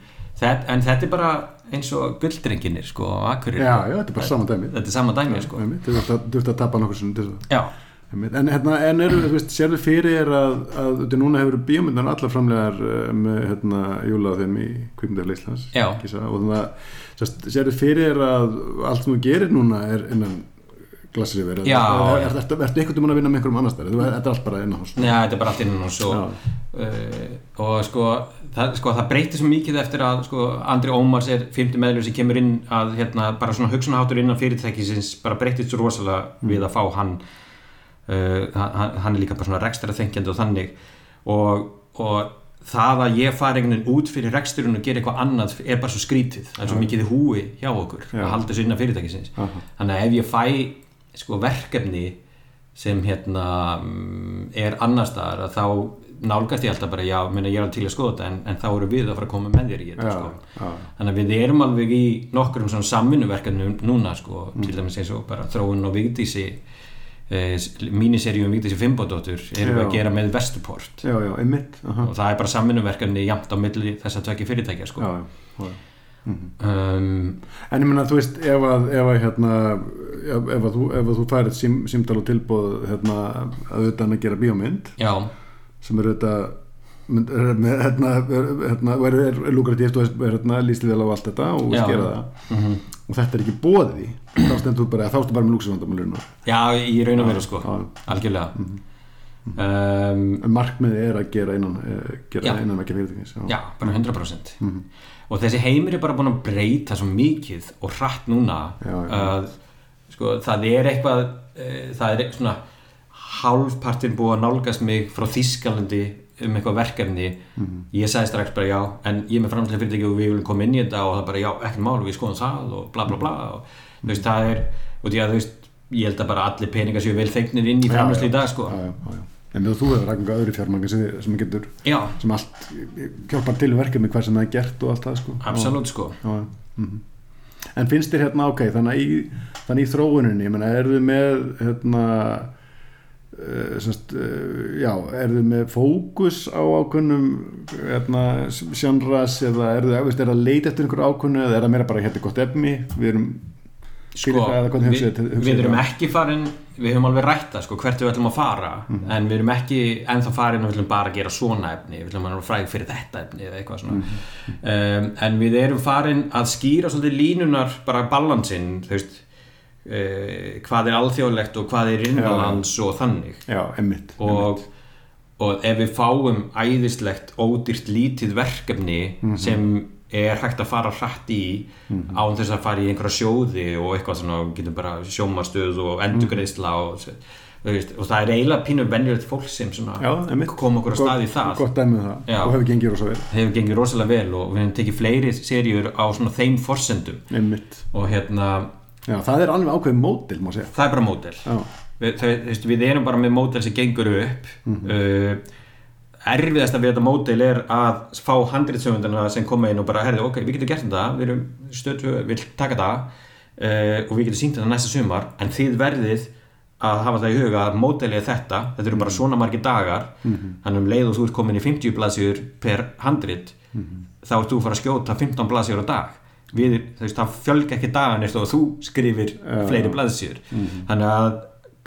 þetta, en þetta er bara eins og gulldrenginir sko. Já, já, þetta er bara sama dæmið þetta er sama dæmi sko. Þú þurft að, að tapa nokkur þess já. En, hérna, en eru, þú veist, sérðu fyrir þér að, að þetta núna hefur bíómyndar allar framlegar uh, með hérna, júla á þeim í kvikmyndar Íslands og þannig að sérðu fyrir þér að allt sem þú gerir núna er innan Já, er, er, er, Ertu einhvern tímann að vinna með einhverjum annars þar Þetta er allt bara innan hús Já, þetta er bara allt innan og uh, og sko það, sko það breytir svo mikið eftir að sko Andri Ómars er 50 meðlur sem kemur inn að hérna bara svona hugsunaháttur innan fyrirtækisins bara breytist svo rosalega við að fá hann hann, hann er líka bara svona rekstra þengjandi og þannig og, og það að ég fari einhvern veginn út fyrir reksturinn og gera eitthvað annað er bara svo skrítið það er svo mikið húi hjá okkur Já. að halda innan fyrirtækisins Aha. þannig að ef ég fæ sko verkefni sem hérna mm, er annar staðar að þá nálgast ég alltaf bara já, meina, ég er alveg til að skoða þetta en, en þá eru við að fara að koma með þér í þetta sko. þannig að við erum alveg í nokkrum samvinnuverkefnum núna sko, til dæmis eins og bara þróun og vigdísi míniseríum Víktis í Fimbodóttur erum við að gera með Vesturport. Já, já, einmitt og það er bara samvinnumverkefni jafnt á milli þess að tvekja fyrirtækja sko. já, já, já. um, En ég meina, þú veist, ef að, ef að, hérna, ef, ef að að þú færið sím, símdal og tilbúð, hérna, að auðvitað að gera bíómynd, já, sem er auðvitað, hérna, er, hérna, og er, er, er lukratíft og er, hérna, líst vel á allt þetta og skera það, mm og þetta er ekki bóðið í, þá stendur þú bara, bara með lúksusvandamálinu. já, í raun og veru sko Já. algjörlega um, En markmiðið er að gera innan, eh, gera Já. innan ekki fyrirtækis. já, bara 100% Mhm. og þessi heimur er bara búin að breyta svo mikið og hratt núna Já, já. að sko, það er eitthvað e, það er svona hálfpartin búið að nálgast mig frá Þískalandi um eitthvað verkefni Mhm. ég sagði strax bara já en ég er með framslega fyrirtæki og við viljum koma inn í þetta og það bara já, ekkert mál, við skoðum það og bla bla bla og þú veist, það er og því að þú veist, ég held að bara allir peningar séu vel feignir inn í framslega í dag sko Já, já. En þú hefur rækninga öðru fjármangi sem, sem getur, já, sem allt hjálpar til verkefni hvað sem það er gert og allt það, sko. absolutt sko já. mhm. En finnst þér hérna, ok, þannig í, þannig í þróuninni, ég meina, eru þið með, hérna, semst, uh, já, eru þið með fókus á ákunnum, hérna, sjanras eða eru þið, veist, er það leit eftir einhverju ákunnu eða er það meira bara, hérna, er gott efni, við erum, sko, við, hugsið við erum ekki farin við höfum alveg rætt það sko, hvert við ætlum að fara Mhm. en við erum ekki ennþá farin og við ætlum bara að gera svona efni við ætlum að vera fræg fyrir þetta efni Mhm. um, en við erum farin að skýra svolítið línunar bara balansinn þú veist uh, hvað er alþjóðlegt og hvað er innanlands og þannig Já, emmitt. og, og ef við fáum æðislegt ódýrt lítið verkefni Mhm. sem er hægt að fara hratt í án þess að fara í einhverja sjóði og eitthvað svona, og getur bara sjómastöð og endurgreisla og, og það er eiginlega pínu venjulegt fólk sem kom okkur að staði í það Gott dæmið það Já. og hefur gengið rosa vel. hefur gengið rosalega vel og við hefum tekið fleiri seríur á þeim forsendum Emmitt. og hérna, Já, það er alveg ákveðið mótil, má segja. það er bara mótel Já, við, við erum bara með mótel sem gengur upp. Mhm. uh, erfiðasta við þetta mótel er að fá handritsöfundana sem koma inn og bara herði, ok, við getum gert þetta við erum stöðtu, við viljum taka þetta uh, og við getum sínt þetta næsta sumar en þið verðið að hafa það í huga að mótelið er þetta, þetta eru bara svona margir dagar þannig um leið og þú ert komin í 50 blaðsjur per handrit þá ert þú að fara að skjóta 15 blaðsjur á dag við, það fjölga ekki dagan eftir að þú skrifir Já. fleiri blaðsjur þannig að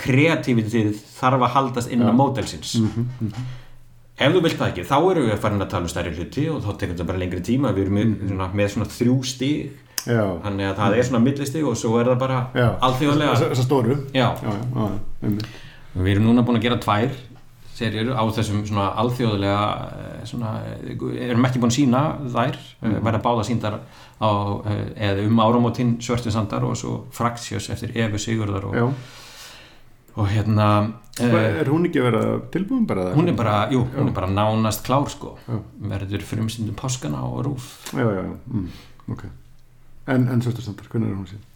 kreativitið þarf að haldast innan mótelsins ef þú vilt það ekki, þá erum við farin að tala um stærri hluti og þá tekur þetta bara lengri tíma. Við erum með, svona, með svona þrjú stíg já. þannig að það er svona millistig og svo er það bara alþjóðlega. Þessar stóru. já, Já, já, já, emmitt. við erum núna búin að gera tvær serjur á þessum svona alþjóðlega eh, svona, eh, erum ekki búin að sína þær, mm. verða báða síndar á, eða um áramótin Svörtu sandar og svo Fraksjós eftir Efu Sigurðar og, Já. og hérna er hún ekki að vera tilbúin bara? hún er bara, jú, hún er bara nánast klár sko, Já. verður frumstundum páskana og rúf Já, já, mm, ok. En, en Svörstur Sandar, hvernig er hún síðan?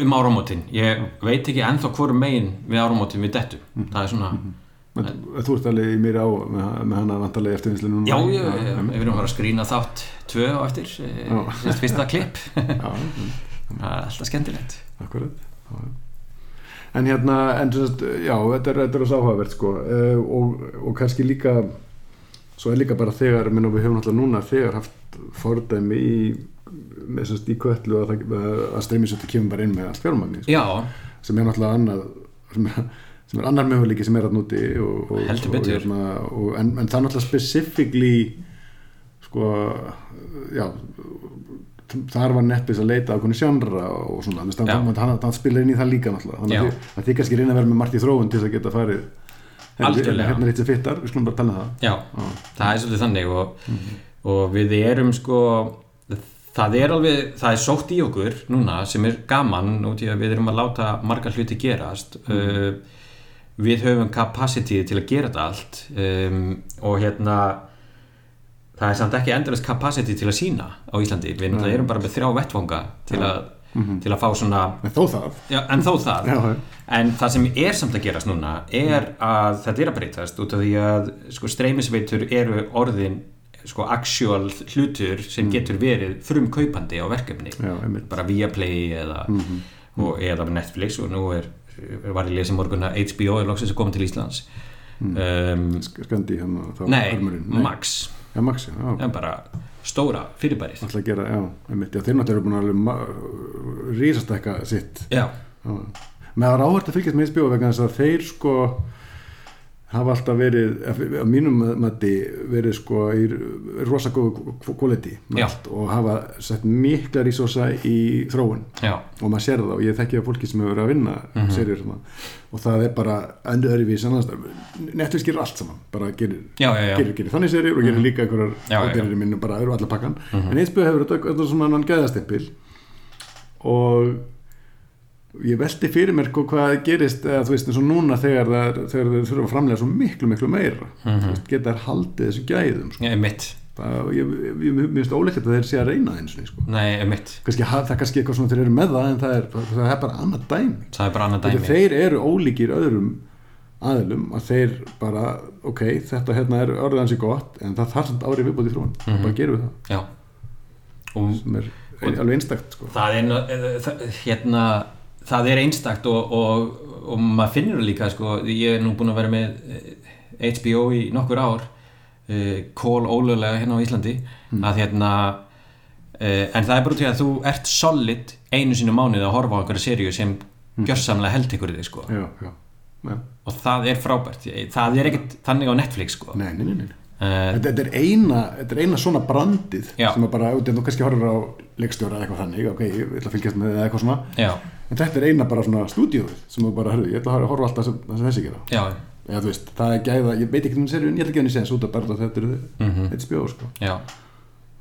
Um áramótin, ég veit ekki ennþá hvort megin við áramótin við dettu það er svona, Men, þú ert alveg í mér á með, hana vantarlega eftirvinnslu núna? já, já, já, já við erum að fara að skrína þátt tvö á eftir, eh, Já. sérst fyrsta klipp *laughs* það er alltaf skemmtilegt akkurat. Já. En hérna, en sagt, já, þetta er, er svo áhugavert sko uh, og, og kannski líka, svo er líka bara þegar, minn og við höfum náttúrulega núna þegar haft fordæmi í, með sagt í kvöllu að, að streymisötu kemur bara inn með allt fjármagni sko, sem er náttúrulega annað, sem er, sem er annar möguleiki sem er að núti og, og, Heldur betur. hérna, og, en, en það er náttúrulega specifíkli sko, já þar var nettbis að leita á hvernig sjánra og svona, þannig að hann, spilar inn í það líka náttúrulega, þannig að þið- kannski reyna að vera með margt í þróun til þess að geta farið hérna, hérna er eitt sem fittar, við skulum bara tala um það. Já, það er svolítið þannig og, og við erum sko það er alveg, það er sótt í okkur núna sem er gaman út í að við erum að láta margar hluti gerast. Uh, við höfum capacity til að gera þetta allt um, og hérna það er samt ekki endurist capacity til að sína á Íslandi, við náttúrulega erum bara með þrjá vettvanga til að, til að fá svona en þó það. Já, en þó það. Já. En það sem er samt að gerast núna er að þetta er að breytast út af því að sko, streymisveitur eru orðin sko, actual hlutur sem getur verið frum kaupandi á verkefni. Já, bara Viaplay eða, og, eða Netflix og nú er var í lesi morgun að HBO er loksins að koma til Íslands. Um, skandi hérna þá nei, armurinn. Max. Já, Max, já, það er bara stóra fyrirbærið. Alltaf að gera, já, einmitt, já, þeir náttúrulega eru búin að alveg ma- rísastekka sitt. Já, Já. með að ráhvert að fylgjast með HBO vegna þess að þeir sko hafa alltaf verið að mínum mati verið sko í rosa góðu quality með Já. allt og hafa sett mikla resursa í þróun já, og maður sér það og ég þekki að fólki sem hefur verið að vinna mm Mhm. -hmm. og það er bara endur öðruvís annars Netflix gerir allt saman bara gerir, já, já, já. gerir, gerir þannig serjur og gerir líka einhverjar já. ábyrðir minnu bara eru allar pakkan en HBO hefur þetta svona hann gæðastimpil og ég velti fyrir mér sko hvað gerist eða þú veist eins og núna þegar það, þurfa að framlega svo miklu miklu meira. Þú veist, geta þær haldið þessu gæðum sko. mitt ég, ég, mér finnst óleikt að þeir sé að reyna eins og sko. nei, mitt, kannski, ha- það er kannski eitthvað svona þeir eru með það en það er, það er bara annað dæmi. Er bara annað dæmi. þeir eru ólíkir öðrum aðilum að þeir bara ok, þetta hérna er orðið hansi gott en það þarf samt árið viðbúti í þróun. Mhm. bara gerum við það, og sem er alveg einstakt sko. það er eh, það- hérna það er einstakt og, og, og maður finnur það líka sko, ég er nú búin að vera með eh, HBO í nokkur ár uh, kól ólöglega hérna á Íslandi að hérna uh, en það er bara til að þú ert solid einu sinni mánuði að horfa á einhverja seríu sem gjörsamlega held ykkur þig sko. já, já, já. og það er frábært það er ekkert þannig á Netflix sko. Nei, nei, nei, nei. uh, Þetta, er eina, þetta er eina svona brandið Já. sem er bara, þú kannski horfir á leikstjóra eða eitthvað þannig, ok, ég ætla að fylgjast með eða eitthvað svona, já, en þetta er eina bara svona stúdíóið sem þú bara, herru, ég ætla að horfa alltaf sem, það sem þessi gera. Já, eða þú veist, það er gæða, ég veit ekki um serið en ég ætla ekki að henni séðan út að bara þetta er Mhm. HBO sko, já,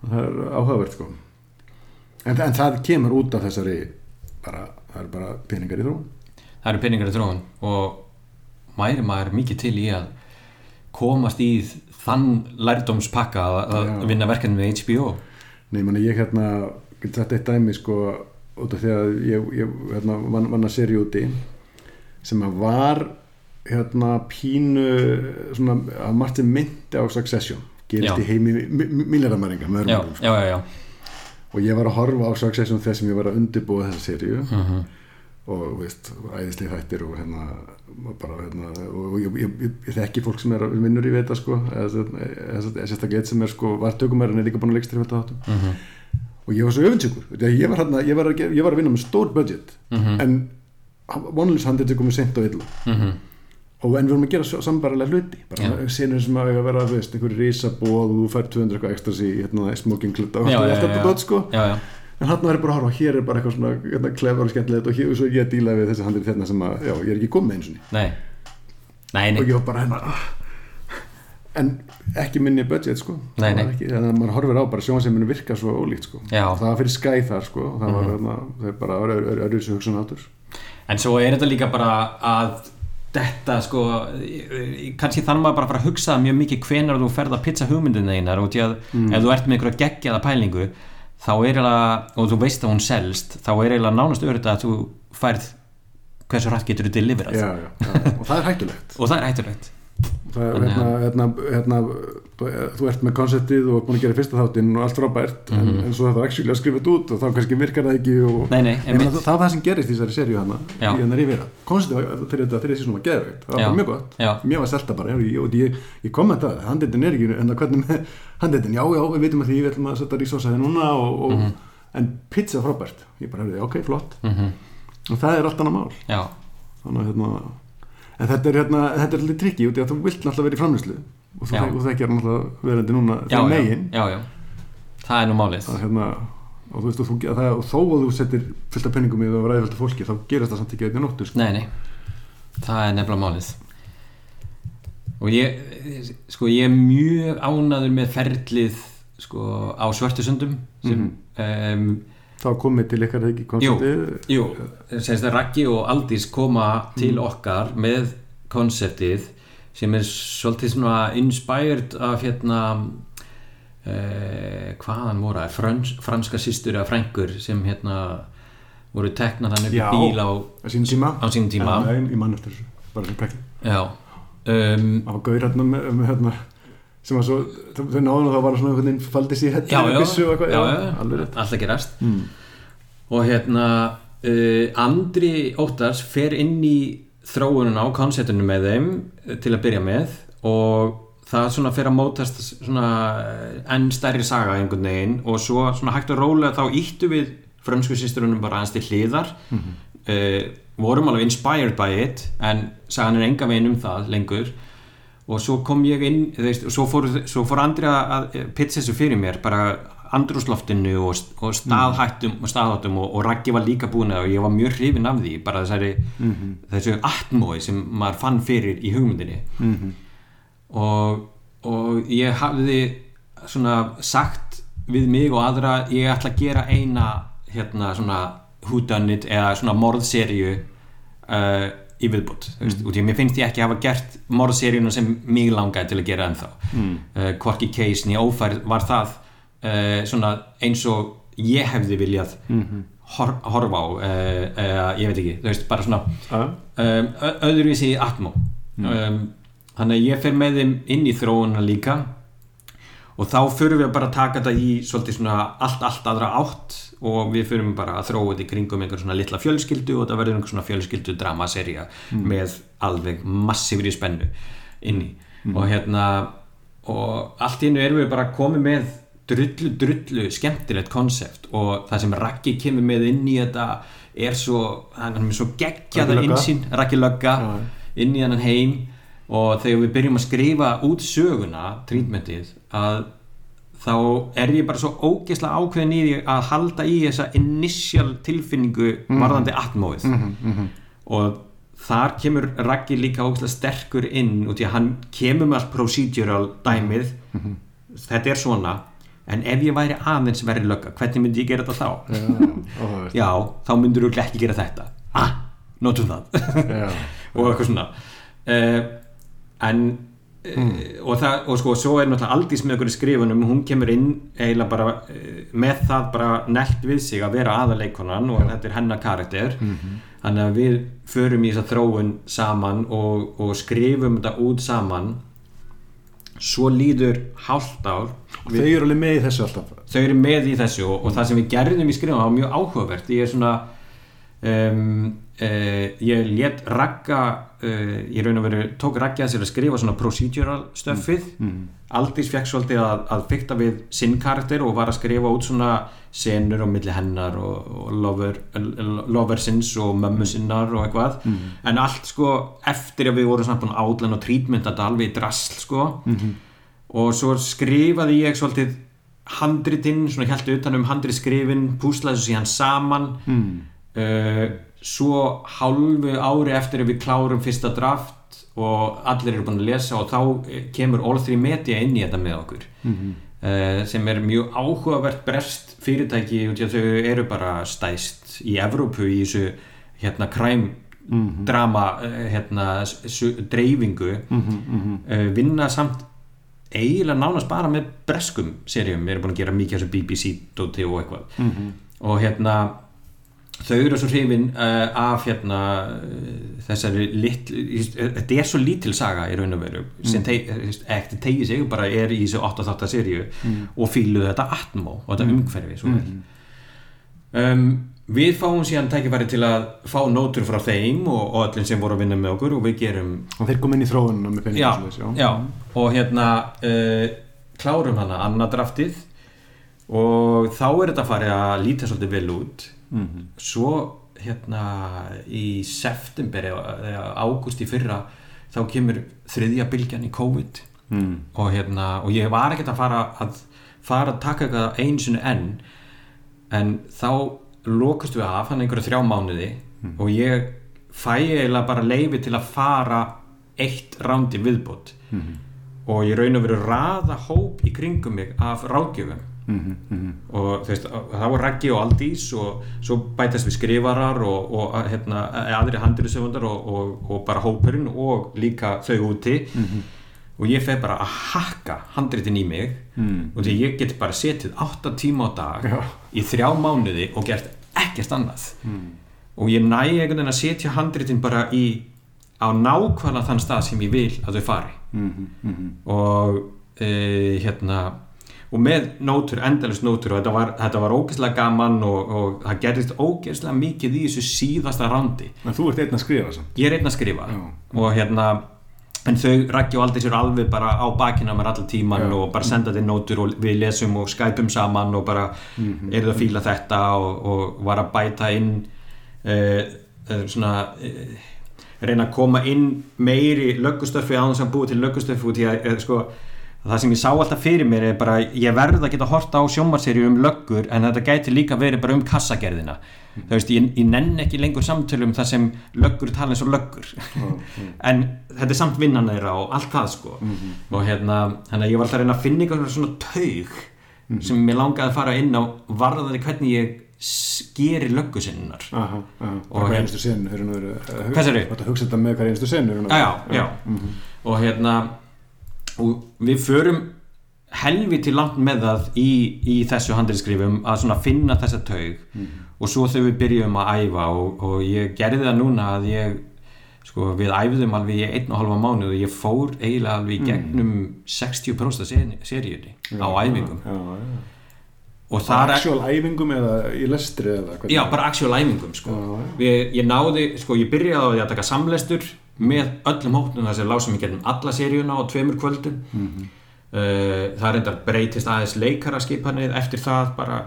það er áhugavert sko. En, en það kemur út af þessari bara, það er bara peningar í þróun. Það eru peningar í þróun og mæri maður mikið til í að komast í þann lærdómspakka að, Já. vinna verkefni með HBO Nei, manni, ég hérna, þetta eitt dæmi sko, út af því að ég, ég hérna, vann, vann að seri úti sem að var hérna pínu svona, að margt sem myndi á Succession í heimi milljaramæringa sko. og ég var að horfa á Succession þess sem ég var að undirbúa þessa serju Mhm. og veist, æðislega þættir og hérna bara hérna og ég, ég, ég, þekki fólk sem er vinnur í veita sko eða sérstaklega eitt sem er sko var tökumæður en er líka búin að leikstri þetta þáttum Mhm. Og ég var svo öfundsjúkur ég var, hérna, ég, var að, ég var að vinna með stór budget Mhm. en vonlýs handið komið sent og illa Mhm. og en við vorum að gera sambarilega hluti bara Já. senur sem að að vera þú veist, einhverju risabóð og þú fær 200 eitthvað ekstra í hérna, smoking klutta og allt þetta dót sko já, já. en hann var bara að horfa, hér er bara eitthvað svona hérna, klefar og skemmtilegt og hér og svo ég díla við þessi handið þarna sem að, já, ég er ekki komið eins og ný og ég var bara hérna ah. En ekki minni budget sko. Nei, nei. ekki, að maður horfir á bara sjónseiminu virka svo ólíkt sko. Já. Það var fyrir Sky þar sko. Það var það er bara öðru þessu hugsun áttur en svo er þetta líka bara að þetta sko kannski þannig maður bara fara að hugsa mjög mikið hvenar þú ferð að pizza hugmyndina einar og því að ef þú ert með einhverja geggjaða pælingu þá er eiginlega, og þú veist að hún selst þá er eiginlega nánast örytta að þú færð hversu hrætt getur þú deliverað. Já, já, já. og það er hættulegt. *laughs* Og það er hættulegt hérna, hérna, hérna þú ert með konceptið og búin að gera fyrsta þáttinn og allt frábært en, en svo þetta er actually að skrifa þetta út og þá kannski virkar það ekki og Mhm. Nei, nei, Ég meina, það, það var það sem gerist í þessari serju hana Já. í hennar yfir konceptið var- fyrir þetta fyrir þessi svona geðveikt það var mjög gott. Já. mér var selta bara ég, og ég, ég kommentaði handeitin er ekki en það hvernig með handeitin já já við veitum að því við ætlum að setja rísósaði núna og, og, Mhm. en pizza frábært. Ég bara hefði ok flott. Mm og það er allt annað mál. Þannig að hérna en þetta er hérna þetta er alltaf trikki út í að þú vilt náttúrulega vera í framlýslu og þú, Já. þek, og þekkjar náttúrulega verandi núna þegar megin. Já, já. Það er nú málið. Að hérna og þú veist og, þú, að það, og þó að þú settir fullt af penningum í það og ræði fullt af fólki þá gerist það samt ekki eitthvað nóttu sko. Nei, nei, það er nefnilega málið. Og ég sko ég er mjög ánaður með ferlið sko á svörtu sundum sem Mhm. um, þá komið til ykkar ekki konceptið? jú, að Raggi og Aldís koma til okkar með konseptið sem er svolítið svona inspired af hérna uh, hvaðan voru það Frans, franska systur eða frængur sem hérna voru teknar hann upp í bíl á, á sínum tíma. á sínum tíma. Já, ég mann eftir þessu bara sem já um, það var gaur hérna með, með hérna sem var svo þau náðum og það var svona einhvern veginn faldi sér já, já, og eitthvað. Já, já, rétt. Alltaf gerast. Mm. og hérna uh, Andri Óttars fer inn í þróununa á konceptinu með þeim uh, til að byrja með. Og það svona fer að mótast svona uh, enn stærri saga einhvern veginn. Og svo svona hægt og rólega þá íttu við frömsku sýsturunum bara aðeins til hliðar. Uh, vorum alveg inspired by it en sagan er enga veginn um það lengur og svo kom ég inn veist, og svo fór, svo fór Andri að að pitcha þessu fyrir mér bara andrúsloftinu og, og staðhættum og staðháttum og, og Raggi var líka búin og ég var mjög hrifin af því bara þessari þessu atmói sem maður fann fyrir í hugmyndinni. Og, og ég hafði svona sagt við mig og aðra ég ætla að gera eina hérna svona whodunit eða svona morðserju uh, í viðbútt mm. að mér finnst ég ekki hafa gert morðseríuna sem mig langaði til að gera ennþá mm. uh, Korki Case nýja ófærð var það uh, svona eins og ég hefði viljað Mhm. hor horfa á uh, ég veit ekki, þú veist, bara svona um, öðruvísi atmó um, þannig að ég fer með þeim inn í þróunina líka og þá förum við bara að taka þetta í svolítið svona allt, allt aðra átt og við förum bara að þróa þetta í kringum einhver svona litla fjölskyldu og þetta verður einhver svona fjölskyldu dramaserja með alveg massífri spennu inni. Og hérna og allt í hennu erum við bara komið með drullu, drullu skemmtilegt konsept og það sem Raggi kemur með inn í þetta er svo, hann er svo geggjaða Raggi Lögga. Já. inn í þennan heim. Og þegar við byrjum að skrifa út söguna, trítmentið að þá er ég bara svo ógeðslega ákveðin í því að halda í þessa initial tilfinningu varðandi atmóið. Og þar kemur Raggi líka ógeðslega sterkur inn út í að hann kemur með allt procedural dæmið. Þetta er svona en ef ég væri aðeins verið lögga hvernig myndi ég gera þetta þá? Já, áhugavert. Já, þá myndur þú ekki gera þetta. Ah, notum það. *laughs* Og eitthvað svona. Uh, en uh, og, það, og sko, svo er náttúrulega Aldís með okkur í skrifunum, hún kemur inn eiginlega bara uh, með það bara nelt við sig að vera aðaleikonan og þetta er hennar karakter. Þannig að við förum í þessa þróun saman og, og skrifum þetta út saman. Svo líður hálft ár. Þau eru alveg með í þessu alltaf? Þau eru með í þessu og, og það sem við gerðum í skrifum var mjög áhugavert. Ég er svona um, uh, ég let Ragga uh, ég raun og veru tók Raggi að sér að skrifa svona procedural stöffið mm. Aldís fekk svolítið að, að fykta við sinn karakter og var að skrifa út svona senur á milli hennar og, og lover, loversins og mömmu sinnar og eitthvað. En allt sko eftir að við vorum samt búin átlan og trítmynd þetta alveg í drasl sko. Og svo skrifaði ég svolítið handritinn, svona held utan um handritskrifin, púslaði þessu síðan saman. Mm. uh, svo hálfu ári eftir að við klárum fyrsta draft og allir eru búin að lesa og þá eh, kemur All 3 Media inn í þetta með okkur Mhm. uh, sem er mjög áhugavert brest fyrirtæki að þau eru bara stæst í Evrópu í þessu hérna kræm Mhm. drama uh, hérna, dreifingu Mhm, uh, vinna samt eiginlega nánast bara með breskum serjum, við erum búin að gera mikið þessu BBC-dóti og eitthvað Mhm. og hérna þau eru svo hrifin uh, af hérna uh, þessari litl, þetta er svo lítil saga í raun og veru sem teg, ekkert tegið sig bara er í þessu 8-8 serju og fíluðu þetta atmó og þetta umhverfi svo vel. Um, við fáum síðan tækifæri til að fá nótur frá þeim og, og öllum sem voru að vinna með okkur og við gerum Og þeir kom inn í þróununa með peningum já, já. og hérna uh, klárum hana annað draftið og þá er þetta farið að líta svolítið vel út Mhm. svo hérna í september eða ágúst í fyrra þá kemur þriðja bylgjan í COVID. Mm. og hérna og ég var ekkert að fara að fara að taka eitthvað einu sinni enn. En þá lokast við af hann einhverju þrjá mánuði. Og ég fæ eiginlega bara leifi til að fara eitt rándi viðbót. Og ég raun og veru raða hóp í kringum mig af ráðgjöfum Mhm, mhm. og þú veist, það var Raggi og Aldís og svo bætast við skrifarar og, og hérna, aðri handriðsöfundar og, og, og bara hópurinn og líka þau úti og ég feg bara að hakka handritin í mig Mm. og því ég get bara setið 8 tíma á dag Já. í þrjá mánuði og gert ekkert annað og ég næ einhvern veginn að setja handritin bara í á nákvæmlega þann stað sem ég vil að þau fari Mhm, mhm. og e, hérna og með nótur, endalist nótur og þetta var, þetta var ógeðslega gaman og, og það gerðist ógeðslega mikið í þessu síðasta rándi En þú ert einn að skrifa samt ég er einn að skrifa Já. og hérna en þau rækja og aldrei sér alveg bara á bakina mér allan tíman Já. og bara senda þér nótur og við lesum og skypum saman og bara Mhm. eru það að fíla þetta og, og var að bæta inn uh, uh, svona uh, reyna að koma inn meiri löggustöfi á þess að búið til löggustöfi út í að uh, sko það sem ég sá alltaf fyrir mér er bara ég verð að geta horta á sjómarserju um löggur en þetta gæti líka verið bara um kassagerðina. Þú veist, ég, ég nenn ekki lengur samtölu um það sem löggur tala eins og löggur. *laughs* En þetta er samt vinnan þeirra og allt það sko. Og hérna, að ég var alltaf að reyna að finna eitthvað svona taug sem mér langaði að fara inn á varðaði hvernig ég s- geri löggusinnar Aha, aha, Og hver hérna- einstu sinn Hvað segirðu? Þetta hugsa þetta með hver einstu sinn já, já, já. og hérna og við förum helviti langt með það í, í þessu handriðskrifum að finna þessa taug. Og svo þegar við byrjum að æfa og, og ég gerði það núna að ég sko við æfðum alveg í einn og halva mánuð og ég fór eiginlega alveg í gegnum 60% af seri- seríunni á æfingum. Já, já. Og það er Actual æfingum eða í lestri eða? Já, bara actual æfingum sko. Við, ég náði, sko, ég byrjaði á því að taka samlestur með öllum hóknum þar sem lásum ég getum alla seríuna á tveimur kvöldum. Mhm. uh, það reyndar breytist aðeins leikaraskipanið eftir það bara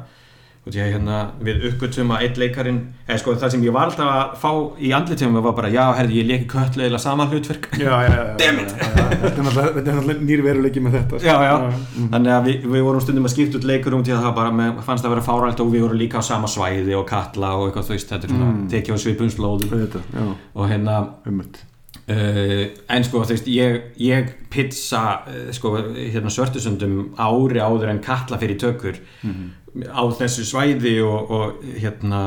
að hérna, við uppgötum að eitt leikarin eða sko það sem ég var alltaf að fá í andlitum var bara, já, herði, ég leki köllu eða sama hlutverk. Já, Þetta er náttúrulega- þetta er náttúrulega nýr veruleiki með þetta. Já, já, þannig að við, við vorum stundum að skipta út leikurum til að það bara með, fannst að vera fárælt og við vorum líka á sama svæði og kalla og eitthvað þú veist, þetta er svona mm. tekið á svipunslóðum og hérna umhund uh, en sko þú veist ég, ég pizza uh, sko hérna svörtusundum ári áður en kalla fyrir tökur á þessu svæði og, og hérna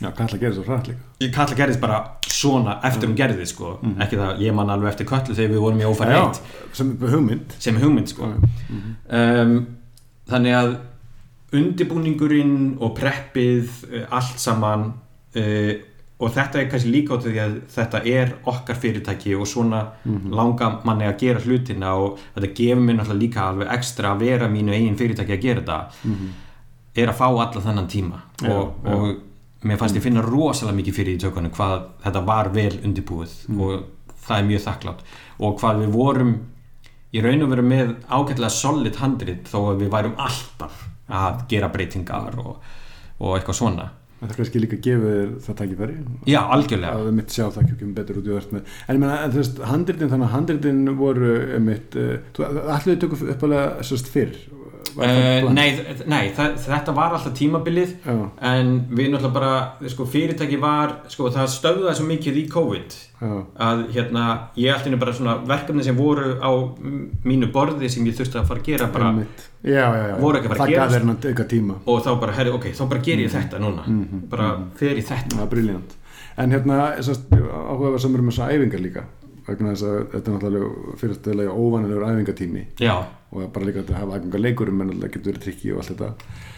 Já, að gera svo hrætt líka. Kalla gerðist bara svona eftir hún gerði sko. Ekki það, ég man alveg eftir köllu þegar við vorum í ófæri eitt. sem hugmynd. Sem er hugmynd sko. Um, þannig að undibúningurinn og preppið uh, allt saman uh, og þetta er kannski líka át af því að þetta er okkar fyrirtæki og svona langar manni að gera hlutina og þetta gefur mér náttúrulega líka alveg ekstra að vera mínu eigin fyrirtæki að gera þetta. Er að fá alla þennan tíma. Já, og, já. og mér fannst ég finna rosalega mikið fyrir í tökunum hvað þetta var vel undirbúið og það er mjög þakklátt og hvað við vorum í raun og veru með ágætlega solid handrit þó að við værum alltaf að gera breytingar og, og eitthvað svona Þetta kannski líka gefur þér það tækifæri. Já, algjörlega. Að við mitt sjá það ekki betur út í verðt með en ég meina, en þú veist, handritin þannig að handritin voru mitt, uh, allir þau tökum uppalega sérst fyrr? það Uh, nei, nei þetta var alltaf tímabilið Já, en við náttúrulega bara sko, fyrirtæki var, sko, það stöðuði svo mikið í COVID já, að hérna, ég allt inni bara svona verkefni sem voru á mínu borði sem ég þurfti að fara að gera bara já, já, já. Voru ekki að fara að tíma. Og þá bara, herri, ok, þá bara ger ég þetta núna. Mhm, bara fer í þetta. Briljant en hérna, sérst, áhuga var samur með þessar æfingar líka vegna þess að þetta er náttúrulega fyrirstæðilega óvanilegur æfingatími. Já, og bara líka að hafa aðganga leikurum en það getur verið trikki og allt þetta.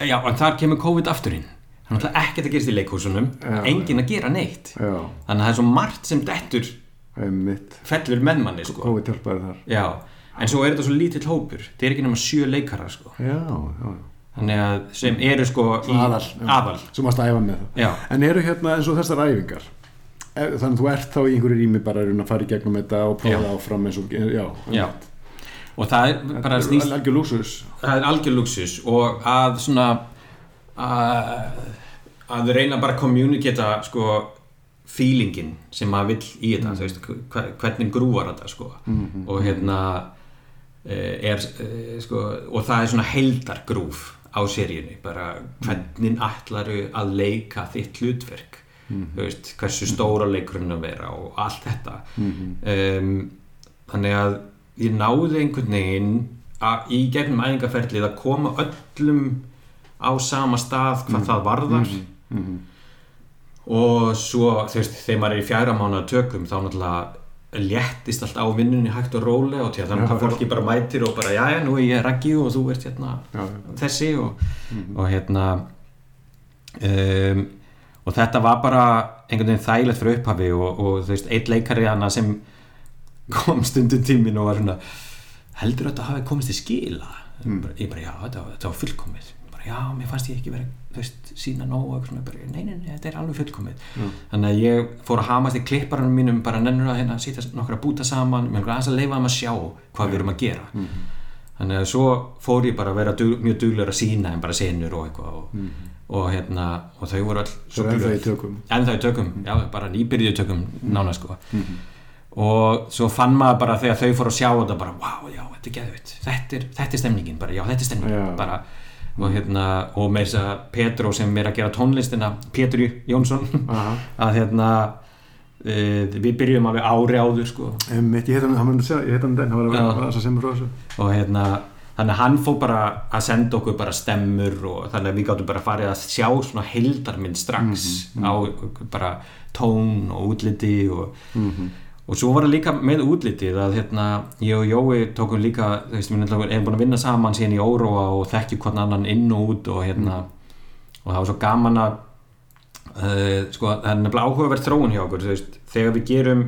Já, en þar kemur COVID afturinn þannig að ekkert að gerast í leikhúsunum Já, enginn að gera neitt. Já, þannig að það er svo margt sem dettur einmitt. fellur með manni sko. COVID hjálpaði þar. Já, en svo er þetta svo lítill hópur. Það er ekki nema sjö leikarar sko. já, já, þannig að sem eru sko Aðal, aðal. svo mást að æfa með það. En eru hérna eins og þessar æfingar? Eh, þannig að þú ert þá í einhverju rými bara að fara í gegnum þetta og prófa það áfram eins og, já, Já. og það er bara snýst algjör lúksus það er algjör luxus og að svona að, að reyna bara að kommuniketa sko feelingin sem maður vill í þetta þú veist, hve- hvernig grúvar þetta sko. Og hérna eh, er eh, sko og það er svona heildargrúf á seríunni bara hvernig ætlaru að leika þitt hlutverk þú veist, hversu stóra leikurinn að vera og allt þetta. Um, þannig að ég náði einhvern veginn að, í gegnum æfingarferlið að koma öllum á sama stað hvað það varðar. Og svo veist, þegar maður er í fjæra mánuða tökum þá náttúrulega léttist allt á vinnunni hægt og rólega og til að þannig Já, að fólki bara mætir og bara já já nú er ég raggi og þú ert hérna já, þessi og, og hérna um, og þetta var bara einhvern veginn þægilegt fyrir upphafi og, og þú veist, eitt leikari hana sem kom stundum tímin og var svona heldur þetta hafi komist til skila bara, ég bara, já, þetta, var- þetta var fullkomið. Bara, já, mér fannst ég ekki verið þú veist, sína nóg og svona, bara, nei, nei, nei, þetta er alveg fullkomið. Þannig að ég fór að hamast í klipparanum mínum bara nennur að hérna sýta nokkra búta saman mér aðeins að leifa þeim að sjá hvað við erum að gera. Þannig að svo fór ég bara að vera dug, mjög duglegur að sína en bara senur og eitthvað og, og hérna, og þau voru Svo er ennþá í tökum. en það í tökum, já, bara nýbyrjuðu tökum nána sko. Og svo fann maður bara þegar þau fóru að sjá þetta bara, wow, já, þetta er geðvitt þetta er, þetta er stemningin, bara, já, þetta er stemningin Já. bara, og hérna og með þess að Petro sem er að gera tónlistina Petri Jónsson *laughs* að hérna e, við byrjum alveg ári áður sko. Einmitt, ég heit hann, hann myndi segja, ég heit hann den, hann var að Já. vera að sem frá þessu. Og hérna þannig að hann fór bara að senda okkur bara stemmur og þannig að við gáttum bara farið að sjá svona heildarmynd strax á bara tón og útliti og, og svo var það líka með útlitið að hérna ég og Jói tókum líka þú veist, við erum búin að vinna saman síðan í Óróa og þekkjum hvern annan inn og út og hérna og það var svo gaman að uh, sko, það er nefnilega áhugaverð þróun hjá okkur þú veist, þegar við gerum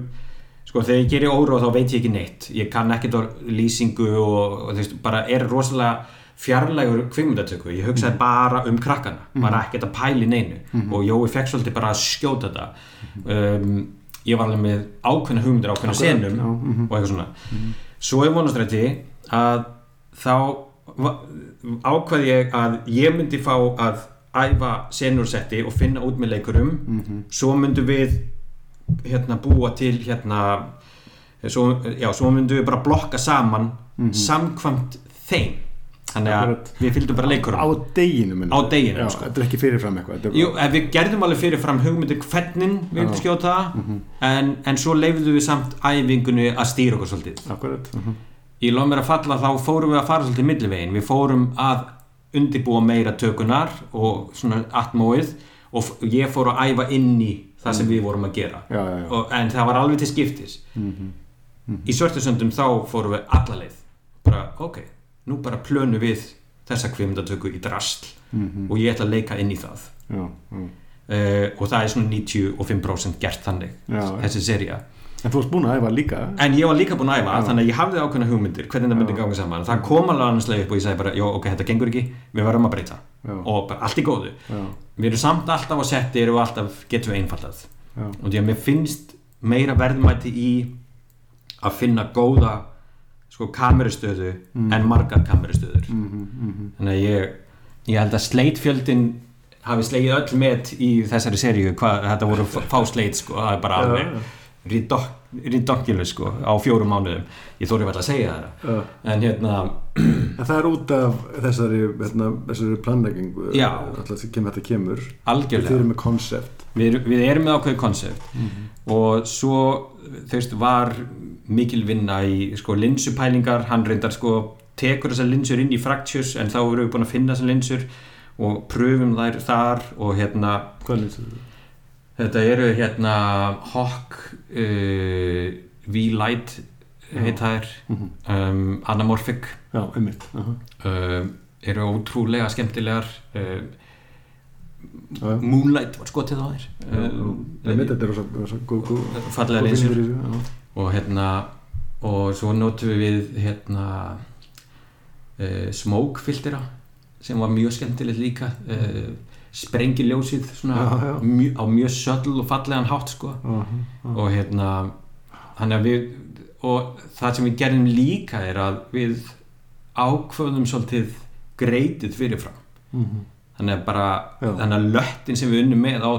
sko, þegar ég gerir óróa þá veit ég ekki neitt. Ég kann ekkert á lýsingu og, og veist, bara er rosalega fjarlægur kvikmyndatöku, ég hugsaði bara um krakkana, bara ekkert að pæli neinu. Og Jói fekk svolítið bara að skjóta þetta. Um, ég var alveg með ákveðna hugmyndir, ákveðna senum mhm. og eitthvað svona. Svo er vonastrætti að þá ákvað ég að ég myndi fá að æfa senursetti og finna út með leikurum. Svo myndum við hérna búa til hérna svo, já, svo myndum við bara blokka saman samkvæmt þeim. Þannig að við fylgdum bara leikurum á deginu Á deginum, já, sko. þetta er ekki fyrirfram eitthvað Jú, við gerðum alveg fyrirfram hugmyndir hvernig við vildum skjóta en, en svo leifðum við samt æfingunni að stýra okkur svolítið. Akkurat. Mhm. í lof mér að falla þá fórum við að fara svolítið millivegin, við fórum að undibúa meira tökunar og svona atmóið og ég fór að æfa inn í það sem við vorum að gera. Já, já, já. og, en það var alveg til skiptis. Í svörtusöndum þá fórum við alla leið. Bara ok, nú bara plönum við þessa kvimdatöku í drasl og ég ætla að leika inn í það. Já, já. uh, og það er svona 95% gert þannig Já. þessi seria en þú varst búin að æfa líka? En ég var líka búinn að æfa, þannig að ég hafði ákveðna hugmyndir hvernig það myndi ganga saman. Það kom alveg annarslega upp og ég sagði bara, já, ok, þetta gengur ekki, við verðum að breyta. Já. Og bara allt í góðu. já, Við erum samt alltaf á settir og alltaf getum við einfaldað. já, Og því að mér finnst meira verðmæti í að finna góða sko kamerustöðu en margar kamerustöður. Þannig að ég, ég held að sleitfjöldin hafi slegið öll með í þessari seríu hvað þetta voru fá sleit sko, það er bara alveg ridokkilu sko á fjórum mánuðum. Ég þóri vel að segja það. Já. en hérna, En það er út af þessari, hérna, þessari planleggingu alltaf sem kemur þetta kemur. Algjörlega. Erum með konsept. Við, við erum með ákveðið konsept. Og svo þú veist var mikil vinna í sko linsupælingar, hann reyndar sko tekur þessar linsur inn í Fractures en þá erum við búin að finna þessar linsur og pröfum þær þar og hérna Hvað lýsir þú? Þetta eru hérna Hawk uh, V-Light heit það er um, Anamorphic Já, einmitt aha. um, eru ótrúlega skemmtilegar uh, Já, já. Moonlight var skotið á já. Einmitt, þetta er rosa, rosa góð, fallega já. og hérna og svo notum við hérna uh, smoke filtera sem var mjög skemmtilegt líka uh, sprengiljósið svona mjö, á mjög söll og fallegan hátt sko. Og hérna þannig að við og það sem við gerðum líka er að við ákvöðum svolítið greitið fyrirfram. Mhm, þannig að bara Já. þannig að löttin sem við unnum með á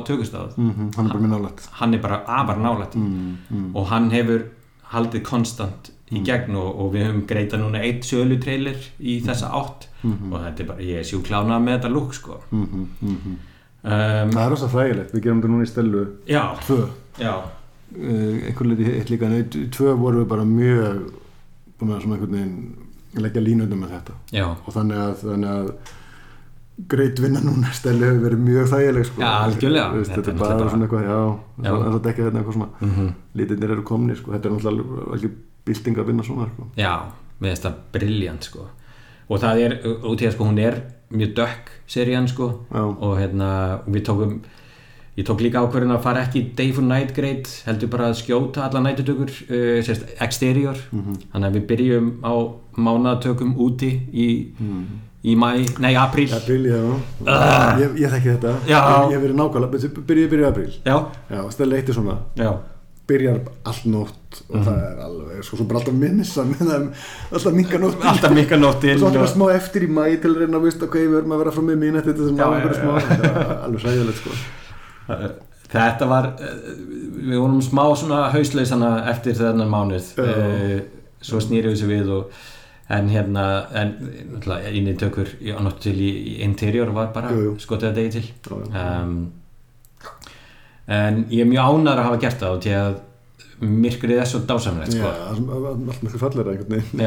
Hann er bara minn nálægt. hann er bara afar nálætt mm, mm. og hann hefur haldið konstant í gegn og, og við höfum greitað núna eitt sölu trailer í þessa átt. Mhm. og þetta er bara, ég er sjúklánað með þetta lúk sko. Mhm, mhm. um, Það er rosa þægilegt, við gerum þetta núna í stelu já, Tvö. Já. Uh, einhver leiti eitt líka. En eitt- tvö voru við bara mjög búin að svona einhvern veginn leggja línundum með þetta. Já, og þannig að, þannig að greit vinna núna steli hefur verið mjög þægileg sko. Já, veist, Þetta þetta er bara svona eitthvað já, Já. það er ekki þetta eitthvað svona mm lítinnir eru komni sko. þetta er náttúrulega alveg bylting að vinna svona sko. Já, með þetta briljant sko. Og það er, út í að sko hún er mjög dökk serían sko. Já. og hérna við tókum ég tók líka ákvörðin að fara ekki day for night grade heldur bara að skjóta alla nætutökur uh, sérst exterior. Þannig að við byrjum á mánatökum úti í, í mæ, nei apríl. Það byrja, já. Ah. Ég, ég þekki þetta. Já. Ég, hef verið nákvæmlega, byrjuði byrjuði apríl. Já, Já, stæðlega eitt er svona. Já, byrjar allt nótt og það er alveg, sko, svo bara alltaf minnsa meðan alltaf minka nótt alltaf mikka og svo alltaf smá eftir í mæ til að reyna að vist ok, við erum að vera frá mig mín þetta sem á einhverju já. smá. alveg sæðilegt sko. Þetta var, eh, við vorum smá svona hausleisana eftir þennan mánuð. Uh, svo snýrið sér við og en hérna, en náttúrulega inni tökur í annars til í, í interior var bara að degi til. Já. um, en ég er mjög ánæður að hafa gert það til að myrkrið er svo dásamlegt Já, sko. allt miklu fallegra einhvern veginn.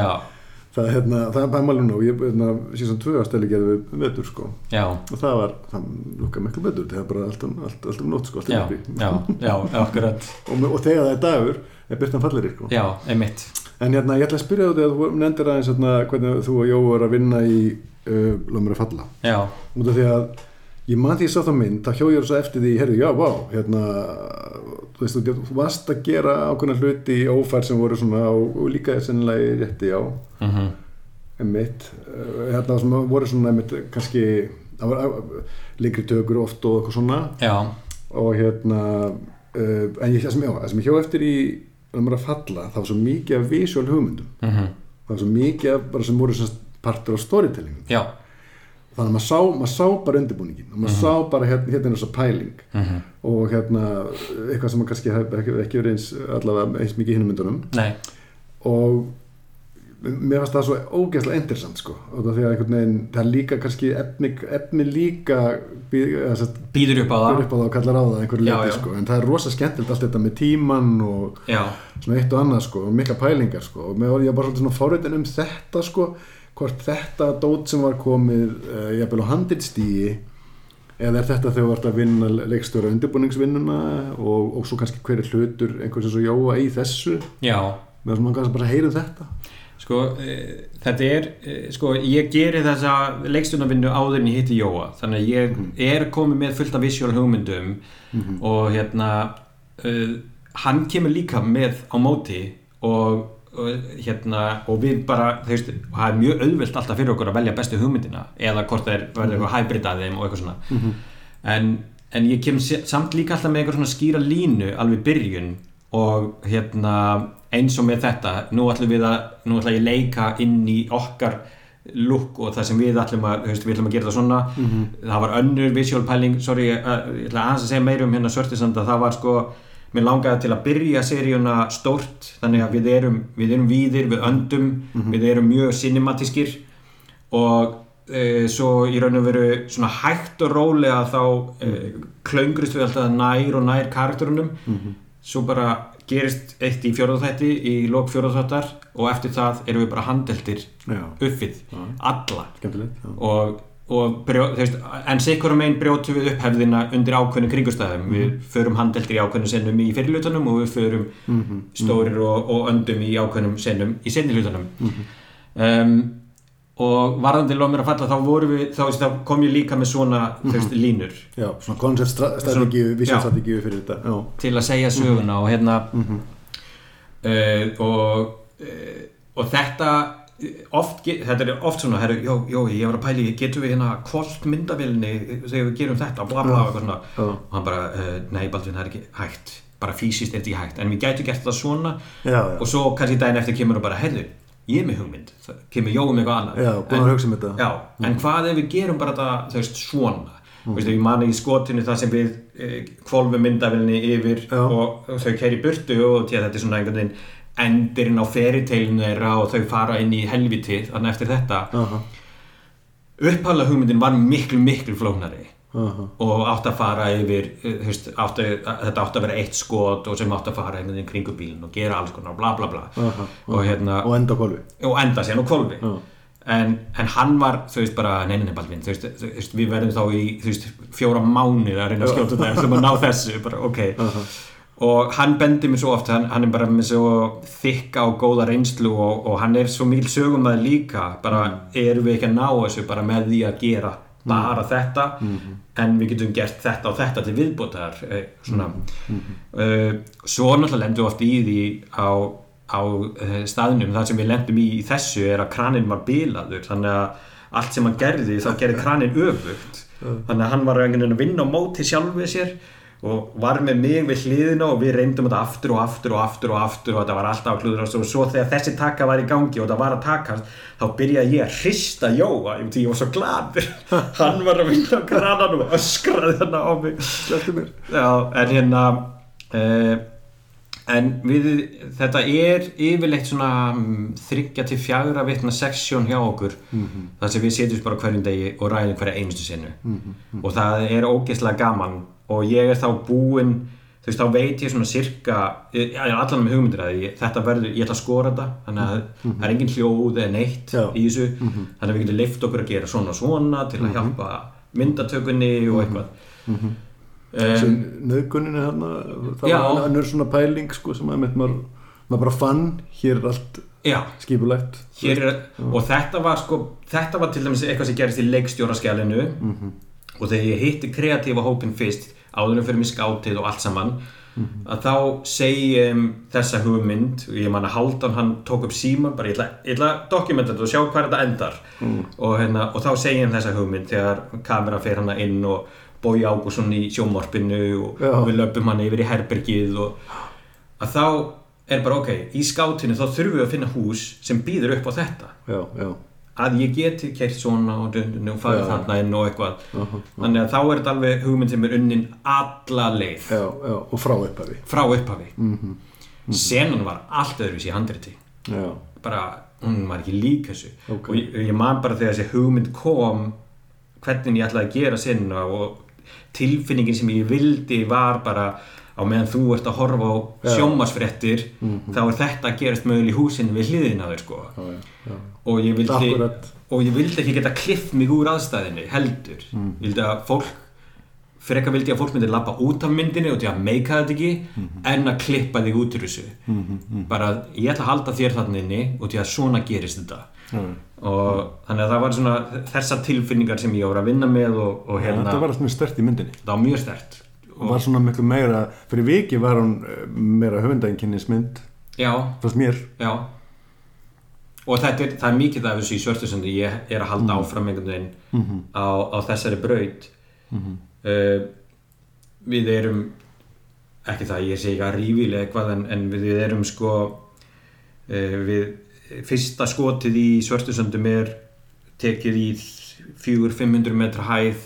Það er hérna, það er bæmalinn nú ég, hérna, síðan tvö ástæli gerði við vetur sko. Og það var, það lukka miklu betur það er bara alltaf, alltaf, alltaf nótt sko já, já, já, akkurat. Og, og þegar það er dagur er byrtan falleri sko. Já, einmitt. En hérna, ég ætla að spyrja þú þegar þú nefndir aðeins hérna, hvernig þú og Jó er að vinna í uh, Lómur að falla. já, Út af því að ég man því ég sá þá mynd, þá hjó ég svo eftir því, herri, já, vá, hérna, þú veist, þú, varst að gera ákveðna hluti í ófær sem voru svona og, og líka sennilega í rétti á, mhm. Einmitt, uh, hérna, sem voru svona, einmitt, kannski, það var uh, lengri tökur oft og eitthvað svona. Já, og hérna, uh, en ég, það sem, það sem ég hjó eftir í Lómur að falla, það var svo mikið af visual hugmyndum. Mhm. Það var svo mikið af bara sem voru sem partur af storytelling já, þannig að maður sá, maður sá bara undirbúningin og maður sá bara hérna, hérna er þessa pæling. Mhm. Og hérna eitthvað sem maður kannski hef ekki, ekki verið eins allavega eins mikið í hinum myndunum. Nei, og mér fannst það svo ógeðslega interessant sko. Og það því að einhvern veginn það er líka kannski efni, efni líka býð, sett, býður upp á það. býður upp á það og kallar á það einhverju já. sko. En það er rosa skemmtilegt allt þetta með tíman og já, svona eitt og annað sko og mikla pælingar sko. Og mér var ég bara svona fáriðin um þetta sko hvort þetta dót sem var komið uh, jafnvel á handilstíi eða er þetta þegar þú ert að vinna leikstjóra undirbúningsvinnuna og, og svo kannski hver er hlutur einhvers eins og Jóa í þessu? Já. Með svona kannski bara heyrum þetta. Sko, e, þetta er, e, sko, ég geri þessa leikstjónavinnu áður en ég hitti Jóa. Þannig að ég er komið með fullt af visual hugmyndum og hérna uh, hann kemur líka með á móti og hérna og við bara, veist, og það er mjög auðvelt alltaf fyrir okkur að velja bestu hugmyndina eða hvort það er verður eitthvað hybrid að þeim og eitthvað svona. En, en ég kem samt líka alltaf með eitthvað svona skýra línu alveg byrjun og hérna eins og með þetta, nú ætlum við að nú ætlum ég að leika inn í okkar look og það sem við ætlum að veist, við ætlum að gera það svona. Það var önnur visual pæling, sorry ég, ætla aðeins að segja meira um hérna Svörtisanda það var sko, mér langaði til að byrja seríuna stórt, þannig að við erum við erum víðir, við öndum við erum mjög cinematískir og e, svo í raun og veru svona hægt og rólega þá e, klöngrist við alltaf nær og nær karakterunum. Svo bara gerist eitt í fjórðaþætti í lok fjórðaþættar og eftir það erum við bara handeltir uppið, alla. Skemmtilegt og brjó, veist, en sikur megin brjótum við upp hefðina undir ákveðnum kringustæðum við förum handeltir í ákveðnum senum í fyrirlutunum og við förum stórir og, og öndum í ákveðnum senum í sennilutunum um, og varðandi lof mér að falla þá við, þá, þá kom ég líka með svona þú veist, línur. Já, svona konceptstrategíu, Já. visualstrategíu fyrir þetta já, til að segja söguna og hérna uh, og uh, og þetta oft, þetta er oft svona herru, jó, jó, ég var að pæli, getum við hérna kvöld myndavilni þegar við gerum þetta bla bla og eitthvað svona. Já. og hann bara, uh, nei Baldvin, það er ekki hægt. Bara fysiskt er þetta ekki hægt, en við gætu gert það svona. Já, já. og svo kannski daginn eftir kemur og bara, heyrðu, ég er með hugmynd. Það kemur Jói með eitthvað annað. Já, hugsa um þetta. Já, en hvað ef við gerum bara þetta, þú veist, svona? Mm. veist, ég mani í skotinu það sem við e, kvolfum myndavilni yfir og, og þau kæri burtu og að þetta er svona einhvern veginn endirinn á feriteilinu þeirra og þau fara inn í helviti þannig eftir þetta. Aha, upphála hugmyndin var miklu, miklu flóknari aha, og átt að fara yfir eh, þú veist, átt að, þetta átt að vera eitt skot og sem átt að fara einhvern veginn kringu bílinn og gera alls konar bla bla bla. Aha, og hérna og enda á kolvi og enda á kvolfi Já. en, en hann var, þú veist bara neinin Baldvin, þú veist, við verðum þá í veist, fjóra mánuð að reyna að skjóta þetta sem að ná þessu, bara ok og hann bendi mér svo oft hann, hann er bara með svo þykka og góða reynslu og, og hann er svo mikil sögumæður líka. Bara erum við ekki að ná þessu bara með því að gera bara þetta? En við getum gert þetta og þetta til viðbótar eh, svona. Uh, svo náttúrulega lendum við oft í því á, á uh, staðnum. Þar sem við lendum í, í þessu er að kranin var bilaður. Þannig að allt sem hann gerði þá gerði kranin öfugt. Þannig að hann var að vinna á móti sjálfið sér og var með mig við hliðina og við reyndum þetta aftur og aftur og aftur og aftur og þetta var alltaf að klúðrast og svo þegar þessi taka var í gangi og þetta var að takast þá byrjaði ég að hrista Jóa. Ég, ég var svo gladur *laughs* hann var að vinna á kranan og öskraði hann á mig. Já, en hérna uh, en við þetta er yfirleitt svona mm, þriggja til fjagra vitna seksjón hjá okkur. Þar sem við setjum bara hverjum degi og ræðum hverja einustu sinu og það er ógeðslega gaman. Og ég er þá búinn þú veist, þá veit ég svona sirka ég er allan með hugmyndir að ég, þetta verður ég ætla að skora þetta, þannig að það er engin hljóð eða neitt Já. í þessu. Þannig að við getum leift okkur að gera svona svona til að hjálpa myndatökunni og eitthvað Þessi nöðgunin er hérna það Já. var önnur svona pæling sko sem að maður, maður bara fann hér er allt já, skipulegt er, og þetta var sko þetta var til dæmis eitthvað sem gerist í leikstjóraskjælinu og þegar ég hitti kreatífa hópin fyrst áðurum fyrir mig skátið og allt saman að þá segi ég um, þessa hugmynd og ég man að Haldan hann tók upp síman bara ég ætla, ætla að dokumenta þetta og sjá hvað þetta endar. Og, hérna, og þá segi ég um þessa hugmynd þegar kamera fer hana inn og Bói Ágússon í sjómorpinu og Já. við löpum hann yfir í herbergið og að þá er bara ok, í skátinu þá þurfum við að finna hús sem býður upp á þetta. Já, já, að ég geti kert svona og, og farið Já. þarna inn og eitthvað. Aha, þannig að þá er þetta alveg hugmynd sem er unnin alla leið. Já, já og frá upphafi. Frá upphafi. Senan var allt öðruvísi í handriti. Já, bara, hún var ekki lík þessu. Ok. og ég, ég man bara þegar þessi hugmynd kom hvernig ég ætlaði að gera sinna og tilfinningin sem ég vildi var bara á meðan þú ert að horfa á sjómasfrettir þá er þetta að gerast möguleg í húsinu við hliðina á þér sko. Já, já, og ég vildi og ég vildi ekki geta klift mig úr aðstæðinu heldur. Mm. ég vildi að fólk fyrir eitthvað vildi ég að fólk myndi lappa út af myndinni og því að meika þetta ekki Mhm. en að klippa þig út úr þessu. Bara ég ætla að halda þér þarna inni og því að svona gerist þetta. Já. og þannig að það var svona þessar tilfinningar sem ég voru að vinna með og, og hérna, þetta var allt mjög stert í myndinni. Það var mjög stert. Og var svona miklu meira fyrir viki var hún eh, meira höfundæðinkinnismynd já, fannst mér. Já. Og þetta er, er mikið af þessu í svörstusundi ég er að halda áfram einhvern veginn á, á þessari braut uh, við erum ekki það, ég segi ekki að rífilega eitthvað en, en við erum sko uh, við fyrsta skotið í svörtusundum er tekið í 400-500 metra hæð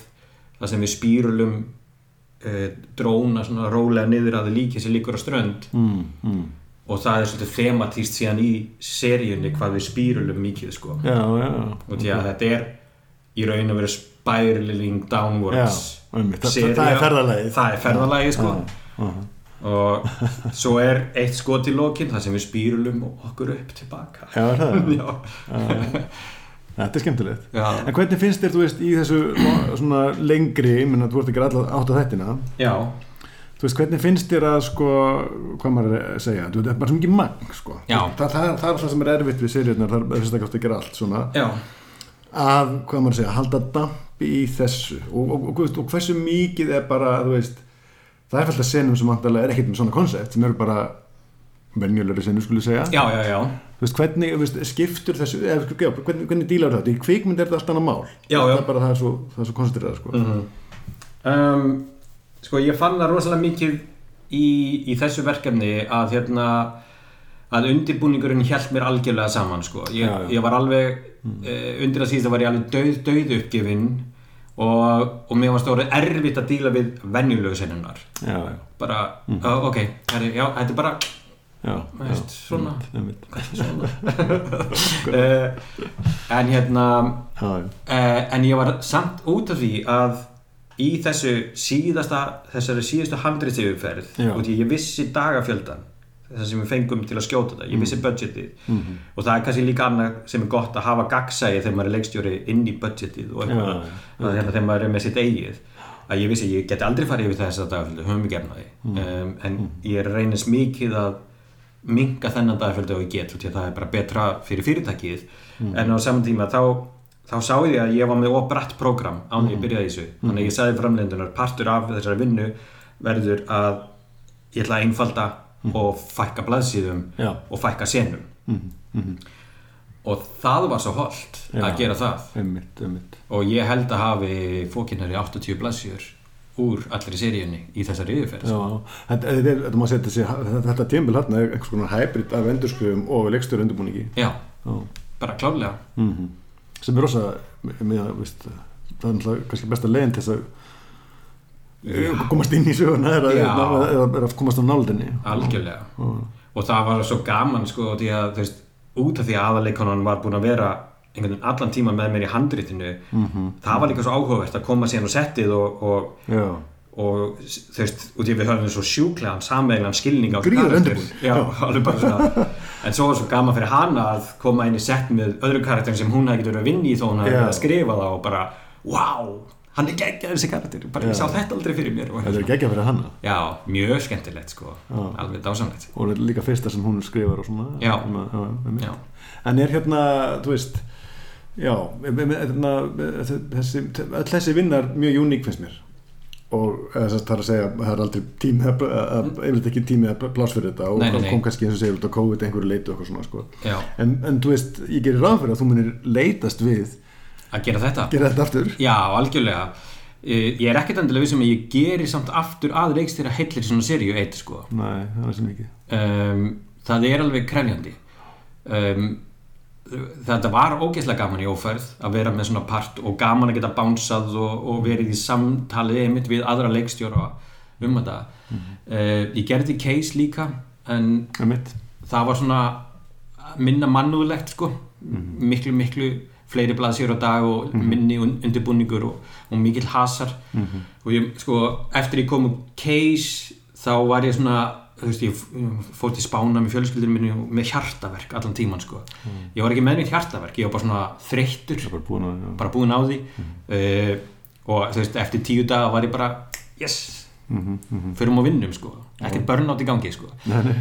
þar sem við spýrulum uh, dróna svona rólega niður að það líki sem líkur á strönd mm, mm. og það er svolítið thematíst síðan í seríunni hvað við spýrulum mikið sko já, já, og því að þetta er í raun að vera spiraling já, downwards einmitt. Það, sería. það er ferðalagið. það er ferðalagi sko. Já, já. og svo er eitt skot í lokin þar sem við spýrulum okkur upp tilbaka já, er það? *laughs* Þetta er skemmtilegt. Já, en hvernig finnst þér, þú veist, í þessu svona lengri, minna, þú ert ekki alltaf átt á þettina já, þú veist, hvernig finnst þér að sko, hvað maður er að segja? Þú veist, það er bara svo mikið magn, sko. Já. það, það, það er alltaf sem er erfitt við seriðnar það er fyrst að gátt að gera allt svona. Já, að, hvað maður að segja, halda dampi í þessu. Og, og, og, og, hversu mikið er bara, þú veist það er fælt að senum sem vantarlega er ekkert með svona koncept sem eru bara venjulegri senu skulle segja. Já, já, já. þú veist, hvernig, veist, skiptur þessu eða, já, hvernig, hvernig dílar þetta, í kvikmynd er þetta allt annað mál. Það er bara það er svo, það er svo koncentrerað sko. Um, sko ég fann það rosalega mikið í, í þessu verkefni að hérna að undirbúningurinn hjælt mér algjörlega saman sko. ég, Já, já. ég var alveg uh, undir að síðan var ég alveg döð, döð uppgefinn og, og mér var stóri erfitt að díla við já, bara, uh, ok, herri, já, þetta er bara já, veist, svona. einmitt, *laughs* uh, en hérna uh, en ég var samt út af því að í þessu síðasta þessari síðustu handriðsifurferð Já. og því ég vissi dagafjöldan þess sem við fengum til að skjóta þetta, ég vissi budgetið. Mhm. og það er kannski líka annað sem er gott að hafa gagsæði þegar maður er leikstjóri inn í budgetið og eitthvað, já, að hérna þegar maður er með sitt eigið. Að ég vissi, ég geti aldrei farið yfir þess að dagafjöldu, höfum við gefnaði um, en ég reynist mikið að minga þennan dagafjöldu og ég get því að það er bara betra fyrir fyrirtækið. En á saman tíma þá þá sá ég að ég var með óbrætt prógram án ég byrjaði í þessu þannig að ég sagði framleiðendunar partur af þessari vinnu verður að ég ætla að einfalda og fækka blaðsíðum Já. og fækka senum. Og það var svo holdt að gera það. einmitt, einmitt. Og ég held að hafi fókinnari 80 blaðsíður úr allri seríunni í þessari yfirferð Já, þetta, tímbil hérna er einhvers konar hybrid af endurskrifum og leikstöru undirbúningi. Já, Já. bara klálega Mm sem er rosa með, veist, það er kannski besta leiðin til þess að komast inn í söguna að, er að komast á náldinni. Algjörlega. Já. og það var svo gaman sko því að þú veist, út af því að aðaleikonan var búin að vera einhvern veginn allan tíma með mér í handritinu Mhm. það var líka svo áhugavert að koma síðan á settið og, og, og þú veist, út í að við höfum svo sjúklegan samveglan skilning á svona. *laughs* En svo var svo gaman fyrir hana að koma inn í sett með öðru karakterin sem hún hefði getur að vinna í þó hún hefði Já. verið að skrifa það og bara wow, hann er geggjað þessi karakter. Bara ég sá þetta aldrei fyrir mér þetta er ekki fyrir hana. Já, mjög skemmtilegt sko, Já. alveg dásamlegt. Og þetta er líka fyrsta sem hún skrifar og svona. Já. Að- já. Já, en er hérna, þú veist já, hérna, þessi, öll þessi vinnar mjög uník finnst mér. Og eða, að það er að segja það er aldrei tími að, að, yfirleitt ekki tími að pláss fyrir þetta. Og Nei, nei, nei. kom kannski eins og segir út á COVID einhverju leitu og eitthvað svona sko. en, en þú veist, ég gerir ráð fyrir að þú munir leitast við, að gera þetta. Gera þetta aftur? Já, algjörlega. Ég er ekkert endilega vissum að ég geri samt aftur að reikstýra heillir svona seríu eitt sko. nei, það er sem um, Það er alveg krefjandi. Um, Þetta var ógeðslega gaman í ófærð að vera með svona part og gaman að geta bánsað og, og verið í samtalið einmitt við aðra leikstjóra um þetta. Uh, Ég gerði case líka en það er mitt það var svona minna mannúðlegt sko. Miklu miklu fleiri blaðsjör á dag og minni un- undirbúningur og, og mikill hasar. Og ég sko eftir ég kom úr case þá var ég svona þú veist ég fór til spána með fjölskyldinu minni og með hjartaverk allan tíman sko. Ég var ekki með mitt hjartaverk, ég var bara svona þreyttur. Bara búin já. bara búinn á því. Uh, og þú veist eftir tíu daga var ég bara yes, Mhm, mhm. förum og vinnum sko. Ekkert burnout í gangi sko. Nei, nei.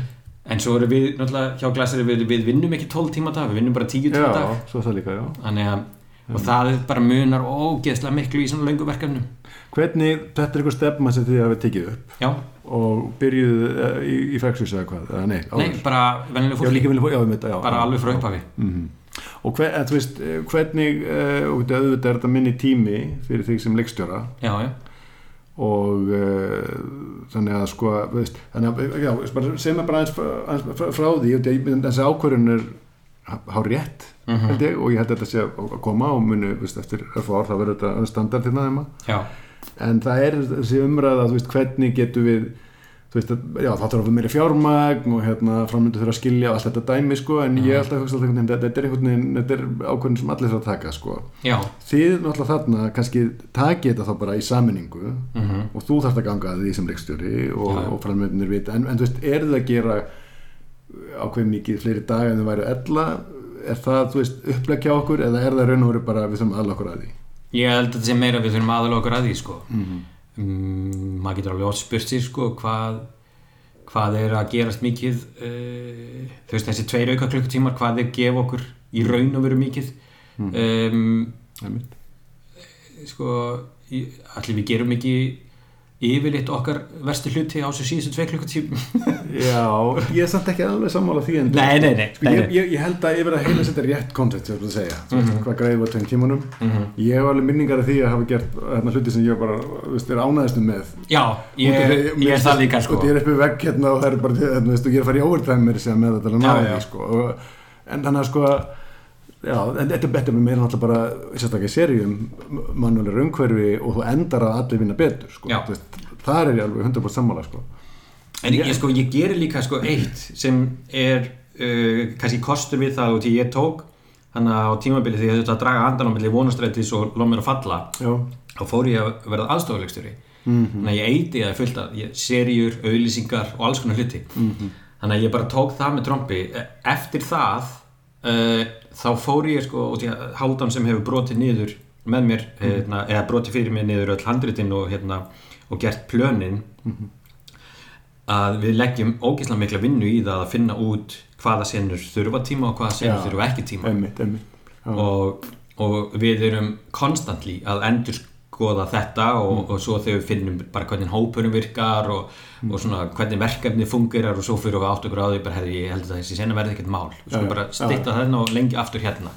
En svo erum við, náttúrulega, hjá Glassari við, við vinnum ekki 12 tíma dag, við vinnum bara 10 tíma á já, dag. svo það líka, já. Þannig að, og það er bara munar ógeðslega miklu í svona löngu verkefnum. Hvernig, þetta er eitthvað stefna sem þið hafið tekið upp? Já, og byrjuð uh, í, í Fexus eða hvað, eða nei, nei, áður. bara vennilega já, fólki, bara alveg frá upphafi. Mhm. og hver, veist, eh, hvernig uh, og þetta auðvitað er þetta minni tími fyrir þig sem leikstjóra. Já, já, og uh, þannig að sko veist, þannig að, já, bara sem er bara aðeins, aðeins frá, því þessi ákvörðun er há rétt Mhm. held ég, og ég held að þetta sé að að koma og muni, veist, eftir örfá ár þá verður þetta standard hérna þeim já, en það er þessi umræða, þú veist, hvernig getum við þú veist, já, það þarf að vera fjármagn og hérna, framöndu þurfa að skilja og allt þetta dæmi, sko, en ég held að hugsa alltaf þetta er einhvern veginn, þetta er ákvörðun sem allir þarf að taka, sko. Já, þið náttúrulega þarna kannski takið þetta þá bara í saminningu mhm, og þú þarft að ganga að því sem leikstjóri og, já. og framöndinir vita. En, en þú veist, er það að gera ákveð mikið fleiri daga en þau væri ella? Er það, þú veist, upplegja okkur eða er það raun og veru bara við þurfum aðla okkur að því? Ég held að þetta sé meira við þurfum aðalega okkur að því, sko. Mhm. Mm, Maður getur alveg oft spurt sér, sko, hvað hvað er að gerast mikið uh, þú veist, þessi tveir auka klukkutímar hvað þeir gefa okkur í raun og veru mikið um, Einmitt. sko í- allir við gerum ekki yfirleitt okkar verstu hluti á þessu síðustu tvei klukkutíma Já, ég er samt ekki alveg sammála því en Nei, nei, nei, Sko, ég, ég, ég held að yfir að heila setja rétt koncept sem þú segja, þú Mhm. veist, hvað greiði var tveim tímanum ég hef alveg minningar af því að hafa gert hérna, hluti sem ég bara, þú veist, er ánæðistum með. Já, ég, því- ég er það líka sko. Ég er upp í vegg hérna og það er bara hérna, veist, og ég er að fara í overtime með þetta til að ná Já, því já. sko. og, en þannig að sko já, en þetta betur með meira náttúrulega bara sérstaklega í seríum mannulegur umhverfi og þú endar að allir vinna betur sko. Þar er ég alveg 100% sammála sko. En ég, sko, ég gerir líka sko eitt sem er uh, kannski kostur við það og því ég tók hann á tímabili því ég þurfti að draga andan á milli vonastrættis og lóð mér að falla já, þá fór ég að verða aðstofulegstjóri Mhm. þannig að ég eiti að fullt að ég, seríur, auðlýsingar og alls konar hluti Mhm. þannig að ég bara tók það með trombi E- eftir það uh, þá fór ég sko út í að Háldan sem hefur brotið niður með mér Mhm. hérna, eða brotið fyrir mér niður öll handritin og, hérna, og gert plönin Mhm. að við leggjum ógeðslega mikla vinnu í það að finna út hvaða senur þurfa tíma og hvaða senur Já. þurfa ekki tíma einmitt, einmitt og og við erum konstantli að endur skoða þetta og, og svo þegar við finnum bara hvernig hópurum virkar og, og svona hvernig verkefni fungerar og svo fyrir við átt okkur á því bara hefði ég held að þessi sena verði ekkert mál. Við Já, skulum já, bara já. stitta þarna og lengi aftur hérna.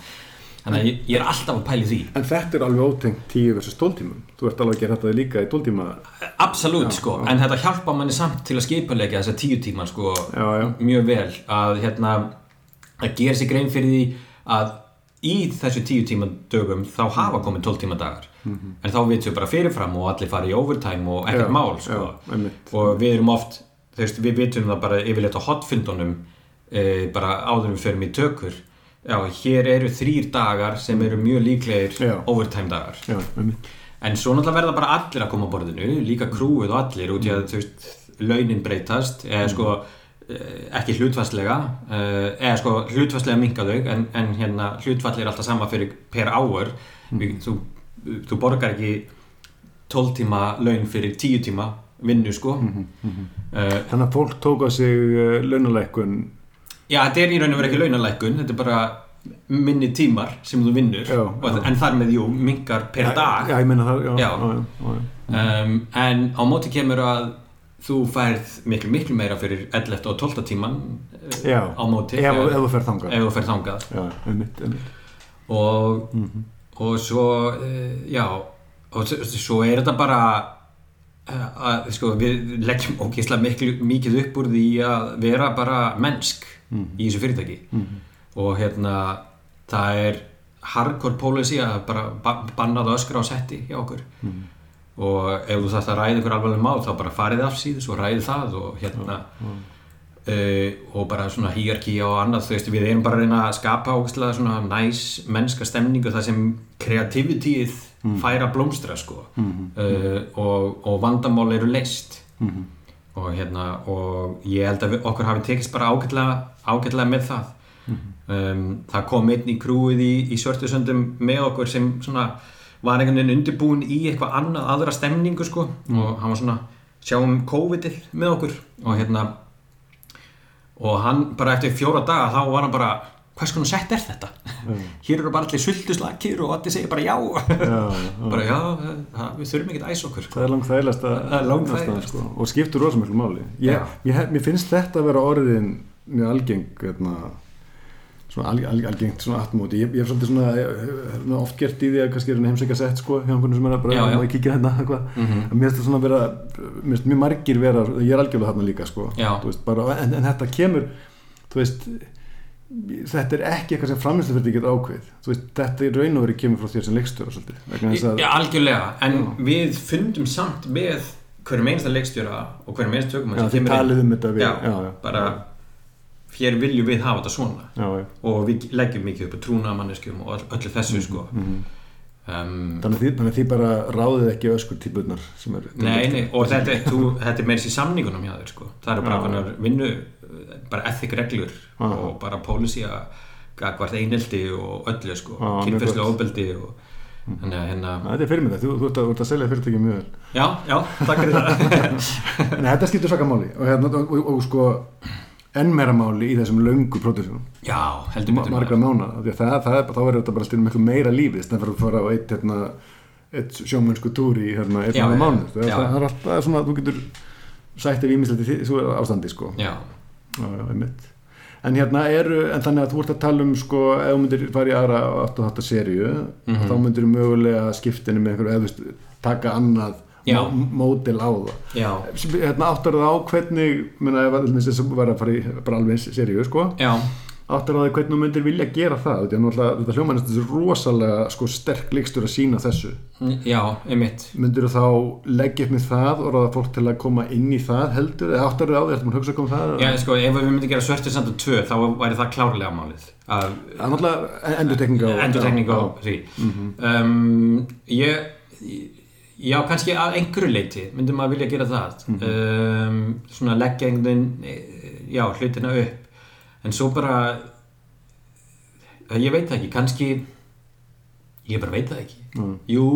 Þannig að ég, ég er alltaf að pæli því. En þetta er alveg ótengt 10 versus 12 tímum Þú ert alveg að gera þetta líka í 12 tíma Absolutt sko, en þetta hjálpa manni samt til að skipulegja þessa tíu tíma sko Já, já. mjög vel. Að hérna að gera sér grein fyrir því að í þessu tíu tíma dögum þá hafa komið 12 tíma dagar en þá vitum við bara fyrirfram og allir fara í overtime og ekkert Já, mál sko. já, og við erum oft veist, við vitum það bara yfirleitt á hotfundunum e, bara áður en við förum í tökur. Já, hér eru þrýr dagar sem eru mjög líklegir overtime dagar. En svo náttúrulega verða bara allir að koma á borðinu, líka krúið og allir út í að þú veist, launin breytast eða sko eh, ekki hlutfastlega eða sko hlutfastlega minka þau en, en hérna hlutfall er alltaf sama fyrir per hour. Við- þú, þú borgar ekki 12 tíma laun fyrir 10 tíma vinnu sko Eh, Þannig að fólk tók á sig uh, launalækkun Já, þetta er í raun og verið ekki launalækkun þetta er bara minni tímar sem þú vinnur Já, já. en þar með jú minkar per dag Já, það, um, en á móti kemur að þú færð miklu miklu meira fyrir 11. og 12. tíman uh, á móti Ef, þú fer þangað ef þú fer þangað einmitt, einmitt og, Mhm. Og svo uh, já og svo er þetta bara uh, að sko við leggjum ógeðslega miklu, mikið upp úr því að vera bara mennsk Mhm. í þessu fyrirtæki og hérna það er hardcore policy að bara ba- bannað öskra á setti hjá okkur Mhm. og ef þú þarft að ræða ykkur alveg mál þá bara farið af síðus og ræðið það og hérna uh, og bara svona hierarki og annað þú veist við erum bara að reyna að skapa ógæslega svona næs mennska stemningu þar sem kreativitíð fær að blómstra sko. Uh, og, og vandamál eru leist og hérna og ég held að við, okkur hafi tekist bara ágætlega, ágætlega með það. Um, það kom einn í krúið í, í svörtusöndum með okkur sem svona var einhvern veginn undirbúin í eitthvað annað aðra stemningu sko. Og hann var svona sjáum COVID-ið með okkur. Og hérna og hann bara eftir fjóra daga þá var hann bara hvers konar sett er þetta? Hér eru bara allir sultuslakir og allir segir bara já. Já, já, bara já, við þurfum ekkert æs okkur Það er langt þægilegast langþægilegast. sko, og skiptur rosa miklu máli. Ég, ég, Mér finnst þetta að vera orðin mjög algeng hérna, svona al, al, algengt svona atmóti ég, ég hef svolítið svona, ég, hef nú oft gert í því að kannski er heimsækja sett sko hjá einhvern sem er að bara Já, já. að kíkja hérna eitthvað. Mhm. en mér finnst þetta svona vera mér finnst mjög margir vera, ég er algjörlega þarna líka sko, Já. Veist, bara, en, en þetta kemur þú veist þetta er ekki eitthvað sem framlýslu getur ákveð veist, þetta í raun og verið kemur frá þér sem leikstjóra svolítið, að Já, algjörlega, en við fundum samt með hverjum einasta leikstjóra og hverjum einasta tökum Já, þið talið um þetta við já, já, já, bara hér viljum við hafa þetta svona. Já, já. og við leggjum mikið upp að trúna manneskjum og öll- öllu þessu sko. Mhm. um, Þannig, að þið, þannig að þið bara ráðið ekki öskur típunar sem er Nei, nei, og þetta, þú, þetta er meira í samningunum hjá þér sko. Það eru bara Já. vinnu bara ethic reglur og bara policy að gagvart einhelti og öllu sko, gott. ofbeldi og þannig að hérna Þetta er fyrir mig það, þú, þú, þú ert að selja fyrirtæki mjög vel. Já, já, takk fyrir það. *laughs* Nei, þetta skiptir svaka máli. Og, hérna, og, og, og sko enn meira máli í þessum löngu pródusjónum Já, heldur betur margra mána, að það, það, er- þá er þetta bara styrnum miklu meira lífið þannig að fara á eitt, hérna, eitt sjómennsku túri í hérna, eitt mánu já, mánuð. það, það, það er alltaf það svona, þú getur sætt ef ímislegt í svo ástandi sko. Já, já, já, einmitt. En hérna eru, en þannig að þú ert að tala um sko, ef þú myndir fara í aðra 8.8 seríu, Mhm. þá myndir mögulega skiptinu með einhverju, eða þú veist taka annað Já. mó- módel á það. Hérna áttar það á hvernig allir sem var að fara í bara alveg seríu sko, já. áttar það á hvernig þú myndir vilja gera það? Þetta er hljómanist þessu rosalega sko sterk líkstur að sína þessu. Já, einmitt. Myndir þú þá leggja upp með það og ráða fólk til að koma inn í það heldur, eða áttar það á því, að hugsa um það Já, sko, ef við myndum gera samt og tvö þá væri það klárlega málið er endurtekning á endurtekning á já, Mhm. um, ég já, kannski að einhverju leiti myndum maður vilja gera það. Mhm. um, svona leggja einhvern eh, já, hlutina upp. En svo bara ég veit það ekki, kannski ég bara veit það ekki. Já. jú,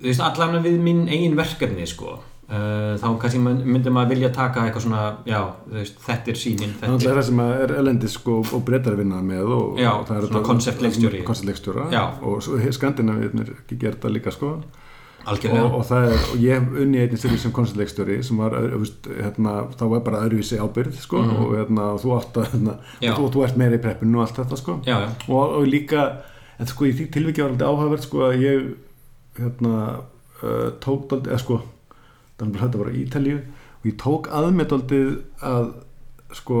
þú veist allan við mín eigin verkefni sko. Uh, þá kannski myndi maður vilja taka eitthvað svona, já, þú veist, þetta er sínin Þannig þetta er það sem að er elendis sko, og breytar vinna með og, Já, og svona konceptleikstjóri. konceptleikstjóra og skandinaviðnir gerð það líka sko algjörlega, og, og það er, og ég unni einnig sér sem konceptleikstjóri sem var, veist, hérna, þá var bara öðruvísi ábyrð sko og, hérna, og þú átt að hérna, og, þú- ert meira í preppinu og allt þetta sko. Já, já, og, og líka en sko í því tilviki var alltaf áhugavert sko að ég hérna uh, tók eða sko þetta var á Ítalíu og ég tók að mér daldið að sko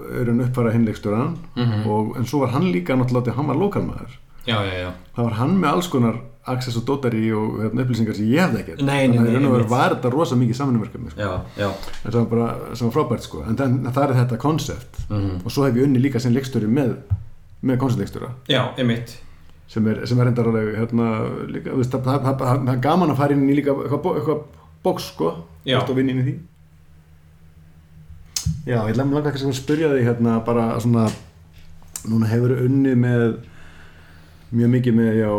hann uppfæra hinleikstjóran Mhm. og en svo var hann líka náttúrulega hann var lokalmaður. Það var hann með alls konar access og dotari og hérna, upplýsingar sem ég hefði ekkert. Nei, nei, þannig að einmitt. var þetta rosa mikið samanverkefni sko. en það var bara sem var frábært sko. En það, er þetta konsept Mhm. og svo hef ég unni líka sem leikstjóri með með einmitt. Sem er, sem er reyndar alveg hérna, það, er gaman að fara inn í líka eitthvað, bó- eitthvað bóks sko. Og vinna inn í því. Já, ég langa kannski að spyrja þig hérna bara svona núna hefur unnið með mjög mikið með já,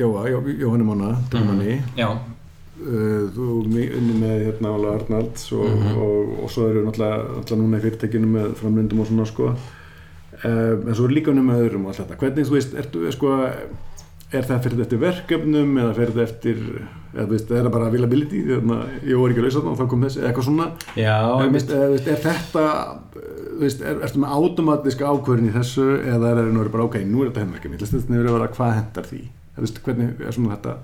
Jóa, Jó, Jóhanni Mána dögumanni, já, uh, þú mi- unnið með hérna Óla Arnalds og, Mhm. og, og svo eru náttúrulega, núna í fyrirtækinu með framlindum og svona sko. Uh, en svo er líka unnið með öðrum og allt þetta. Hvernig þú veist, ertu, sko, er það fyrir þetta eftir verkefnum eða fyrir þetta eftir eða þú veist, er það bara availability þannig að ég var ekki að lausa það og þá kom þessi eða eitthvað svona? Já, eða, veist, eða, veist, er þetta þú veist, er, ertu með automatíska ákvörðin í þessu eða er það nú bara ok, nú er þetta henverkefni þetta er niður að vera hvað hendar því? Eða, veist, hvernig er svona þetta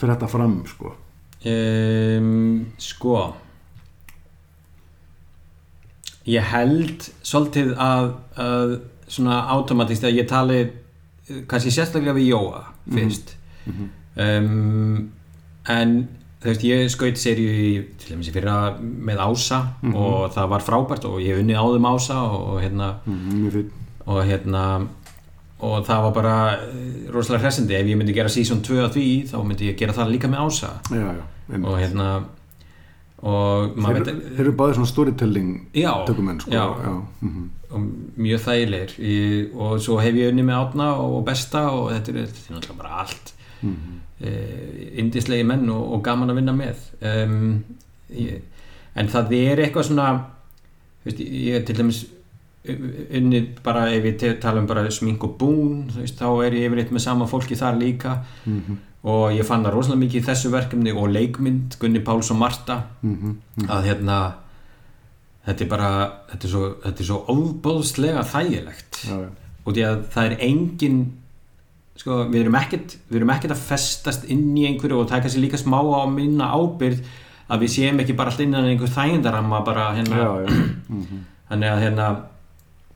fyrir þetta fram sko? Um, sko ég held svolítið að, að svona automatist að ég tali eh, kannski sérstaklega við Jóa fyrst. Um, en þú veist ég skaut serju til dæmis í fyrra með Ása og það var frábært og ég hef unnið áðum Ása og, og hérna mm, fyrir og hérna og það var bara eh, rosalega hressandi. Ef ég myndi gera season 2 af því þá myndi ég gera það líka með Ása. Já, já, og hérna og þeir, maður þeir veit eru báðir svona storytelling Já, tökumenn sko. já. já, mhm. Mjög þægilegir Ég- og svo hef ég unni með átna og besta og þetta er, þetta er náttúrulega bara allt Mhm. eh, indislegi menn og, og gaman að vinna með um, ég, en það er eitthvað svona veist, ég er til dæmis unni bara ef ég tala um bara smink og bún veist, þá er ég yfirleitt með sama fólki þar líka Mhm. og ég fann það rosalega mikið í þessu verkefni og leikmynd Gunni Páls og Marta Mhm. að hérna þetta er bara þetta er svo, þetta er svo óbóðslega þægilegt já, já. og því að það er engin sko, við erum ekkert við erum ekkert að festast inn í einhverju og taka sér líka smá á minna ábyrgð að við séum ekki bara alltaf innan einhver þægindaramma bara hérna já, já. *clears throat* Mhm. þannig að hérna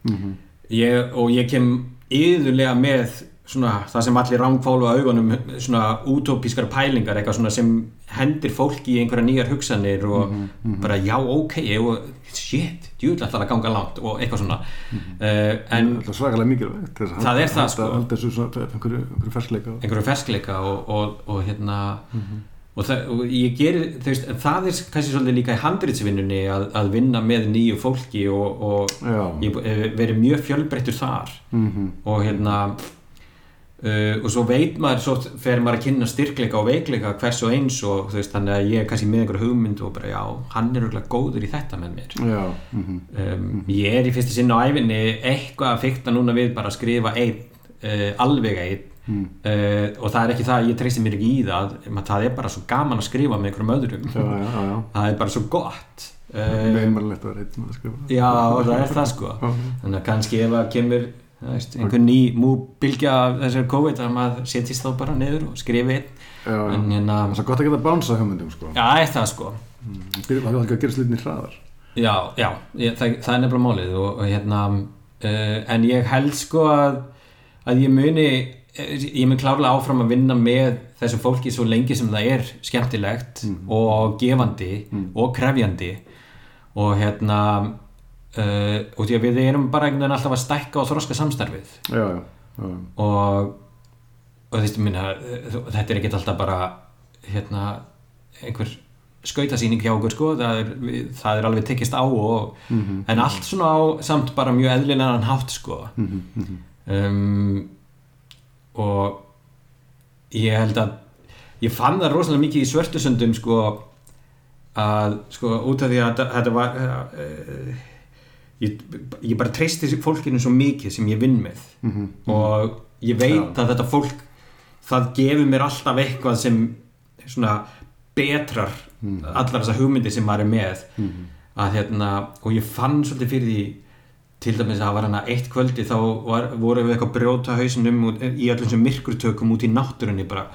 Mhm. ég, og ég kem yðurlega með svona það sem allir rángfálu á augunum svona útópískar pælingar eitthvað svona sem hendir fólki í einhverja nýjar hugsanir og bara já ok ég, shit, djúðlega ætlar að ganga langt og eitthvað svona. Uh, en Það er svakalega mikilvægt Það er halda- það, sko. einhverju, einhverju fersleika einhverju ferskleika og, og, og hérna og, það, og ég gerir þú veist, það er kannski svolítið líka í handritsvinnunni að, að vinna með nýju fólki og, og ég hef verið mjög fjölbreyttur þar. Mhm. og hérna uh, og svo veit maður svo fer maður að kynna styrkleika og veikleika hvers og eins og þú veist þannig að ég er kannski með einhverju hugmynd og bara já, hann er örgulega góður í þetta með mér. Já, mhm. um, ég er í fyrsta sinna á æfinni eitthvað að fykta núna við bara að skrifa einn uh, alveg einn. Mm. uh, og það er ekki það að ég treysti mér ekki í það það er bara svo gaman að skrifa með einhverjum öðrum. Já, já, það er bara svo gott. Uh, Meinmannlegt að reyna að skrifa. já, það er það sko. *laughs* Þannig að kannski ef að kemur þú veist, einhver ný múbilgja af þessari COVID að maður setjist þá bara niður og skrifi já. en hérna, Það er svo gott að geta bánsa hugmyndum sko. já, það sko. Það er ekki að gera slutinni hraðar. Já, já, ég, það, það er nefnilega málið og, og hérna uh, en ég held sko að að ég muni eh, ég mun klárlega áfram að vinna með þessu fólki svo lengi sem það er skemmtilegt og gefandi og krefjandi. Og hérna uh, og því að við erum bara einhvern veginn alltaf að stækka og þroska samstarfið. Já, já, já, og og minna, þetta er ekkert alltaf bara hérna einhver skautasýning hjá okkur sko, það er, það er alveg tekist á og, en allt svona á samt bara mjög eðlilegan hátt sko. Um, og ég held að ég fann það rosalega mikið í svörtusöndum sko að sko út af því að þetta- var uh, ég, ég bara treysti fólkinu svo mikið sem ég vinn með. Mhm. og ég veit að þetta fólk það gefur mér alltaf eitthvað sem svona betrar allar þessar hugmyndir sem maður er með. Að hérna og ég fann svolítið fyrir því til dæmis að það var hana eitt kvöldi þá var, voru við eitthvað að brjóta hausinum út, í öllum sem myrkurtökum út í náttúrunni bara.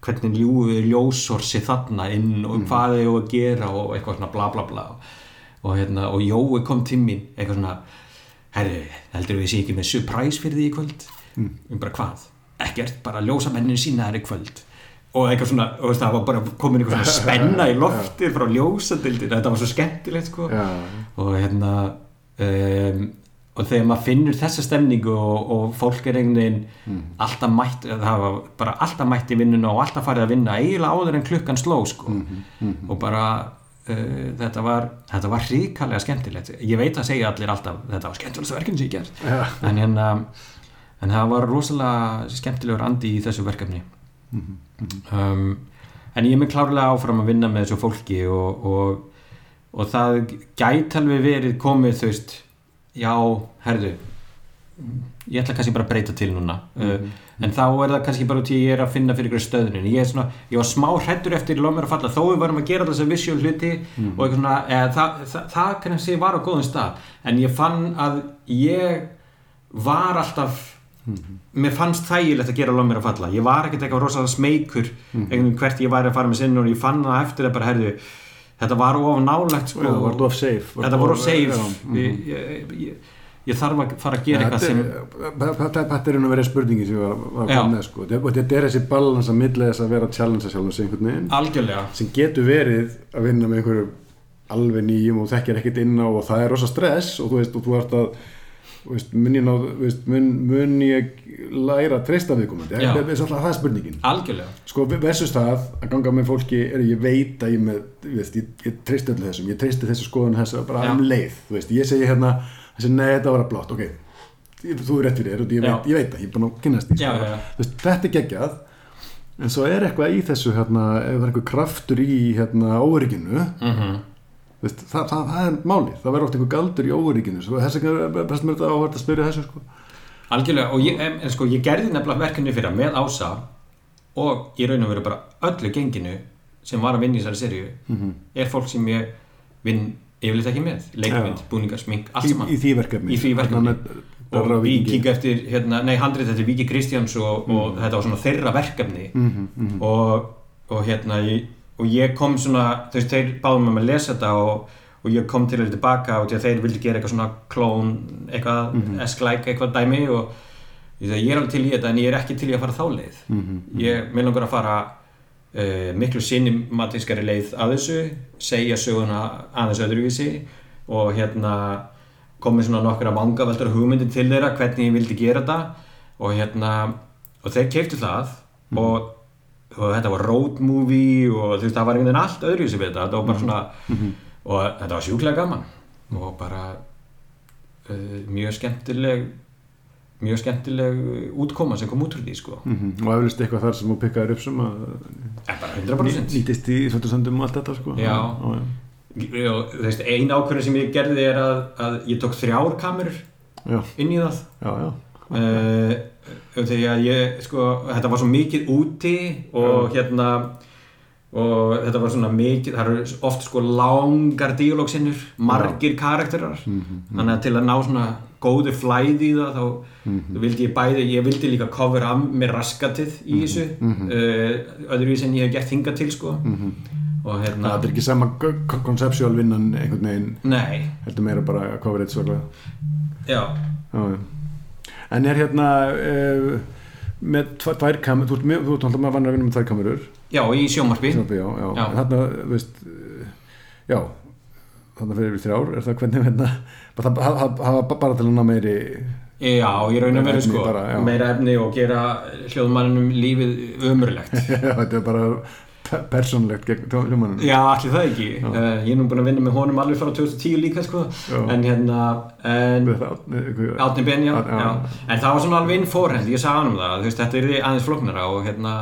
Hvernig ljúfið ljósorsi þarna inn og hvað þau að gera og eitthvað svona bla bla bla. og, hérna, og Jói kom til mín eitthvað svona herri, heldur við sé ekki með surprise fyrir því í kvöld? Mm. bara hvað, ekkert, bara ljósamennin sína þær í kvöld. Og eitthvað svona, og það var bara komin eitthvað svona spenna í *laughs* lofti frá ljósadildin, þetta var svo skemmtilegt sko. Og hérna um, og þegar maður finnur þessa stemningu og, og fólk er einhvern veginn alltaf mætt, það var bara alltaf mætt í vinnuna og alltaf farið að vinna eiginlega áður en klukkan sló sko. Og bara þetta var þetta var hrikalega skemmtilegt. Ég veit að segja allir alltaf þetta var skemmtilegast verkefni sem ég gert. Já. en hérna en það var rosalega skemmtilegur andi í þessu verkefni. Um, en ég er með klárlega áfram að vinna með þessu fólki og, og, og það gæti alveg verið komið þú veist já, herðu ég ætla kannski bara að breyta til núna. Uh, en þá er það kannski bara út í að ég er að finna fyrir ykkur stöðunin ég, er svona, ég var smá hrættur eftir Lómir að falla þó við varum að gera alltaf þess að visual hluti og eitthvað svona, eða, það, það, það kannski var á góðum stað. En ég fann að ég var alltaf mér fannst þægilegt að gera Lómir að falla. Ég var ekkert eitthvað rosalega smeykur einhvern veginn hvert ég væri að fara með sinn og ég fann það eftir að bara herðu þetta var of nálegt sko, þetta? Var of safe. Mhm. Ég, þarf að fara að gera eitthvað sem Þetta er einu verið spurningi sem ég var, að koma með sko. Þetta þetta er þessi balans að milli þess að vera að challenge sjálfum sig einhvern veginn. Algjörlega. Sem getur verið að vinna með einhverju alveg nýjum og þekkir ekkert inn á og það er rosa stress og þú veist, og þú ert að veist, mun ég, ná, veist, mun, mun ég læra að treysta viðkomandi? Það er svolítið það spurningin. Algjörlega. Sko versus það að ganga með fólki er ég veit að ég með ég, veist, ég, treysti öllu þessum, ég treysti þessu skoðun þessu bara um leið, veist, ég segi hérna þessi, nei, þetta var að blátt, ok þú er rétt fyrir þér og ég veit, ég veit það, ég er búin að kynast því Já, sko. já, veist, þetta er geggjað en svo er eitthvað í þessu hérna, ef það er eitthvað kraftur í hérna, órygginu mm Veist, það, það, það er málið, það verður oft einhver galdur í óörygginu sko. þess vegna er þetta áhvert að spyrja þessu sko. algjörlega og ég, en sko, ég gerði nefnilega verkefni fyrir með Ása og í raun og veru bara öllu genginu sem var að vinna í þessari seríu Mhm. er fólk sem ég vinn yfirleitt ekki með. Leikmynd, búningar, smink, allt í, saman. í því verkefni. Í því verkefni. Og við kíka eftir, hérna, nei, handrið þetta er Viki Kristjáns og, og þetta var svona þeirra verkefni. Mhm, mhm. og, og hérna og ég kom svona, þú veist, þeir báðum með að lesa þetta og, og ég kom til þeir tilbaka og til þeir vildi gera eitthvað svona klón eitthvað, mm -hmm. esklæk eitthvað dæmi og ég, er alveg til í þetta en ég er ekki til í að fara þá leið. Mhm, ég vil langar að fara uh, miklu cinematískari leið að þessu segja söguna aðeins öðruvísi og hérna komið svona nokkra vangaveldur hugmyndir til þeirra hvernig ég vildi gera þetta og hérna og þeir keiftu það og, og þetta var road movie og þú veist það var einhvern veginn allt öðruvísi við þetta þetta var bara svona og þetta var sjúklega gaman og bara uh, mjög skemmtileg mjög skemmtileg útkoma sem kom út úr því sko Mhm. og eflust eitthvað þar sem þú pikkaður upp sem að en bara 100% nýtist í svöldusöndum og allt þetta sko. Já. já, já. veist, ein ákvörðin sem ég gerði er að, að ég tók þrjár kamerur já, inn í það já, já. uh, þegar ég sko, þetta var svo mikið úti og hérna og þetta var svona mikið það eru oft sko langar díalógsinnur, margir karakterar þannig að til að ná svona góðu flæði í það þá vildi ég bæði, ég vildi líka cover af með raskatið í þessu uh, öðruvísi en ég hef gert hingað til sko. Og hérna það er ekki sama konceptuál vinnan einhvern veginn? Nei, heldur meira bara að cover eitt svörlega já. Já, já. en er hérna uh, með tva- tvær kamerur þú ert alltaf með að vanna að vinna með tvær kamerur. Já, í já, já. Já. En þarna, þú veist uh, já, þarna fyrir við þrjár er það hvernig hérna? Það- það var bara til að ná meiri Já, ég raun að vera sko. bara, meira efni og gera hljóðmannum lífið ömurlegt. *laughs* Já, þetta er bara pe- persónlegt gegn hljómanum Já, allir það ekki. Uh, Ég er nú búin að vinna með honum alveg frá 2010 líka sko. Já. en hérna Átni Ben, já, Já, já. já. En það var svona alveg inn fórhend, ég sagði hann um það, veist, þetta er aðeins flóknara og hérna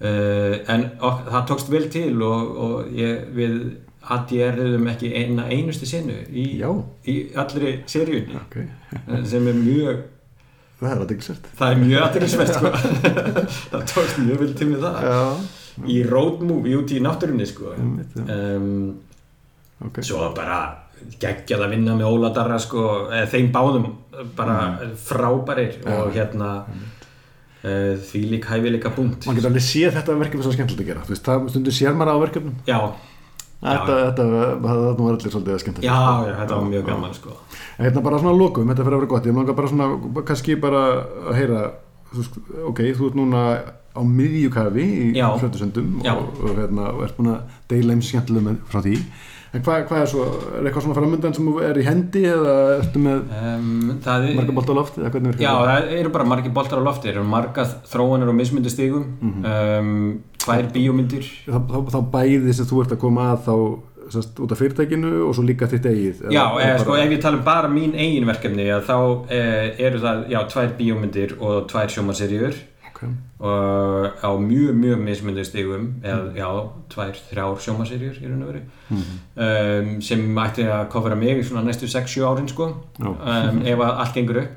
uh, en ok, það tókst vel til og, og ég, við ADR-uðum ekki eina einustu sinu í, Já. í allri seríunni. Ok, sem er mjög það er að diggsert það er mjög aðeinsvert sko. *laughs* það tókst mjög vel til með það. Já, í road movie út í náttúrunni sko. Já. um, ok. svo bara geggjað að vinna með Óla Darra sko, eða þeim báðum bara frábærir og hérna uh, því lík hæfi líka búnt mann getur alveg séð þetta verkefni svo skemmtilegt að gera. Þú veist, það stundur sér maður á verkefnum. Já, þetta, þetta, það var allir svolítið að skemmtilegt já, já, þetta var mjög gaman sko. En hérna bara svona að lokum, þetta fyrir að vera gott. Ég langar bara svona, kannski bara að heyra ok, þú ert núna á miðjukafi í Já. og, og hérna, og ert búin að deila eins skemmtilegum frá því. En hvað, hvað er svo, er eitthvað svona framöndan sem er í hendi eða ertu með um, marga bolt á loft eða hvernig Já, það? eru bara margir boltar á lofti, það eru marga þróanir og mismundi stigum. Um, tvær bíómyndir? Þá, þá, þá bæði sem þú ert að koma að þá sest, út af fyrirtækinu og svo líka þitt eigið Já, eða eða, sko, bara- ef ég tala um bara mín eigin verkefni þá eh, eru það, já, tvær bíómyndir og tvær sjómaseríur ok, og á mjög, mjög mismundi stigum eða, já, tvær, þrjár raun og veru. Um, sem ætti að kofra mig í svona næstu 6-7 árin, sko. Um, ef allt gengur upp.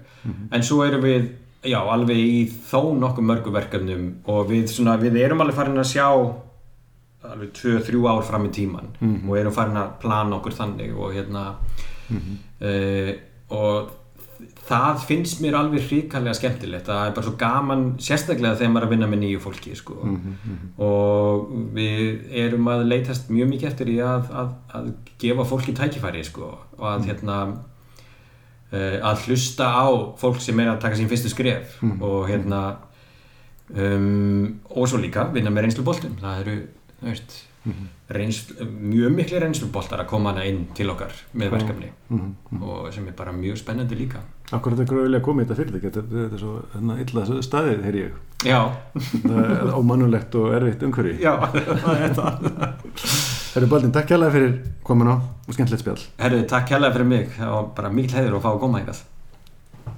En svo erum við, já, alveg í þó nokkuð mörgu verkefnum og við, svona, við erum alveg farin að sjá alveg 2-3 ár fram í tíman og erum farin að plana okkur þannig og hérna uh, og það finnst mér alveg hríkallega skemmtilegt. Það er bara svo gaman sérstaklega þegar maður er að vinna með nýju fólki sko. og við erum að leitast mjög mikið eftir í að, að, að gefa fólki tækifæri sko, og að hérna uh, að hlusta á fólk sem er að taka sín fyrstu skref og hérna um, og svo líka vinna með reynsluboltum það eru veist, reynslu, mjög miklu reynsluboltar að koma hana inn til okkar með verkefni og sem er bara mjög spennandi líka. Akkur þetta er vilja að koma í þetta fyrirtæki þetta, þetta er svo hérna, illa staðið, heyr ég. Já, ómannulegt og erfitt umhverfi. Já, *laughs* það er *laughs* það Herri Baldin, takk kærlega fyrir komin á og skemmtilegt spjall. Herðu, takk kærlega fyrir mig. Það var bara mikil heiður að fá að koma eitthvað